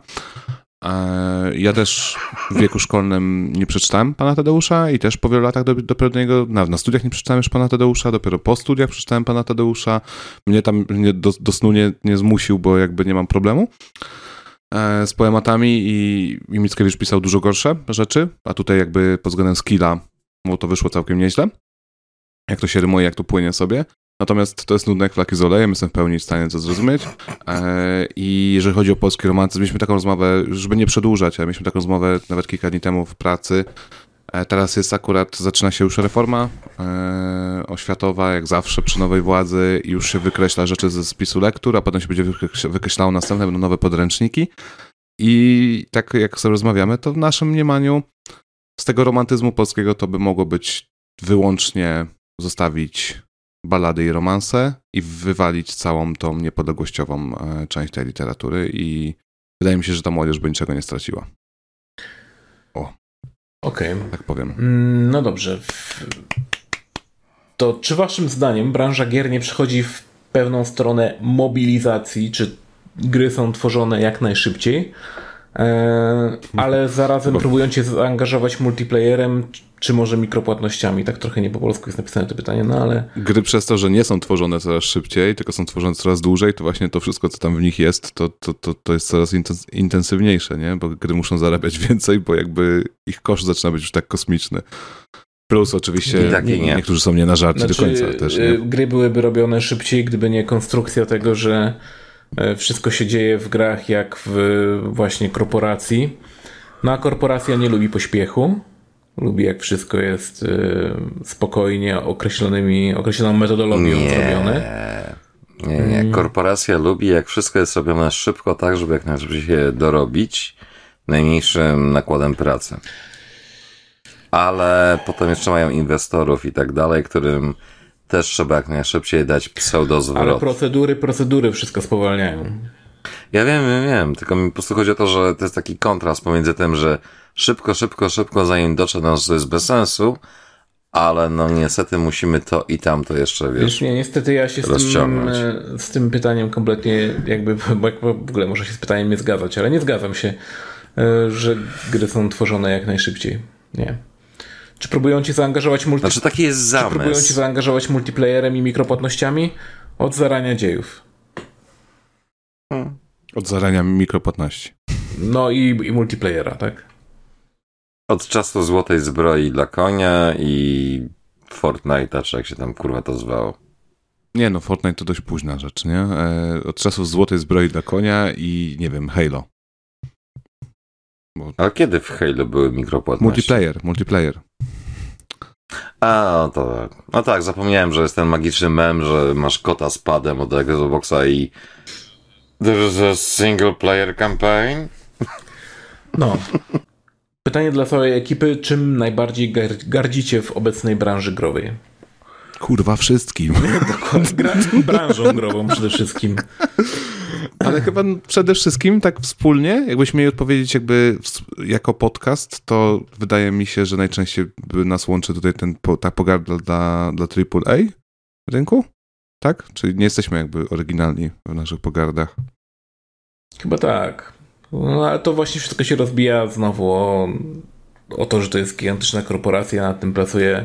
E, ja też w wieku szkolnym nie przeczytałem pana Tadeusza i też po wielu latach dopiero do niego, na, na studiach nie przeczytałem już pana Tadeusza, dopiero po studiach przeczytałem pana Tadeusza. Mnie tam mnie do, do snu nie, nie zmusił, bo jakby nie mam problemu. E, z poematami i, i Mickiewicz pisał dużo gorsze rzeczy, a tutaj jakby pod względem skilla mu to wyszło całkiem nieźle. Jak to się rymuje, jak to płynie sobie. Natomiast to jest nudne jak flaki z olejem, jestem w pełni w stanie to zrozumieć. E, I jeżeli chodzi o polski romantyzm, mieliśmy taką rozmowę, żeby nie przedłużać, ale mieliśmy taką rozmowę nawet kilka dni temu w pracy, teraz jest akurat, zaczyna się już reforma e, oświatowa, jak zawsze przy nowej władzy, już się wykreśla rzeczy ze spisu lektur, a potem się będzie wykreślało następne, będą nowe podręczniki. I tak jak sobie rozmawiamy, to w naszym mniemaniu z tego romantyzmu polskiego to by mogło być wyłącznie zostawić balady i romanse i wywalić całą tą niepodległościową e, część tej literatury i wydaje mi się, że ta młodzież by niczego nie straciła. Okej. Okay. Tak powiem. Mm, no dobrze. To czy waszym zdaniem branża gier nie przechodzi w pewną stronę mobilizacji, czy gry są tworzone jak najszybciej, e, ale zarazem próbują cię zaangażować multiplayerem, czy może mikropłatnościami? Tak trochę nie po polsku jest napisane to pytanie, no ale... Gry przez to, że nie są tworzone coraz szybciej, tylko są tworzone coraz dłużej, to właśnie to wszystko, co tam w nich jest, to, to, to, to jest coraz intensywniejsze, nie? Bo gry muszą zarabiać (laughs) więcej, bo jakby ich koszt zaczyna być już tak kosmiczny. Plus oczywiście nie, nie, nie. niektórzy są nie na żarcie znaczy, do końca też. Nie? Y, gry byłyby robione szybciej, gdyby nie konstrukcja tego, że e, wszystko się dzieje w grach jak w właśnie korporacji. No a korporacja nie lubi pośpiechu, Lubi jak wszystko jest y, spokojnie, określonymi, określoną metodologią nie, zrobione. Nie, nie. Mm. Korporacja lubi jak wszystko jest robione szybko, tak, żeby jak najszybciej się dorobić najmniejszym nakładem pracy. Ale potem jeszcze mają inwestorów i tak dalej, którym też trzeba jak najszybciej dać pseudozwrot. Ale procedury, procedury wszystko spowalniają. Ja wiem, wiem, wiem, tylko mi po prostu chodzi o to, że to jest taki kontrast pomiędzy tym, że szybko, szybko, szybko, zanim dotrze do nas, to jest bez sensu, ale no niestety musimy to i tamto jeszcze, wiesz, wiesz nie, niestety ja się z tym, e, z tym pytaniem kompletnie jakby, bo w ogóle może się z pytaniem nie zgadzać, ale nie zgadzam się, e, że gry są tworzone jak najszybciej. Nie. Czy próbują ci zaangażować multi... Znaczy taki jest zamysł. Czy próbują ci zaangażować multiplayerem i mikropłatnościami? Od zarania dziejów. Hmm. Od zarania mikropłatności. No i, i multiplayera, tak? Od czasu Złotej Zbroi dla konia i Fortnite'a, czy jak się tam kurwa to zwało. Nie no, Fortnite to dość późna rzecz, nie? E, od czasu Złotej Zbroi dla konia i nie wiem, Halo. Bo... A kiedy w Halo były mikropłatności? Multiplayer, multiplayer. A, no to tak. No tak, zapomniałem, że jest ten magiczny mem, że masz kota z padem od Xboxa i There's a single player campaign. No. Pytanie dla całej ekipy, czym najbardziej gardzicie w obecnej branży growej? Kurwa, wszystkim. Dokładnie, branżą grową przede wszystkim. Ale chyba przede wszystkim tak wspólnie, jakbyś mieli odpowiedzieć jakby jako podcast, to wydaje mi się, że najczęściej nas łączy tutaj ten, ta pogarda dla, dla AAA rynku, tak? Czyli nie jesteśmy jakby oryginalni w naszych pogardach. Chyba tak. No, ale to właśnie wszystko się rozbija znowu o, o to, że to jest gigantyczna korporacja, nad tym pracuje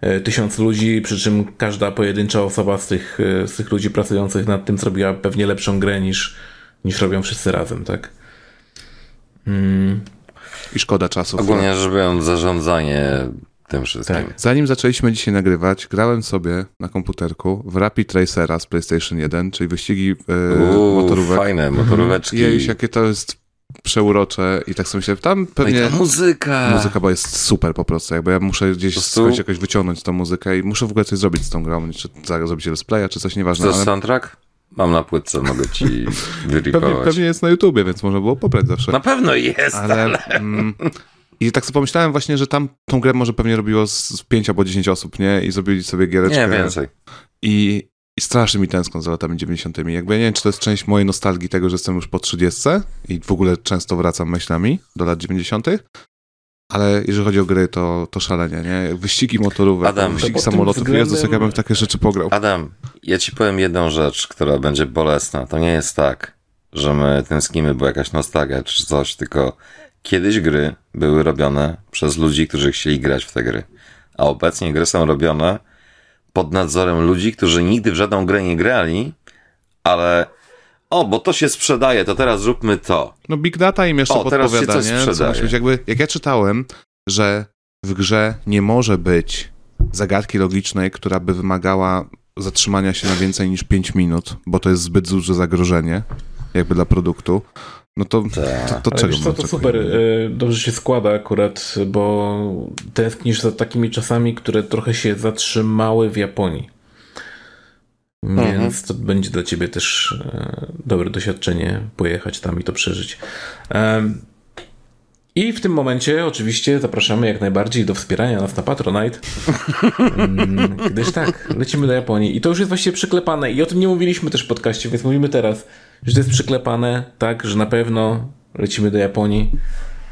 e, tysiąc ludzi, przy czym każda pojedyncza osoba z tych, e, z tych ludzi pracujących nad tym zrobiła pewnie lepszą grę niż, niż robią wszyscy razem, tak? Mm. I szkoda czasu. Ogólnie rzecz biorąc, zarządzanie tym wszystkim. Tak. Zanim zaczęliśmy dzisiaj nagrywać, grałem sobie na komputerku w Rapid Racera z PlayStation 1, czyli wyścigi yy, Uuu, motorówek. Fajne, motoróweczki. I jakie to jest przeurocze i tak sobie myślę, tam pewnie... No i ta muzyka! Muzyka bo jest super po prostu, jakby ja muszę gdzieś skądś jakoś wyciągnąć tą muzykę i muszę w ogóle coś zrobić z tą grą, czy zrobić let's playa, czy coś nieważne. To jest ale... soundtrack? Mam na płytce, mogę ci (laughs) wyripować. Pewnie, pewnie jest na YouTubie, więc można było pobrać zawsze. Na pewno jest, ale... ale... Mm, i tak sobie pomyślałem właśnie, że tam tą grę może pewnie robiło z 5 albo 10 osób, nie? I zrobili sobie giereczkę. Nie, więcej. I, i strasznie mi tęskno za latami 90. Jakby ja nie wiem, czy to jest część mojej nostalgii tego, że jestem już po 30 i w ogóle często wracam myślami do lat 90. Ale jeżeli chodzi o gry, to, to szalenie, nie? Wyścigi motorówek, Adam, wyścigi samolotów. Względem... Jezus, jak ja bym w takie rzeczy pograł. Adam, ja ci powiem jedną rzecz, która będzie bolesna. To nie jest tak, że my tęsknimy, bo jakaś nostalgia czy coś, tylko Kiedyś gry były robione przez ludzi, którzy chcieli grać w te gry, a obecnie gry są robione pod nadzorem ludzi, którzy nigdy w żadną grę nie grali, ale o, bo to się sprzedaje, to teraz zróbmy to. No Big Data im jeszcze o, podpowiada, teraz się coś nie? Sprzedaje. Być, jakby, jak ja czytałem, że w grze nie może być zagadki logicznej, która by wymagała zatrzymania się na więcej niż 5 minut, bo to jest zbyt duże zagrożenie jakby dla produktu, no to, to, to, czego co, to super, y, dobrze się składa akurat, bo tęsknisz za takimi czasami, które trochę się zatrzymały w Japonii. Mhm. Więc to będzie dla ciebie też e, dobre doświadczenie pojechać tam i to przeżyć. I w tym momencie oczywiście zapraszamy jak najbardziej do wspierania nas na Patronite, mm, gdyż tak, lecimy do Japonii. I to już jest właściwie przyklepane i o tym nie mówiliśmy też w podcaście, więc mówimy teraz że to jest przyklepane tak, że na pewno lecimy do Japonii.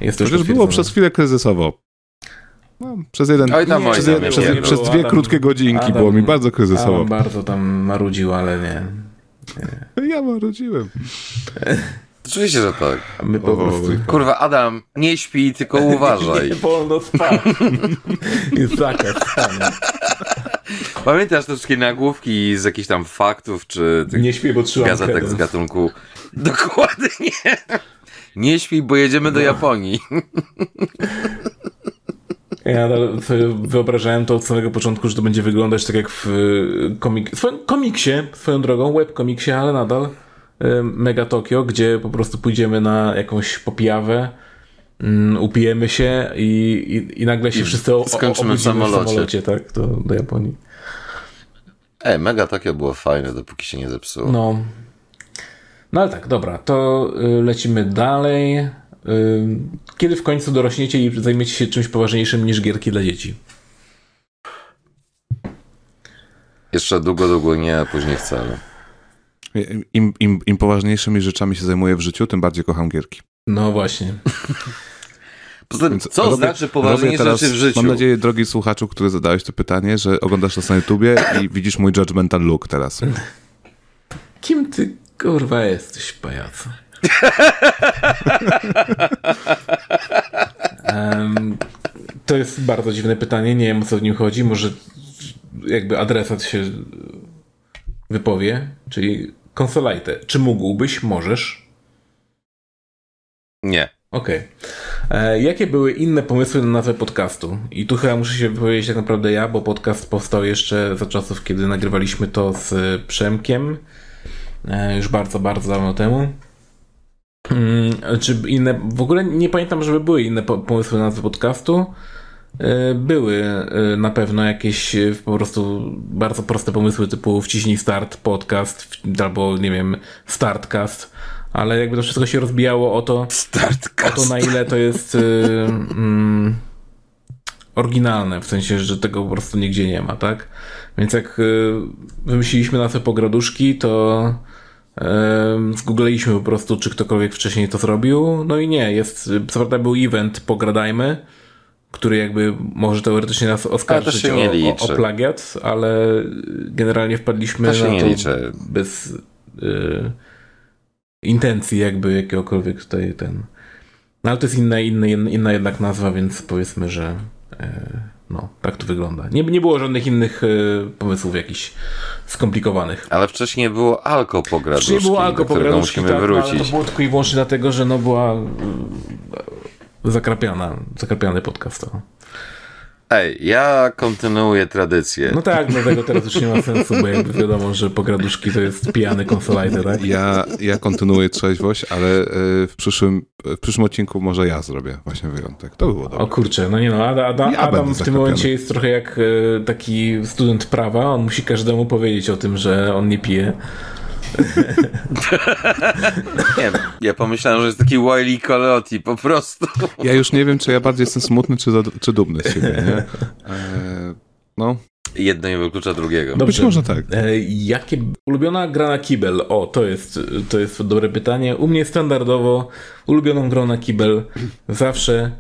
Jest to już było przez chwilę kryzysowo. No, przez jeden, Oj, tam, przez, tam, przez, nie, przez dwie Adam, krótkie godzinki Adam, było mi bardzo kryzysowo. Adam bardzo tam marudził, ale nie. nie. (laughs) Ja marudziłem. Oczywiście, że tak. My po prostu... Kurwa, Adam, nie śpi, tylko uważaj. (laughs) nie wolno spać. (laughs) Jest zakaz spania. Pamiętasz te wszystkie nagłówki z jakichś tam faktów, czy tych nie śpię, bo gazetek z gatunku. Dokładnie. Nie śpi, bo jedziemy do no. Japonii. Ja wyobrażałem to od samego początku, że to będzie wyglądać tak jak w y, komik komiksie, swoją drogą, webkomiksie, ale nadal y, Mega Tokio, gdzie po prostu pójdziemy na jakąś popijawę, upijemy się i, i, i nagle się wszyscy o, skończymy w samolocie. w samolocie, tak, do, do Japonii. Ej, Mega Tokio było fajne, dopóki się nie zepsuło. No. No ale tak, dobra, to y, lecimy dalej. Y, kiedy w końcu dorośniecie i zajmiecie się czymś poważniejszym niż gierki dla dzieci? Jeszcze długo, długo nie, a później wcale. Im, im, Im poważniejszymi rzeczami się zajmuję w życiu, tym bardziej kocham gierki. No właśnie. Poza tym, co robię, znaczy poważniejsze teraz, rzeczy w życiu? Mam nadzieję, drogi słuchaczu, który zadałeś to pytanie, że oglądasz nas na YouTubie i widzisz mój judgmental look teraz. Kim ty, kurwa, jesteś, pajacu? (laughs) um, to jest bardzo dziwne pytanie, nie wiem o co w nim chodzi, może jakby adresat się wypowie, czyli konsolajte. Czy mógłbyś, możesz? Nie. Okej. Okay. E, jakie były inne pomysły na nazwę podcastu? I tu chyba muszę się wypowiedzieć tak naprawdę ja, bo podcast powstał jeszcze za czasów, kiedy nagrywaliśmy to z Przemkiem. E, już bardzo, bardzo dawno temu. Hmm, czy inne, w ogóle nie pamiętam, żeby były inne pomysły na nazwę podcastu. E, były na pewno jakieś po prostu bardzo proste pomysły typu wciśnij start podcast albo nie wiem startcast ale jakby to wszystko się rozbijało o to, o to na ile to jest y, mm, oryginalne, w sensie, że tego po prostu nigdzie nie ma, tak? Więc jak y, wymyśliliśmy nasze pograduszki, to zgoogliliśmy po prostu, czy ktokolwiek wcześniej to zrobił, no i nie, jest, co prawda był event Pogradajmy, który jakby może teoretycznie nas oskarżyć o, o, o plagiat, ale generalnie wpadliśmy To się na nie to liczy. bez y, intencji jakby jakiegokolwiek tutaj ten... No ale to jest inna, inna, inna jednak nazwa, więc powiedzmy, że e, no, tak to wygląda. Nie, nie było żadnych innych e, pomysłów jakichś skomplikowanych. Ale wcześniej było alko pograduszki, Wcześniej było do alko którego pograduszki, musimy tak, no, ale wrócić. to było tylko i wyłącznie dlatego, że no była e, zakrapiana, zakrapiany podcast. To. Ej, ja kontynuuję tradycję. No tak, dlatego teraz już nie ma sensu, bo jakby wiadomo, że pograduszki to jest pijany konsolajter, tak? Ja, ja kontynuuję trzeźwość, ale y, w przyszłym, w przyszłym odcinku może ja zrobię właśnie wyjątek. To było dobre. O kurczę, no nie no, Adam, Adam, Ja Adam w tym momencie jest trochę jak e, taki student prawa, on musi każdemu powiedzieć o tym, że on nie pije. Nie, ja pomyślałem, że jest taki Wiley Coyote, po prostu. Ja już nie wiem, czy ja bardziej jestem smutny, czy, za, czy dumny z siebie, nie? E, no, Jedno nie wyklucza drugiego. Dobrze. być może tak. E, jakie ulubiona gra na kibel? O, to jest, to jest dobre pytanie. U mnie standardowo ulubioną grą na kibel zawsze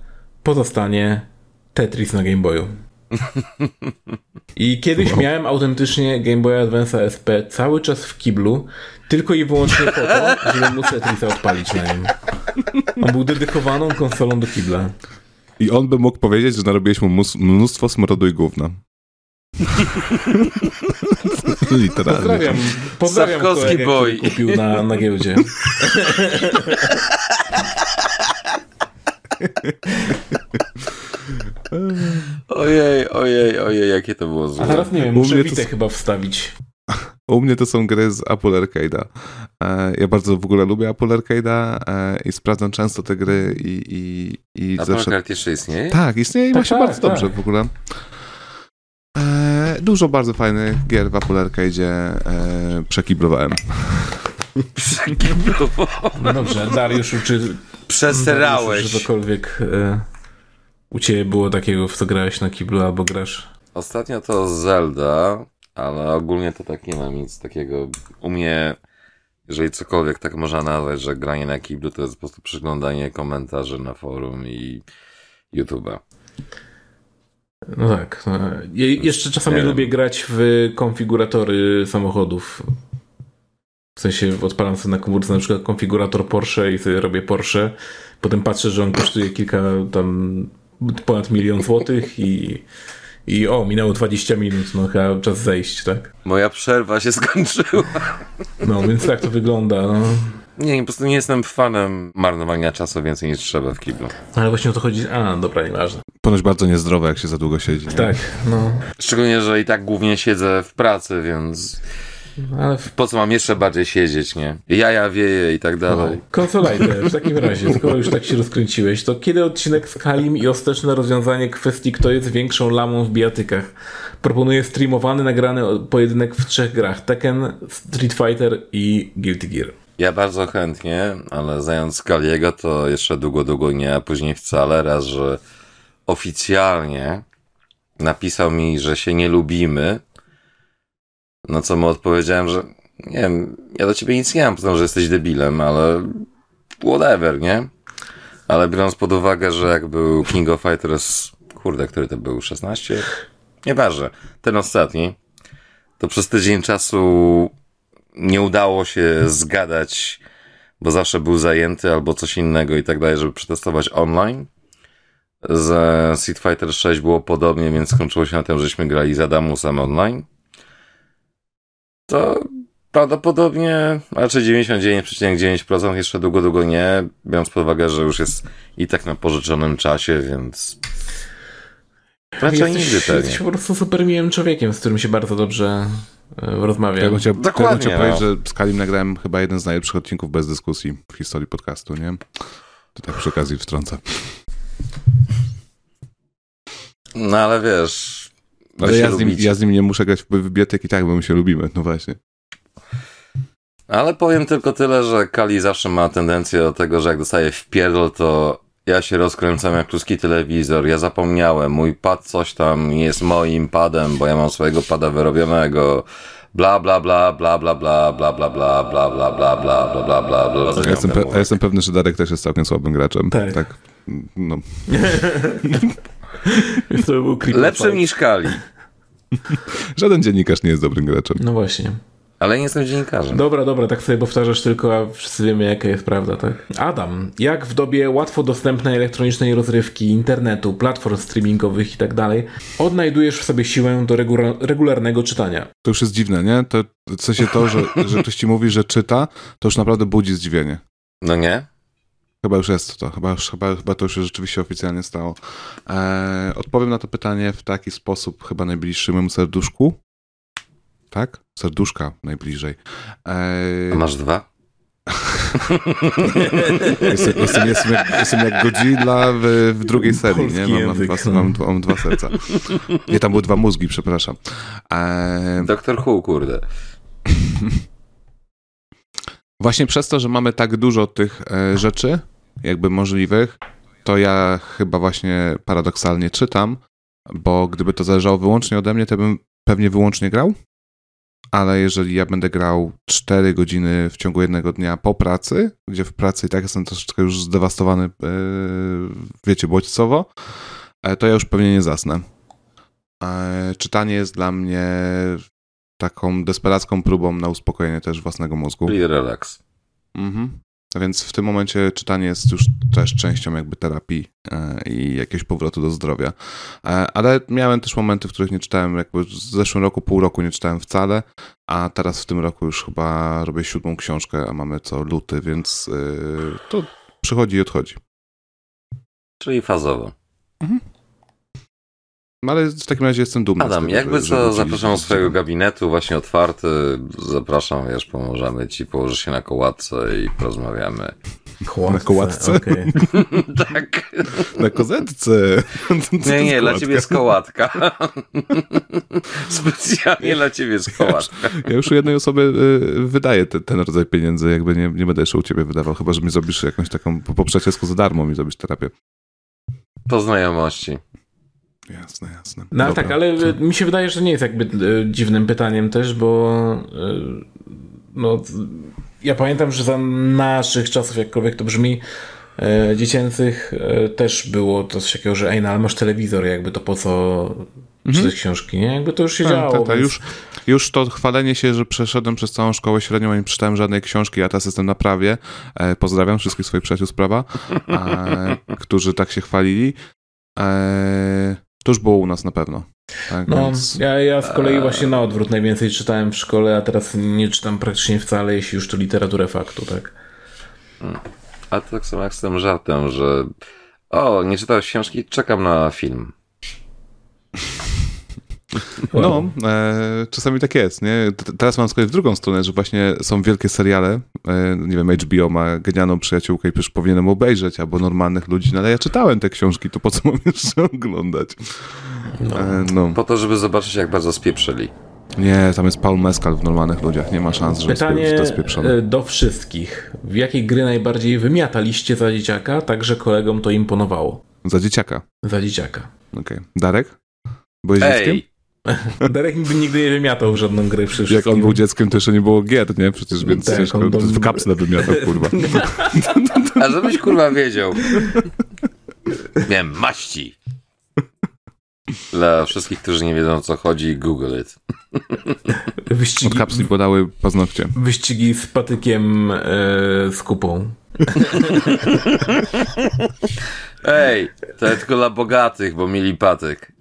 pozostanie Tetris na Game Boyu. (laughs) I kiedyś miałem autentycznie Game Boy Advance SP cały czas w kiblu, tylko i wyłącznie po to, żeby móc Tetrisa odpalić na nim. On był dedykowaną konsolą do kibla. I on by mógł powiedzieć, że narobiłeś mu mnóstwo smrodu i gówna. (laughs) Literalnie. Pozdrawiam, pozdrawiam kolegę, boy. który kupił na, na giełdzie. (laughs) Ojej, ojej, ojej, jakie to było A złe. teraz nie wiem, U muszę mnie to Witę s- chyba wstawić. (laughs) U mnie to są gry z Apple Arcade'a. E, ja bardzo w ogóle lubię Apple Arcade'a e, i sprawdzam często te gry i, i, i A zawsze... Apple jeszcze istnieje? Tak, istnieje i ma Tak, się tak, bardzo tak. dobrze w ogóle. E, dużo bardzo fajnych gier w Apple Arcade'zie (laughs) przekiblowałem. No dobrze, Dariuszu, czy, Dariuszu, Przesrałeś. czy cokolwiek u ciebie było takiego, w co grałeś na kiblu albo grasz? Ostatnio to Zelda, ale ogólnie to tak nie mam nic takiego. U mnie, jeżeli cokolwiek tak można nazwać, że granie na kiblu to jest po prostu przeglądanie komentarzy na forum i YouTube'a. No tak. No. Ja jeszcze czasami Nie wiem. lubię grać w konfiguratory samochodów. W sensie odpalam sobie na komórce na przykład konfigurator Porsche i sobie robię Porsche. Potem patrzę, że on kosztuje kilka tam ponad milion złotych i, i o, minęło 20 minut, no chyba czas zejść, tak? Moja przerwa się skończyła. No, więc tak to wygląda, no. Nie, po prostu nie jestem fanem marnowania czasu więcej niż trzeba w kiblu. Ale właśnie o to chodzi. A, dobra, nieważne. Ponoć bardzo niezdrowe, jak się za długo siedzi. nie? Tak, no. Szczególnie, że i tak głównie siedzę w pracy, więc Ale po co mam jeszcze bardziej siedzieć, nie? Jaja wieje i tak dalej. Konsolajte, w takim razie, skoro już tak się rozkręciłeś, to kiedy odcinek z Kalim i ostateczne rozwiązanie kwestii, kto jest większą lamą w bijatykach? Proponuję streamowany, nagrany pojedynek w trzech grach. Tekken, Street Fighter i Guilty Gear. Ja bardzo chętnie, ale zając Kaliego to jeszcze długo, długo nie, a później wcale. Raz, że oficjalnie napisał mi, że się nie lubimy. No co mu odpowiedziałem, że nie wiem, ja do ciebie nic nie mam, tym, że jesteś debilem, ale whatever, nie? Ale biorąc pod uwagę, że jak był King of Fighters, kurde, który to był, 16? Nieważne, ten ostatni, to przez tydzień czasu nie udało się zgadać, bo zawsze był zajęty albo coś innego i tak dalej, żeby przetestować online. Z Street Fighter 6 było podobnie, więc skończyło się na tym, żeśmy grali z Adamusem online. To prawdopodobnie raczej 99,9% jeszcze długo, długo nie, biorąc pod uwagę, że już jest i tak na pożyczonym czasie, więc raczej nigdy Jesteś, pewnie. jesteś po prostu super miłym człowiekiem, z którym się bardzo dobrze e, rozmawia. Ja bym chciał, Dokładnie, chciał no. powiedzieć, że z Kalim nagrałem chyba jeden z najlepszych odcinków bez dyskusji w historii podcastu, nie? To tak przy okazji wtrącę. No ale wiesz... Ale ja z, nim, ja z nim nie muszę grać w bietek i tak, bo my się lubimy, no właśnie. Ale powiem tylko tyle, że Kali zawsze ma tendencję do tego, że jak dostaje w pierdol, to ja się rozkręcam jak ludzki telewizor. Ja zapomniałem, mój pad coś tam jest moim padem, bo ja mam swojego pada wyrobionego. Bla bla bla bla bla bla bla bla bla bla bla bla bla bla bla bla bla Ja jestem, pe- ja jestem pewny, że Darek też jest całkiem słabym graczem. Tak. tak no. Więc to był Lepszym niż Kali. Żaden dziennikarz nie jest dobrym graczem. No właśnie. Ale nie jestem dziennikarzem. Dobra, dobra, tak sobie powtarzasz tylko, a wszyscy wiemy, jaka jest prawda, tak? Adam, jak w dobie łatwo dostępnej elektronicznej rozrywki, internetu, platform streamingowych i tak dalej, odnajdujesz w sobie siłę do regula- regularnego czytania? To już jest dziwne, nie? To, w sensie to, że, że ktoś ci mówi, że czyta, to już naprawdę budzi zdziwienie. No nie? Chyba już jest to. Chyba, już, chyba, chyba to już się rzeczywiście oficjalnie stało. Eee, odpowiem na to pytanie w taki sposób, chyba najbliższy memu serduszku. Tak? Serduszka najbliżej. Eee, A masz dwa? (laughs) jestem, jestem, jestem, jak, jestem jak Godzilla w, w drugiej serii, Polski nie? Mam, mam, język, dwa, mam, dwa, mam dwa serca. Nie, tam były dwa mózgi, przepraszam. Eee, Doktor Who, kurde. (laughs) Właśnie przez to, że mamy tak dużo tych e, rzeczy, jakby możliwych, to ja chyba właśnie paradoksalnie czytam, bo gdyby to zależało wyłącznie ode mnie, to bym pewnie wyłącznie grał. Ale jeżeli ja będę grał 4 godziny w ciągu jednego dnia po pracy, gdzie w pracy i tak jestem troszeczkę już zdewastowany, e, wiecie, bodźcowo, e, to ja już pewnie nie zasnę. Czytanie jest dla mnie taką desperacką próbą na uspokojenie też własnego mózgu. Czyli relaks. Mhm. A Więc w tym momencie czytanie jest już też częścią jakby terapii e, i jakiegoś powrotu do zdrowia. E, ale miałem też momenty, w których nie czytałem, jakby w zeszłym roku, pół roku nie czytałem wcale, a teraz w tym roku już chyba robię siódmą książkę, a mamy co luty, więc e, to przychodzi i odchodzi. Czyli fazowo. No Ale w takim razie jestem dumny. Adam, tego, jakby że- co, że zapraszam do swojego gabinetu, właśnie otwarty. Zapraszam, wiesz, pomożemy ci, położysz się na kołatce i porozmawiamy. Kołatce, Na kołatce? okej. (laughs) tak. Na kozetce. (laughs) Nie, nie, dla ciebie jest kołatka. (laughs) Specjalnie dla ciebie jest kołatka. Ja już u jednej osoby y, wydaję te, ten rodzaj pieniędzy, jakby nie, nie będę jeszcze u ciebie wydawał, chyba że mi zrobisz jakąś taką, po, po za darmo mi zrobisz terapię. Po znajomości. Jasne, jasne. No ale Dobra. tak, ale e, mi się wydaje, że to nie jest jakby e, dziwnym pytaniem też, bo e, no, ja pamiętam, że za naszych czasów, jakkolwiek to brzmi, dziecięcych też było to coś takiego, że ej, no ale masz telewizor, jakby to po co czytać książki, nie? Jakby to już się Tak, działo. tak, tak. więc- Już, już to chwalenie się, że przeszedłem przez całą szkołę średnią, a nie przeczytałem żadnej książki, ja teraz jestem na prawie. E, pozdrawiam wszystkich swoich przyjaciół z prawa, e, którzy tak się chwalili. E, to już było u nas na pewno. Tak, No, więc... ja, ja z kolei właśnie na odwrót najwięcej czytałem w szkole, a teraz nie czytam praktycznie wcale, jeśli już to literaturę faktu, tak? A to tak samo jak z tym żartem, że o, nie czytałeś książki, czekam na film. No, e, czasami tak jest, nie? T- Teraz mam z kolei w drugą stronę, że właśnie są wielkie seriale, e, nie wiem, HBO ma genialną przyjaciółkę i przecież powinienem obejrzeć, albo normalnych ludzi, no ale ja czytałem te książki, to po co mam jeszcze oglądać? No. E, no. Po to, żeby zobaczyć, jak bardzo spieprzyli. Nie, tam jest Paul Mescal w normalnych ludziach, nie ma szans, żeby Pytanie że to jest pieprzone. e, do wszystkich. W jakiej gry najbardziej wymiataliście za dzieciaka, tak że kolegom to imponowało? Za dzieciaka, Za dzieciaka. okej. Darek? Byłeś dzieckiem? (laughs) Darek nigdy, nigdy nie wymiatał w żadną grę przy Jak on był dzieckiem, to jeszcze nie było gier, nie? Przecież więc Tak, ciężko, on tam- w kapsle wymiatał, kurwa. (laughs) a żebyś kurwa wiedział. Miałem maści. Dla wszystkich, którzy nie wiedzą o co chodzi, Google it. Od Wyścigi, kapsli podały paznokcie. wyścigi z patykiem e, z kupą. Ej, to jest tylko dla bogatych, bo mieli patyk.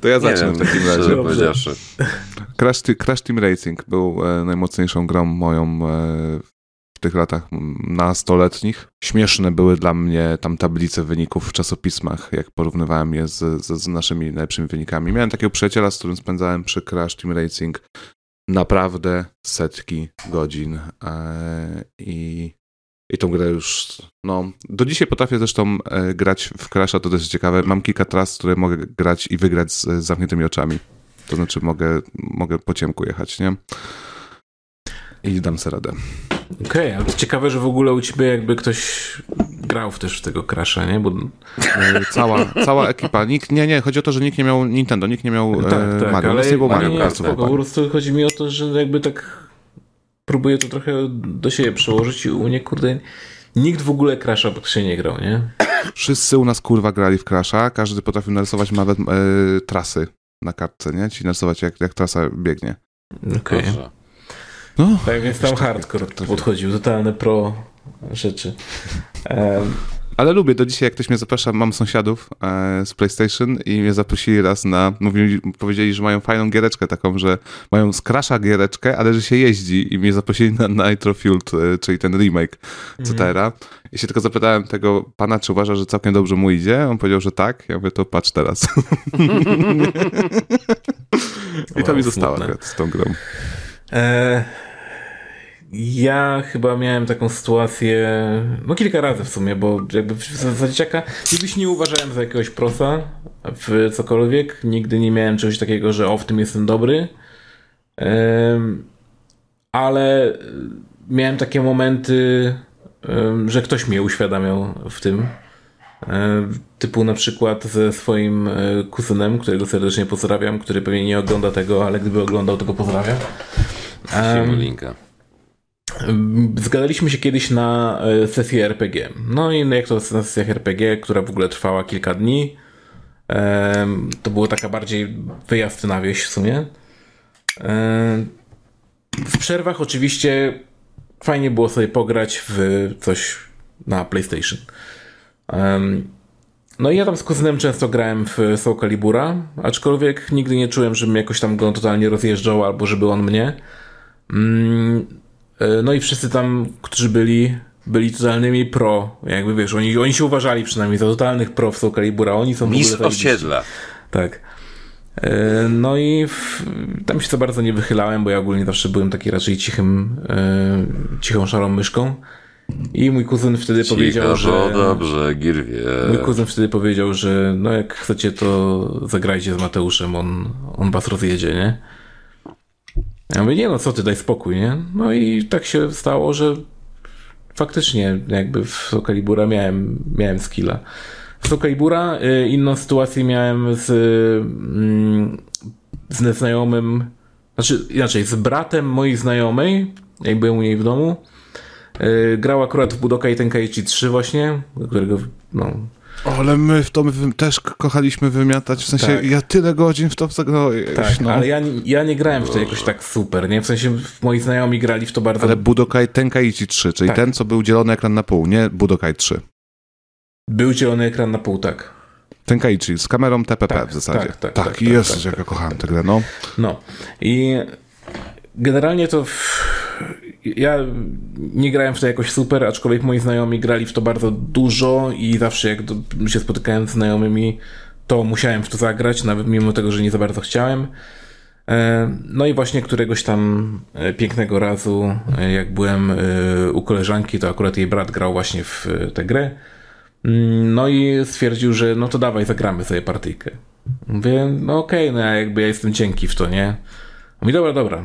To ja zacznę wiem, w takim razie. powiedziawszy. Crash, Crash Team Racing był e, najmocniejszą grą moją e, w tych latach nastoletnich. Śmieszne były dla mnie tam tablice wyników w czasopismach, jak porównywałem je z, z, z naszymi najlepszymi wynikami. Miałem takiego przyjaciela, z którym spędzałem przy Crash Team Racing naprawdę setki godzin e, i, i tą grę już, no, do dzisiaj potrafię zresztą e, grać w Crasha, to też ciekawe. Mam kilka tras, które mogę grać i wygrać z, z zamkniętymi oczami. To znaczy mogę, mogę po ciemku jechać, nie? I dam sobie radę. Okej, okay, ale to ciekawe, że w ogóle u ciebie jakby ktoś grał też w tego Crasha, nie? Bo... E, cała, cała ekipa. Nikt, nie, nie, chodzi o to, że nikt nie miał Nintendo, nikt nie miał tak, e, tak, Mario. Ale, nie było Mario nie, Kart. Po prostu chodzi mi o to, że jakby tak próbuję to trochę do siebie przełożyć i u mnie, kurde, nikt w ogóle Crasha się nie grał, nie? Wszyscy u nas kurwa grali w Crasha, każdy potrafił narysować nawet e, trasy na kartce, nie? Ci narysować jak, jak trasa biegnie. Okej. Okay. No, tak więc tam hardcore podchodził, totalne pro rzeczy. Um, ale lubię do dzisiaj, jak ktoś mnie zaprasza, mam sąsiadów e, z PlayStation i mnie zaprosili raz na, mówili, powiedzieli, że mają fajną giereczkę taką, że mają skrasza giereczkę, ale że się jeździ i mnie zaprosili na Nitro Fueled, e, czyli ten remake CTR-a. Mm. I się tylko zapytałem tego pana, czy uważa, że całkiem dobrze mu idzie. On powiedział, że tak. Ja mówię, to patrz teraz. (laughs) (laughs) I to wow, mi została z tą grą. E ja chyba miałem taką sytuację, no kilka razy w sumie, bo jakby za dzieciaka nigdy nie uważałem za jakiegoś prosa w cokolwiek. Nigdy nie miałem czegoś takiego, że o, w tym jestem dobry. ale miałem takie momenty, że ktoś mnie uświadamiał w tym. Typu na przykład ze swoim e, kuzynem, którego serdecznie pozdrawiam, który pewnie nie ogląda tego, ale gdyby oglądał, to go pozdrawiam. Um, linka. Zgadaliśmy się kiedyś na e, sesję RPG. No i jak to na sesjach RPG, która w ogóle trwała kilka dni. To było taka bardziej wyjazd na wieś w sumie. W przerwach oczywiście fajnie było sobie pograć w coś na PlayStation. No i ja tam z kuzynem często grałem w Soul Calibura, aczkolwiek nigdy nie czułem, żebym jakoś tam go totalnie rozjeżdżał albo żeby on mnie. E, no i wszyscy tam, którzy byli, byli totalnymi pro. Jakby wiesz, oni, oni się uważali przynajmniej za totalnych pro w Soul Calibura. Oni są Mistrz osiedla. Tak. E, no i w, tam się za bardzo nie wychylałem, bo ja ogólnie zawsze byłem taki raczej cichym, e, cichą szarą myszką. I mój kuzyn wtedy powiedział, że. dobrze, Girwie. Mój kuzyn wtedy powiedział, że no jak chcecie, to zagrajcie z Mateuszem, on, on was rozjedzie, nie? Ja mówię, nie no, co ty, daj spokój, nie? No i tak się stało, że faktycznie jakby w Sokalibura miałem, miałem skilla. W Sokalibura y, inną sytuację miałem z, mm, z neznajomym, znaczy inaczej, z bratem mojej znajomej, jak byłem u niej w domu. Y, grał akurat w Budokai Tenkaichi 3 właśnie, którego no, ale my w to my też kochaliśmy wymiatać, w sensie tak. ja tyle godzin w to zagrałem. Tak, no. ale ja, ja nie grałem w to jakoś tak super, nie? W sensie moi znajomi grali w to bardzo... Ale Budokai Tenkaichi 3, czyli tak. ten, co był dzielony ekran na pół, nie Budokai 3. Był dzielony ekran na pół, tak. Tenkaichi, z kamerą TPP tak, w zasadzie. Tak, tak, tak. tak, jest, tak, jak ja kochałem tę grę, no. No i generalnie to... W ja nie grałem w to jakoś super, aczkolwiek moi znajomi grali w to bardzo dużo i zawsze jak się spotykałem z znajomymi, to musiałem w to zagrać, nawet mimo tego, że nie za bardzo chciałem. E, no i właśnie któregoś tam e, pięknego razu, e, jak byłem u koleżanki, to akurat jej brat grał właśnie w tę grę. Mm, no i stwierdził, że no to dawaj, zagramy sobie partyjkę. Mówię, no okej, okay, no jakby ja jestem cienki w to, nie? Mówi, dobra, dobra.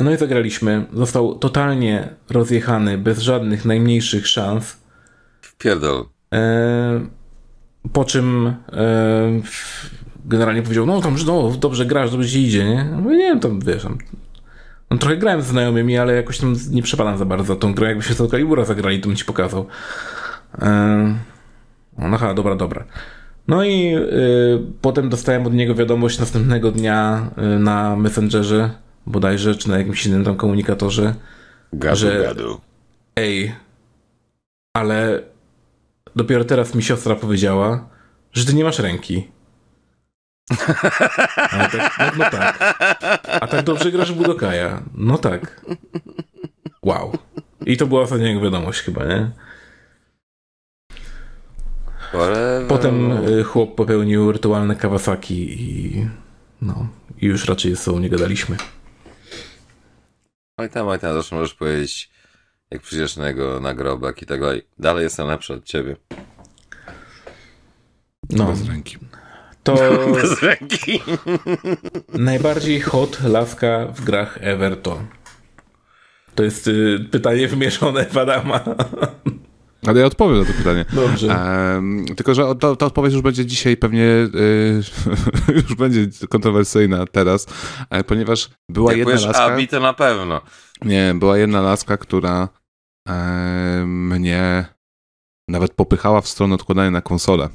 No i zagraliśmy. Został totalnie rozjechany, bez żadnych najmniejszych szans. Pierdol. E, po czym e, generalnie powiedział, no tam no, dobrze grasz, dobrze ci idzie, nie? No nie wiem, tam wiesz, tam, no, trochę grałem z znajomymi, ale jakoś tam nie przepadam za bardzo tą grę. Jakby się z Calibura zagrali, to bym ci pokazał. E, no aha, dobra, dobra. No i y, potem dostałem od niego wiadomość następnego dnia y, na Messengerze, bodajże, czy na jakimś innym tam komunikatorze, gadu, że gadu. ej, ale dopiero teraz mi siostra powiedziała, że ty nie masz ręki. (laughs) tak, no, no, tak. A tak dobrze grasz w Budokaja. No tak. Wow. I to była ostatnia wiadomość chyba, nie? Potem y, chłop popełnił rytualne Kawasaki i no, i już raczej ze sobą nie gadaliśmy. Oj tam, oj tam, zawsze możesz powiedzieć, jak przyjdziesz na jego nagrobek i tak dalej. Dalej jestem lepszy od ciebie. No. Bez ręki. To (laughs) Bez ręki. (laughs) najbardziej hot laska w grach ever to. To jest y, pytanie wymierzone w Adama. (laughs) Ale ja odpowiem na to pytanie. Dobrze. Em, tylko, że to, ta odpowiedź już będzie dzisiaj pewnie, y, (laughs) już będzie kontrowersyjna teraz, e, ponieważ była Jak jedna powiesz laska... Abi, to na pewno. Nie, była jedna laska, która e, mnie nawet popychała w stronę odkładania na konsolę.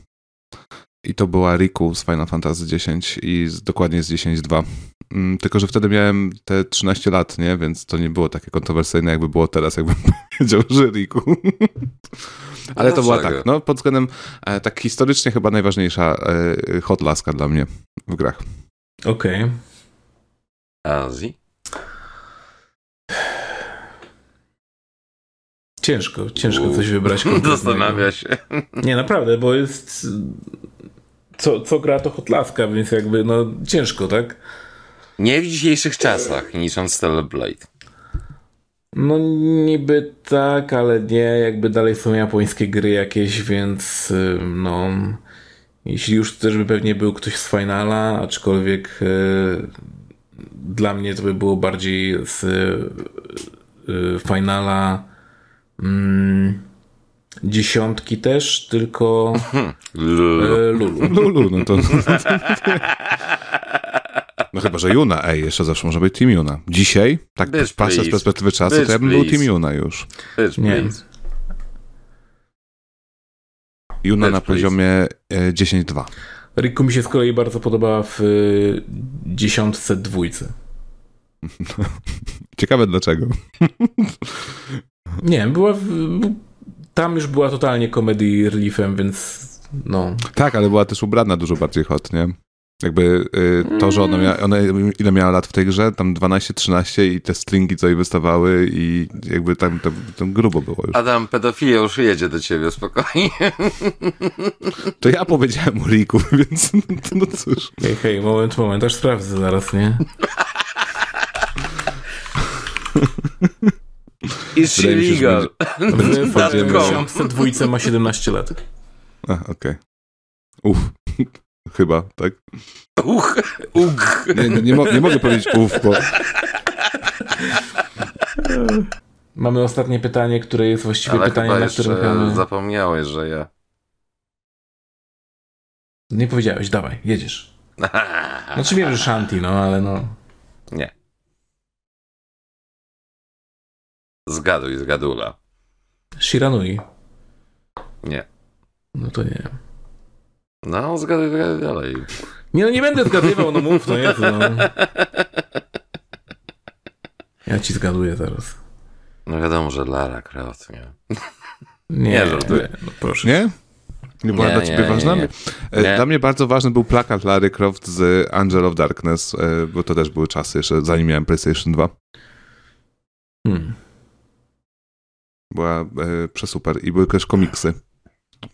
I to była Riku z Final Fantasy X i z, dokładnie z 10.2. Mm, tylko, że wtedy miałem te 13 lat, nie? Więc to nie było takie kontrowersyjne, jakby było teraz, jakbym (laughs) powiedział, że Riku. (laughs) Ale to była tak, no pod względem e, tak historycznie chyba najważniejsza e, hot laska dla mnie w grach. Okej. Azji? Ciężko, ciężko coś wybrać. (laughs) Zastanawia się. Nie, naprawdę, bo jest... Co, co gra to hotlaska, więc jakby, no ciężko, tak? Nie w dzisiejszych czasach, nicząc Stellar Blade. No niby tak, ale nie, jakby dalej są japońskie gry jakieś, więc no... Jeśli już też by pewnie był ktoś z Finala, aczkolwiek y, dla mnie to by było bardziej z y, y, Finala mm, dziesiątki też, tylko Lulu. y, Lulu. (laughs) Lulu, no to... No chyba, że Juna, ej, jeszcze zawsze może być Team Juna. Dzisiaj, tak Bitch, patrzę z perspektywy czasu, Bitch, to ja bym był. Team Juna już. Bitch, Nie. Juna Bitch, na poziomie e, 10-2. Riku mi się z kolei bardzo podobała w y, dziesiątce dwójce. (laughs) Ciekawe dlaczego. Nie, była. W, tam już była totalnie comedy reliefem, więc no. Tak, ale była też ubrana dużo bardziej hot, nie? Jakby y, to, że ona, mia, ona ile miała lat w tej grze, tam 12-13 i te stringi co jej wystawały i jakby tam, tam, tam grubo było już. Adam, pedofilia już jedzie do ciebie, spokojnie. (laughs) To ja powiedziałem o Riku, (laughs) więc no cóż. Hej, hej, moment, moment, aż sprawdzę zaraz, nie? Is że illegal. W, w, Dot w com. dziesiątce dwójce ma 17 lat. A, okej. Uff. (laughs) Chyba, tak? Uch, ugh. Nie, nie, nie, mo- nie mogę powiedzieć uff, bo Mamy ostatnie pytanie, które jest właściwie Ale pytaniem, chyba na którym mamy... zapomniałeś, że ja... Nie powiedziałeś, dawaj, jedziesz. (laughs) Znaczy wiem, że Shanti, no, ale no... Nie. Zgaduj, zgadula. Shiranui. Nie. No to nie. No, zgaduj, zgaduj dalej. Nie, no nie będę zgadywał, no mów, no Jezu, no. Ja ci zgaduję zaraz. No wiadomo, że Lara Croft, nie? Nie, Nie, żartuję. No proszę. nie? Nie była Nie, dla ciebie nie, ważna? nie. E, Nie. Dla mnie bardzo ważny był plakat Larry Croft z Angel of Darkness, e, bo to też były czasy jeszcze zanim miałem PlayStation 2. Hmm. Była e, przesuper i były też komiksy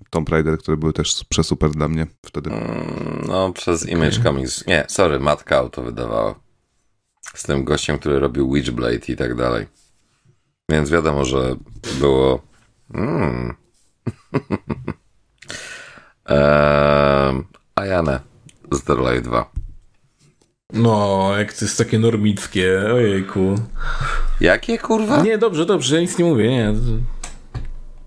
Tomb Raider, które były też przesuper dla mnie wtedy. Mm, No, przez Image Comics. Nie, sorry, Matt Cow to wydawało. Z tym gościem, który robił Witchblade i tak dalej. Więc wiadomo, że było... Mm. (laughs) eee, Ayane z The Light 2. No, jak to jest takie normickie, ojejku. Jakie kurwa? Nie, dobrze, dobrze, ja nic nie mówię, nie.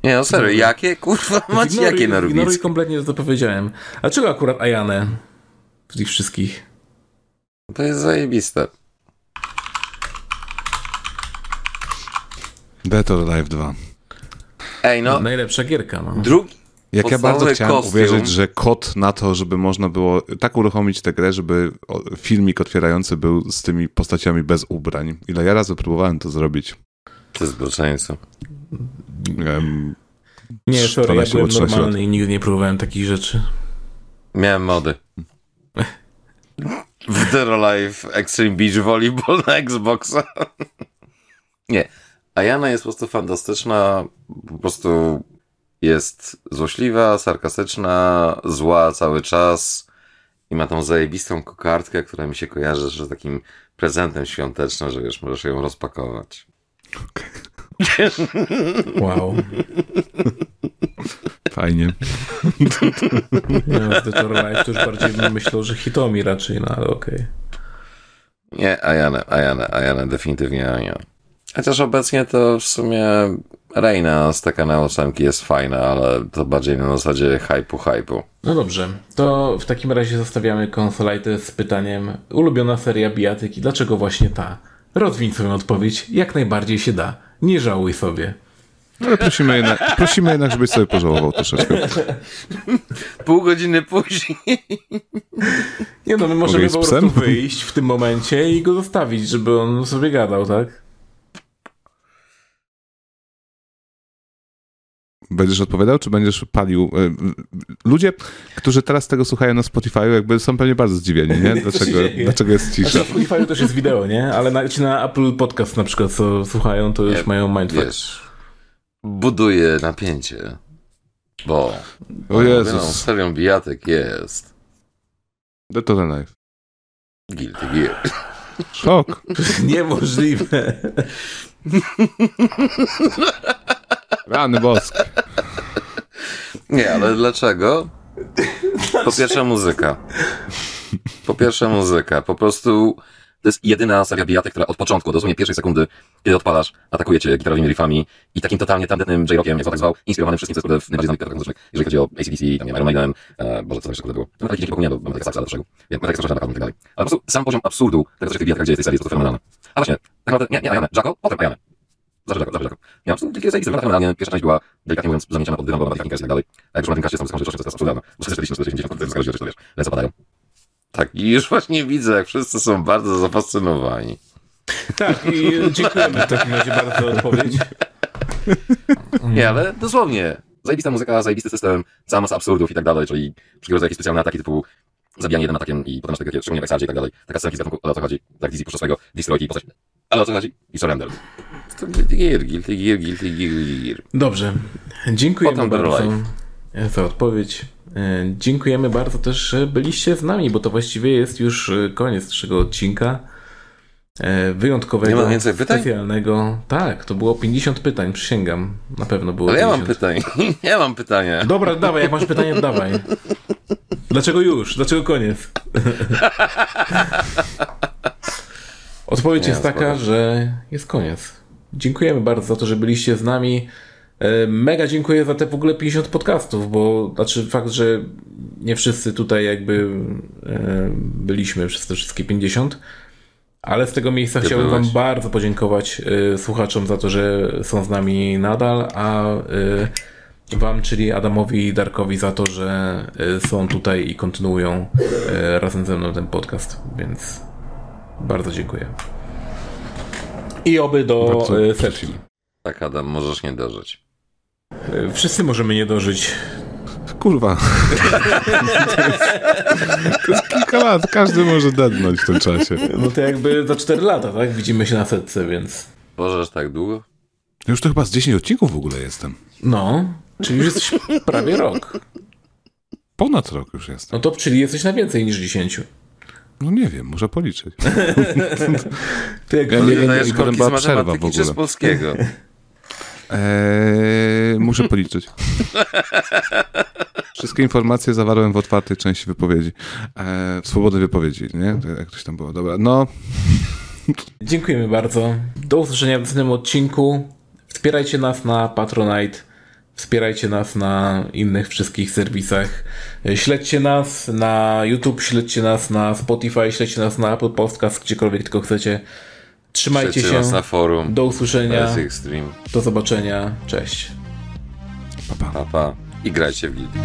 Nie, no serio, jakie kurwa macie Ignoruj- jakie Ignoruj norwickie? kompletnie to, co powiedziałem. A czego akurat Ayane w tych wszystkich? To jest zajebiste. Dead or Alive 2. Ej, no, Najlepsza gierka, no. drugi... Jak ja bardzo chciałem kostium. uwierzyć, że kod na to, żeby można było tak uruchomić tę grę, żeby filmik otwierający był z tymi postaciami bez ubrań. Ile ja razy próbowałem to zrobić. Ty zboczeńcu. Em, Nie, sorry, ja 12 byłem albo 13 normalny i nigdy nie próbowałem takich rzeczy. Miałem mody. W Dead Life Extreme Beach Volleyball na Xboxa. (laughs) Nie. Ayana jest po prostu fantastyczna. Po prostu jest złośliwa, sarkastyczna, zła cały czas. I ma tą zajebistą kokardkę, która mi się kojarzy że takim prezentem świątecznym, że wiesz, możesz ją rozpakować. Wow. Fajnie. Nie no, z or Alive to już bardziej bym myślał, że Hitomi raczej, no ale okej. Nie, Ayane, Ayane, Ayane, definitywnie Ayane. Chociaż obecnie to w sumie Reina z taka ósemki jest fajna, ale to bardziej na zasadzie hypu, hypu. No dobrze, to w takim razie zostawiamy konsolajtę z pytaniem ulubiona seria bijatyki, dlaczego właśnie ta? Rozwiń swoją odpowiedź, jak najbardziej się da. Nie żałuj sobie. Ale prosimy jednak, prosimy jednak żebyś sobie pożałował troszeczkę. Pół godziny później. Nie no, my możemy po prostu wyjść w tym momencie i go zostawić, żeby on sobie gadał, tak? Będziesz odpowiadał, czy będziesz palił? Y, Ludzie, którzy teraz tego słuchają na Spotify, jakby są pewnie bardzo zdziwieni, nie? (laughs) Dlaczego, dlaczego jest Znaczy cisza? na Spotify też jest wideo, nie? Ale na, ci na Apple Podcast na przykład, co słuchają, to już Nie, mają mindfuck. Wiesz, buduje napięcie. Bo O no, Jezus, serią bijatek jest Dead or Alive. Guilty Gear. Szok. (laughs) Niemożliwe. Rany bosk. Nie, ale dlaczego? Po pierwsze muzyka. Po pierwsze muzyka. Po prostu to jest jedyna seria bijatek, która od początku, dosłownie pierwszej sekundy, kiedy odpalasz, atakuje cię gitarowymi riffami i takim totalnie tandetnym J-rockiem, jak to tak zwał, inspirowanym wszystkim, co jest najbardziej znanych muzycznych, jeżeli chodzi o ACDC, tam nie Iron Maiden, e, Boże, co tam jeszcze kurde było. To nawet dzięki Bogu nie, bo mamy takie saksy, ale dlaczego? Wiem, tak strasznie na i tak dalej. Ale po prostu sam poziom absurdu tego, co się w tych bijatkach dzieje w tej serii jest po prostu. A właśnie, tak naprawdę, nie, nie Ajane, Jaco, potem Ajane. Zawsze Jaco, zawsze Jaco. Ja po prostu kilka serii wygląda fenomenalnie. Pierwsza część była, delikatnie mówiąc, zamieciana pod dywan, bo mamy i tak dalej. A jak już na tym kaście są że to jest absurdalne. Bo 440, 490, to jest to wiesz, ręce padają. Tak, i już właśnie widzę, jak wszyscy są bardzo zafascynowani. Tak, i dziękujemy w takim razie bardzo za odpowiedź. (laughs) Nie, ale dosłownie. Zajebista muzyka, zajebisty system, cała masa absurdów i tak dalej, czyli przykład jakieś specjalne ataki typu zabijanie jednym atakiem i potem masz takie, szczególnie w i tak dalej. Taka scenka z gatunku, ale o co chodzi? Tak, Dizzy puszcza swojego Destroy i postać. Ale o co chodzi? I Surrender. To Gear, Guilty Gear, Guilty Gear. Dobrze. Dziękujemy Potem bardzo za odpowiedź. E, Dziękujemy bardzo też, że byliście z nami, bo to właściwie jest już e, koniec naszego odcinka. E, Wyjątkowego, Nie ma więcej pytań? specjalnego. Tak, to było 50 pytań, przysięgam. Na pewno było Ale ja mam 50. pytanie. (laughs) Ja mam pytanie. Dobra, dawaj, jak masz pytanie, dawaj. Dlaczego już? Dlaczego koniec? (laughs) Odpowiedź Nie, jest taka, spoko. że jest koniec. Dziękujemy bardzo za to, że byliście z nami. E, Mega dziękuję za te w ogóle 50 podcastów, bo znaczy fakt, że nie wszyscy tutaj jakby e, byliśmy przez te wszystkie 50, ale z tego miejsca Ty chciałbym Wam bardzo podziękować e, słuchaczom za to, że są z nami nadal, a Wam, czyli Adamowi i Darkowi za to, że są tutaj i kontynuują razem ze mną ten podcast, więc bardzo dziękuję. I oby do e, setki. prosimy. Tak, Adam, możesz nie dożyć. E, Wszyscy możemy nie dożyć. Kurwa. To (laughs) jest, to jest kilka lat. Każdy może dednąć w tym czasie. No to jakby za 4 lata, tak? Widzimy się na setce, więc. Możesz tak długo? Już to chyba z 10 odcinków w ogóle jestem. No, czyli już jesteś prawie rok. Ponad rok już jestem. No to czyli jesteś na więcej niż 10. No nie wiem, muszę policzyć. (laughs) Jak Ja nie- potem korki była z przerwa w matematyki czy z ogóle. polskiego? (laughs) Eee, muszę policzyć. (laughs) Wszystkie informacje zawarłem w otwartej części wypowiedzi. Eee, w swobodnej wypowiedzi, nie? Jak ktoś tam było. Dobra, no. Dziękujemy bardzo. Do usłyszenia w następnym odcinku. Wspierajcie nas na Patronite. Wspierajcie nas na innych wszystkich serwisach. Śledźcie nas na YouTube, śledźcie nas na Spotify, śledźcie nas na Apple Podcast, gdziekolwiek tylko chcecie. Trzymajcie Śledźcie się. nas na forum. Do usłyszenia. Do zobaczenia. Cześć. Pa, pa. Pa, pa. I grajcie w Guilty.